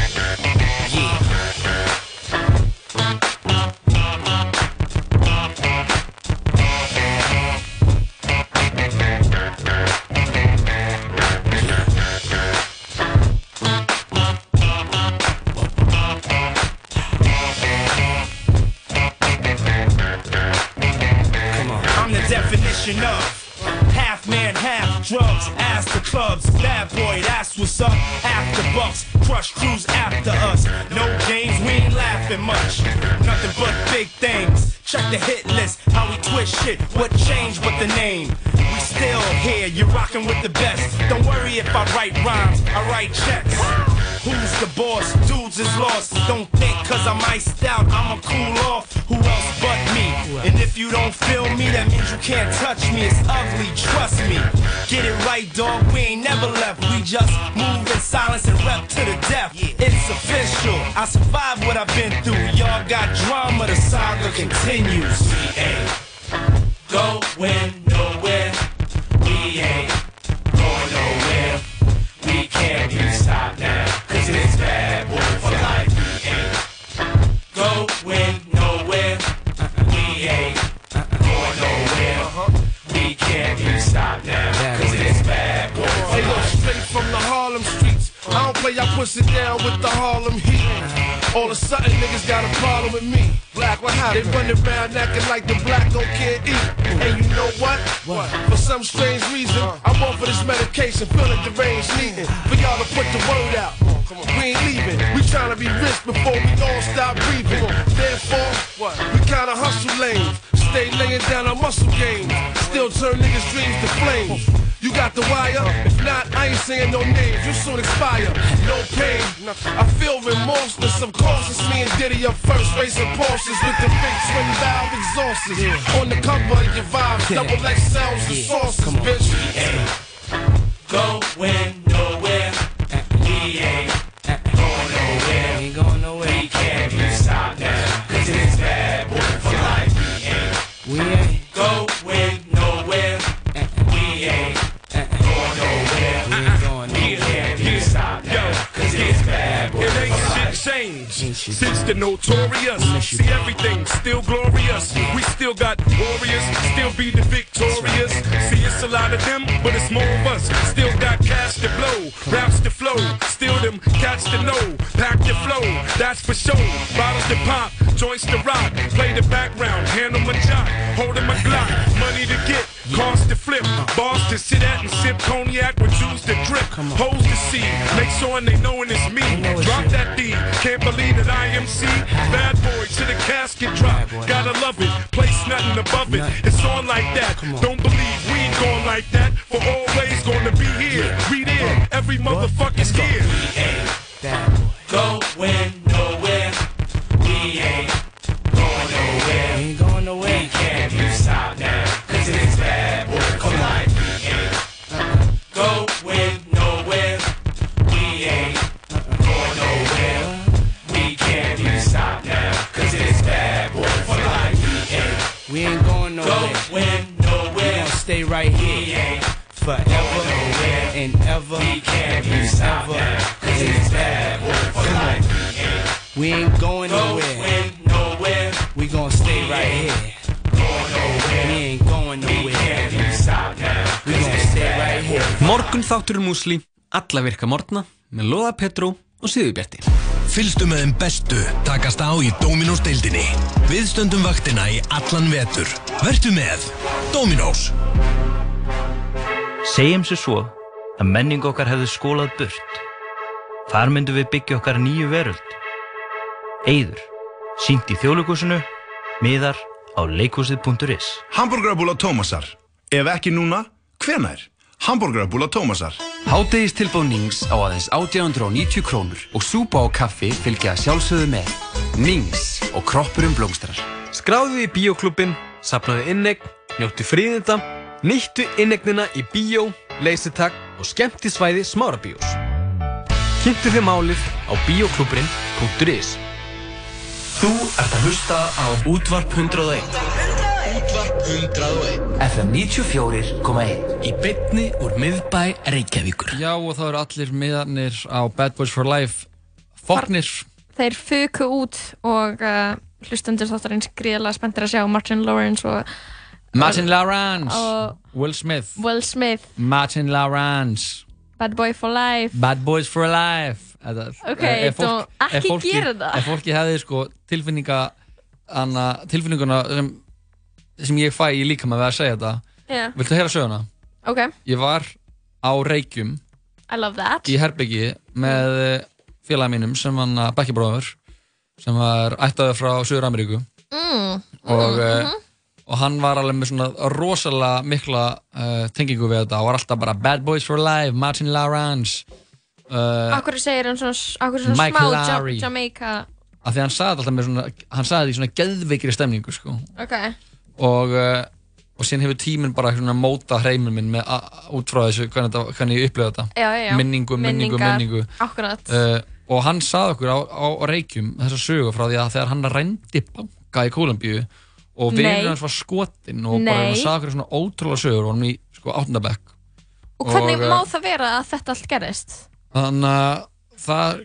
drugs, ass to clubs. Bad boy, that's what's up. After bucks, crush crews after us. No games, we ain't laughing much. Nothing but big things. Check the hit list, how we twist shit. What changed with the name? We still here, you're rocking with the best. Don't worry if I write rhymes, I write checks. Who's the boss? Dudes is lost. Don't think cause I'm iced out, I'ma cool off. Who else but me? And if you don't feel me, that means you can't touch me. It's ugly, trust me. Get it right, dog. We ain't never left. We just move in silence and rep to the death. It's official. I survived what I've been through. Y'all got drama, the saga continues. We ain't going nowhere. We ain't play, I push it down with the Harlem heat. All of a sudden, niggas got a problem with me. Black, what happened? They run around acting like the black don't can't eat. And you know what? What? For some strange reason, I'm on for this medication, feeling deranged, needing for y'all to put the word out. We ain't leaving. We trying to be rich before we all stop breathing. Therefore, what? we kinda hustle lanes. Stay laying down our muscle games. Still turn niggas' dreams to flames. You got the wire? If not, I ain't saying no names. You soon expire. No pain. I feel remorseless. Of course, it's me and Diddy up first, racing Porsches with the big twin valve exhausts. On the cover of your vibes, double XLs and sauces, bitch. Going nowhere. We Go nowhere. Changed since the notorious. See everything still glorious. We still got warriors, still be the victorious. See it's a lot of them, but it's more of us. Still got cash to blow, raps to flow. Still them catch to know, pack the flow. That's for sure. Bottles to pop, joints to rock. Play the background, handle my job, holding my Glock. Money to get, cars to flip, bars to sit at and sip cognac with juice to drip. Hoes to see, make sure they knowin' it's me. Drop that D, can't believe that I am C. Bad boy to the casket drop, gotta love it. Place nothing above it, it's on like that. Don't believe we ain't going like that. For always gonna be here, we there, every motherfucker's Morgun þáttur músli, alla virka morgna með Lóða Petró og Sýðubjarti. Fylgstu með þeim bestu takast á í Dominós deildinni. Við stöndum vaktina í allan vetur. Vertu með Dominós. Segjum sér svo að menning okkar hefði skólað burt Þar myndum við byggja okkar nýju veröld. Eyður, sínt í þjóðleikúsinu, miðar á leikúsið.is. Hamburgerabúla Tómasar. Ef ekki núna, hvenær? Hamburgerabúla Tómasar. Hádegistilbóð Nings á aðeins 1890 krónur og súpa og kaffi fylgja sjálfsögðu með. Nings og kroppurum blómstrar. Skráðu í bíóklubbin, sapnaðu innegn, njóttu fríðinda, nýttu innegnina í bíó, leysitak og skemmtisvæði smárabíós. Kynntu þið málið á bíóklubburinn.is Þú ert að hlusta á Útvarp 101. Útvarp 101. FM 94,1 Í bytni úr miðbæ Reykjavíkur. Já og þá eru allir miðarnir á Bad Boys for Life foknir. Þeir fuku út og uh, hlustendur þáttarins gríðilega spenntir að sjá Martin Lawrence og Martin Lawrence, og Will Smith, Will Smith, Martin Lawrence, Bad Boy for Life Bad Boys for Life. Þetta, Ok, ef- ef þú- ekki ef fólki- gera það. Ef fólki hefði sko tilfinninga, anna, tilfinninguna sem, sem ég fæ í líka með að segja þetta, Já. viltu heyra söguna? Ok, Ég var á Reykjum I love that í Herbyggi með félagi mínum sem hann að bekkjabróður sem var ættaður frá Suður Ameríku mm. og, mm, mm og hann var alveg með svona rosalega mikla uh, tengingu við þetta og var alltaf bara Bad Boys for Life, Martin Lawrence uh, Akkur segir hann svona, svona smá Jamaica af því hann sagði alltaf með svona hann sagði þetta í svona geðveikri stemningu sko. Ok, og, uh, og síðan hefur tíminn bara móta hreimur minn með, út frá þessu hvernig, þetta, hvernig ég upplifa þetta. Já, já, minningu, minningu, Minningar, minningu. uh, og hann sagði okkur á, á, á Reykjum þessa sögu frá því að þegar hann rændi banka í Kólumbíu og vinur hans var skotinn og bara Nei. hann sagði okkur svona ótrúlega sögur og hann í sko áttundabekk og hvernig Og, má uh, það vera að þetta allt gerist? þannig að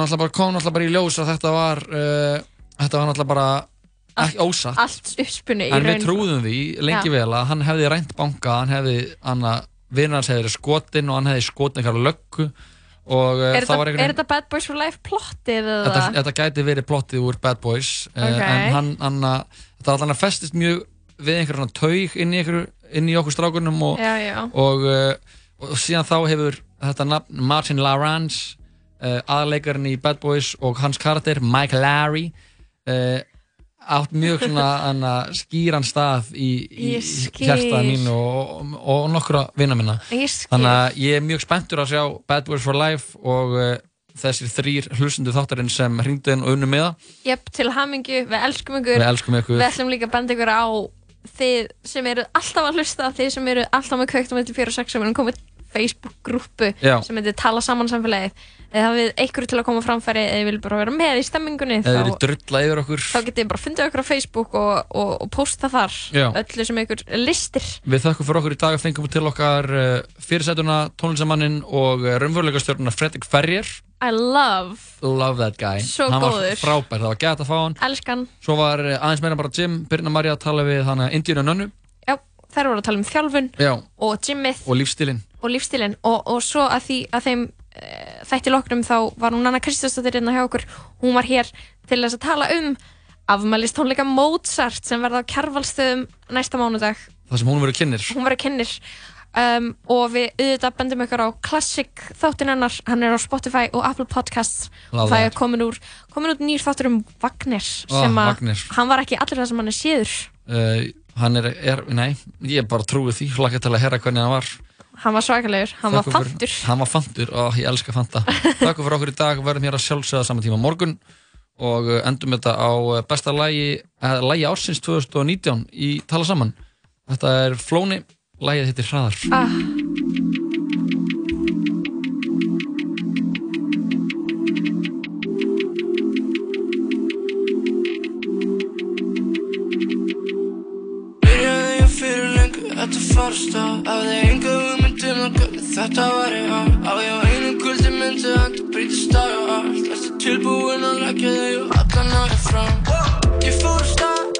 það bara kom alltaf bara í ljós að þetta var uh, þetta var alltaf bara ekki ósatt Allt uppspunni í en við raun trúðum því lengi Já. vel að hann hefði rænt banka hann hefði, hann að vinur hans hefði verið skotinn og hann hefði skotinn eitthvað löggu og uh, Er það var þetta, er þetta Bad Boys for Life plottið eða? þetta, þetta gæti verið plottið úr Bad Boys uh, Ok. en hann, hann að, þetta var allan að festist mjög við einhver svona taug inn í, einhver, inn í okkur strákunum og, Já, já. Og, uh, og síðan þá hefur þetta nafn Martin Lawrence uh, aðleikarinn í Bad Boys og hans karakter Mike Larry uh, átt mjög svona hana, skýran stað í, í hjartaða mín og, og, og nokkra vinna minna. Þannig að ég er mjög spenntur að sjá Bad Boys for Life og uh, þessir þrýr hlustundu þáttarinn sem hringdu inn og unnu með það. Jöp, til hamingju, við elskum ykkur. Við elskum ykkur. Við ætlum líka að benda ykkur á þið sem eru alltaf að hlusta þið sem eru alltaf með kveikt um 4 og 6 sem erum komið Facebook-grúpu sem heitir Tala saman samfélagið. Eða hafið einhverju til að koma framfæri eða vil bara vera með í stemmingunni eða þá, verið drulla yfir okkur. þá getið bara fundið okkur á Facebook og, og, og posta þar Já. öllu sem ykkur listir. Við þakkum fyrir okkur í dag að fengum til okkar uh, fyrirsætuna, tónlistamannin og uh, raunveruleikastjórnuna Fredrik Ferrier. I love, Love that guy. Svo Hann góður. var frábær, það var gæt að fá hann. Elskan. Svo var uh, aðeins meira bara Jim, Birna Marja að tala við hana Indíun og Nönnu. Já, þær voru að tala um þjálfun Já, og gymmið. Og lífstílinn og lífstílinn. Og, og svo að, því, að þeim e, þætti loknum þá var hún Anna Kristjánsdóttir hérna hjá okkur. Hún var hér til þess að tala um afmælist tónleika Mozart sem verða á Kjarvalstöðum næsta mánudag. Það sem hún verið kynir hún var að kynnir. Um, og við auðvitað bendum ykkur á Classic þáttin hennar, hann er á Spotify og Apple Podcasts. Love það that. er komin úr, komin út nýr þáttur um Wagner Ah, sem að hann var ekki allir það sem hann er séður. Uh, Hann er, er, nei, ég bara trúi því. Hlakka til að herra hvernig hann var hann var svakalegur, hann var fyrir, Hann var fantur. Og ég elska fanta. Takk fyrir okkur í dag, verðum hér að sjálfsögða saman tíma morgun. Og uh, endum þetta á uh, besta lagi, uh, lagi ársins 2019 í Tala Saman. Þetta er Flóni, lagið heitir Hraðar. Ah. Byrjaði ég fyrir lengur þetta farast á Hafði enga hugmyndum að hvernig þetta væri á Á ég á einu kvöldi myndi að þetta breytist dag og allt. Ertu tilbúin að leggja þig og allan aðeins fram Ég fór að stað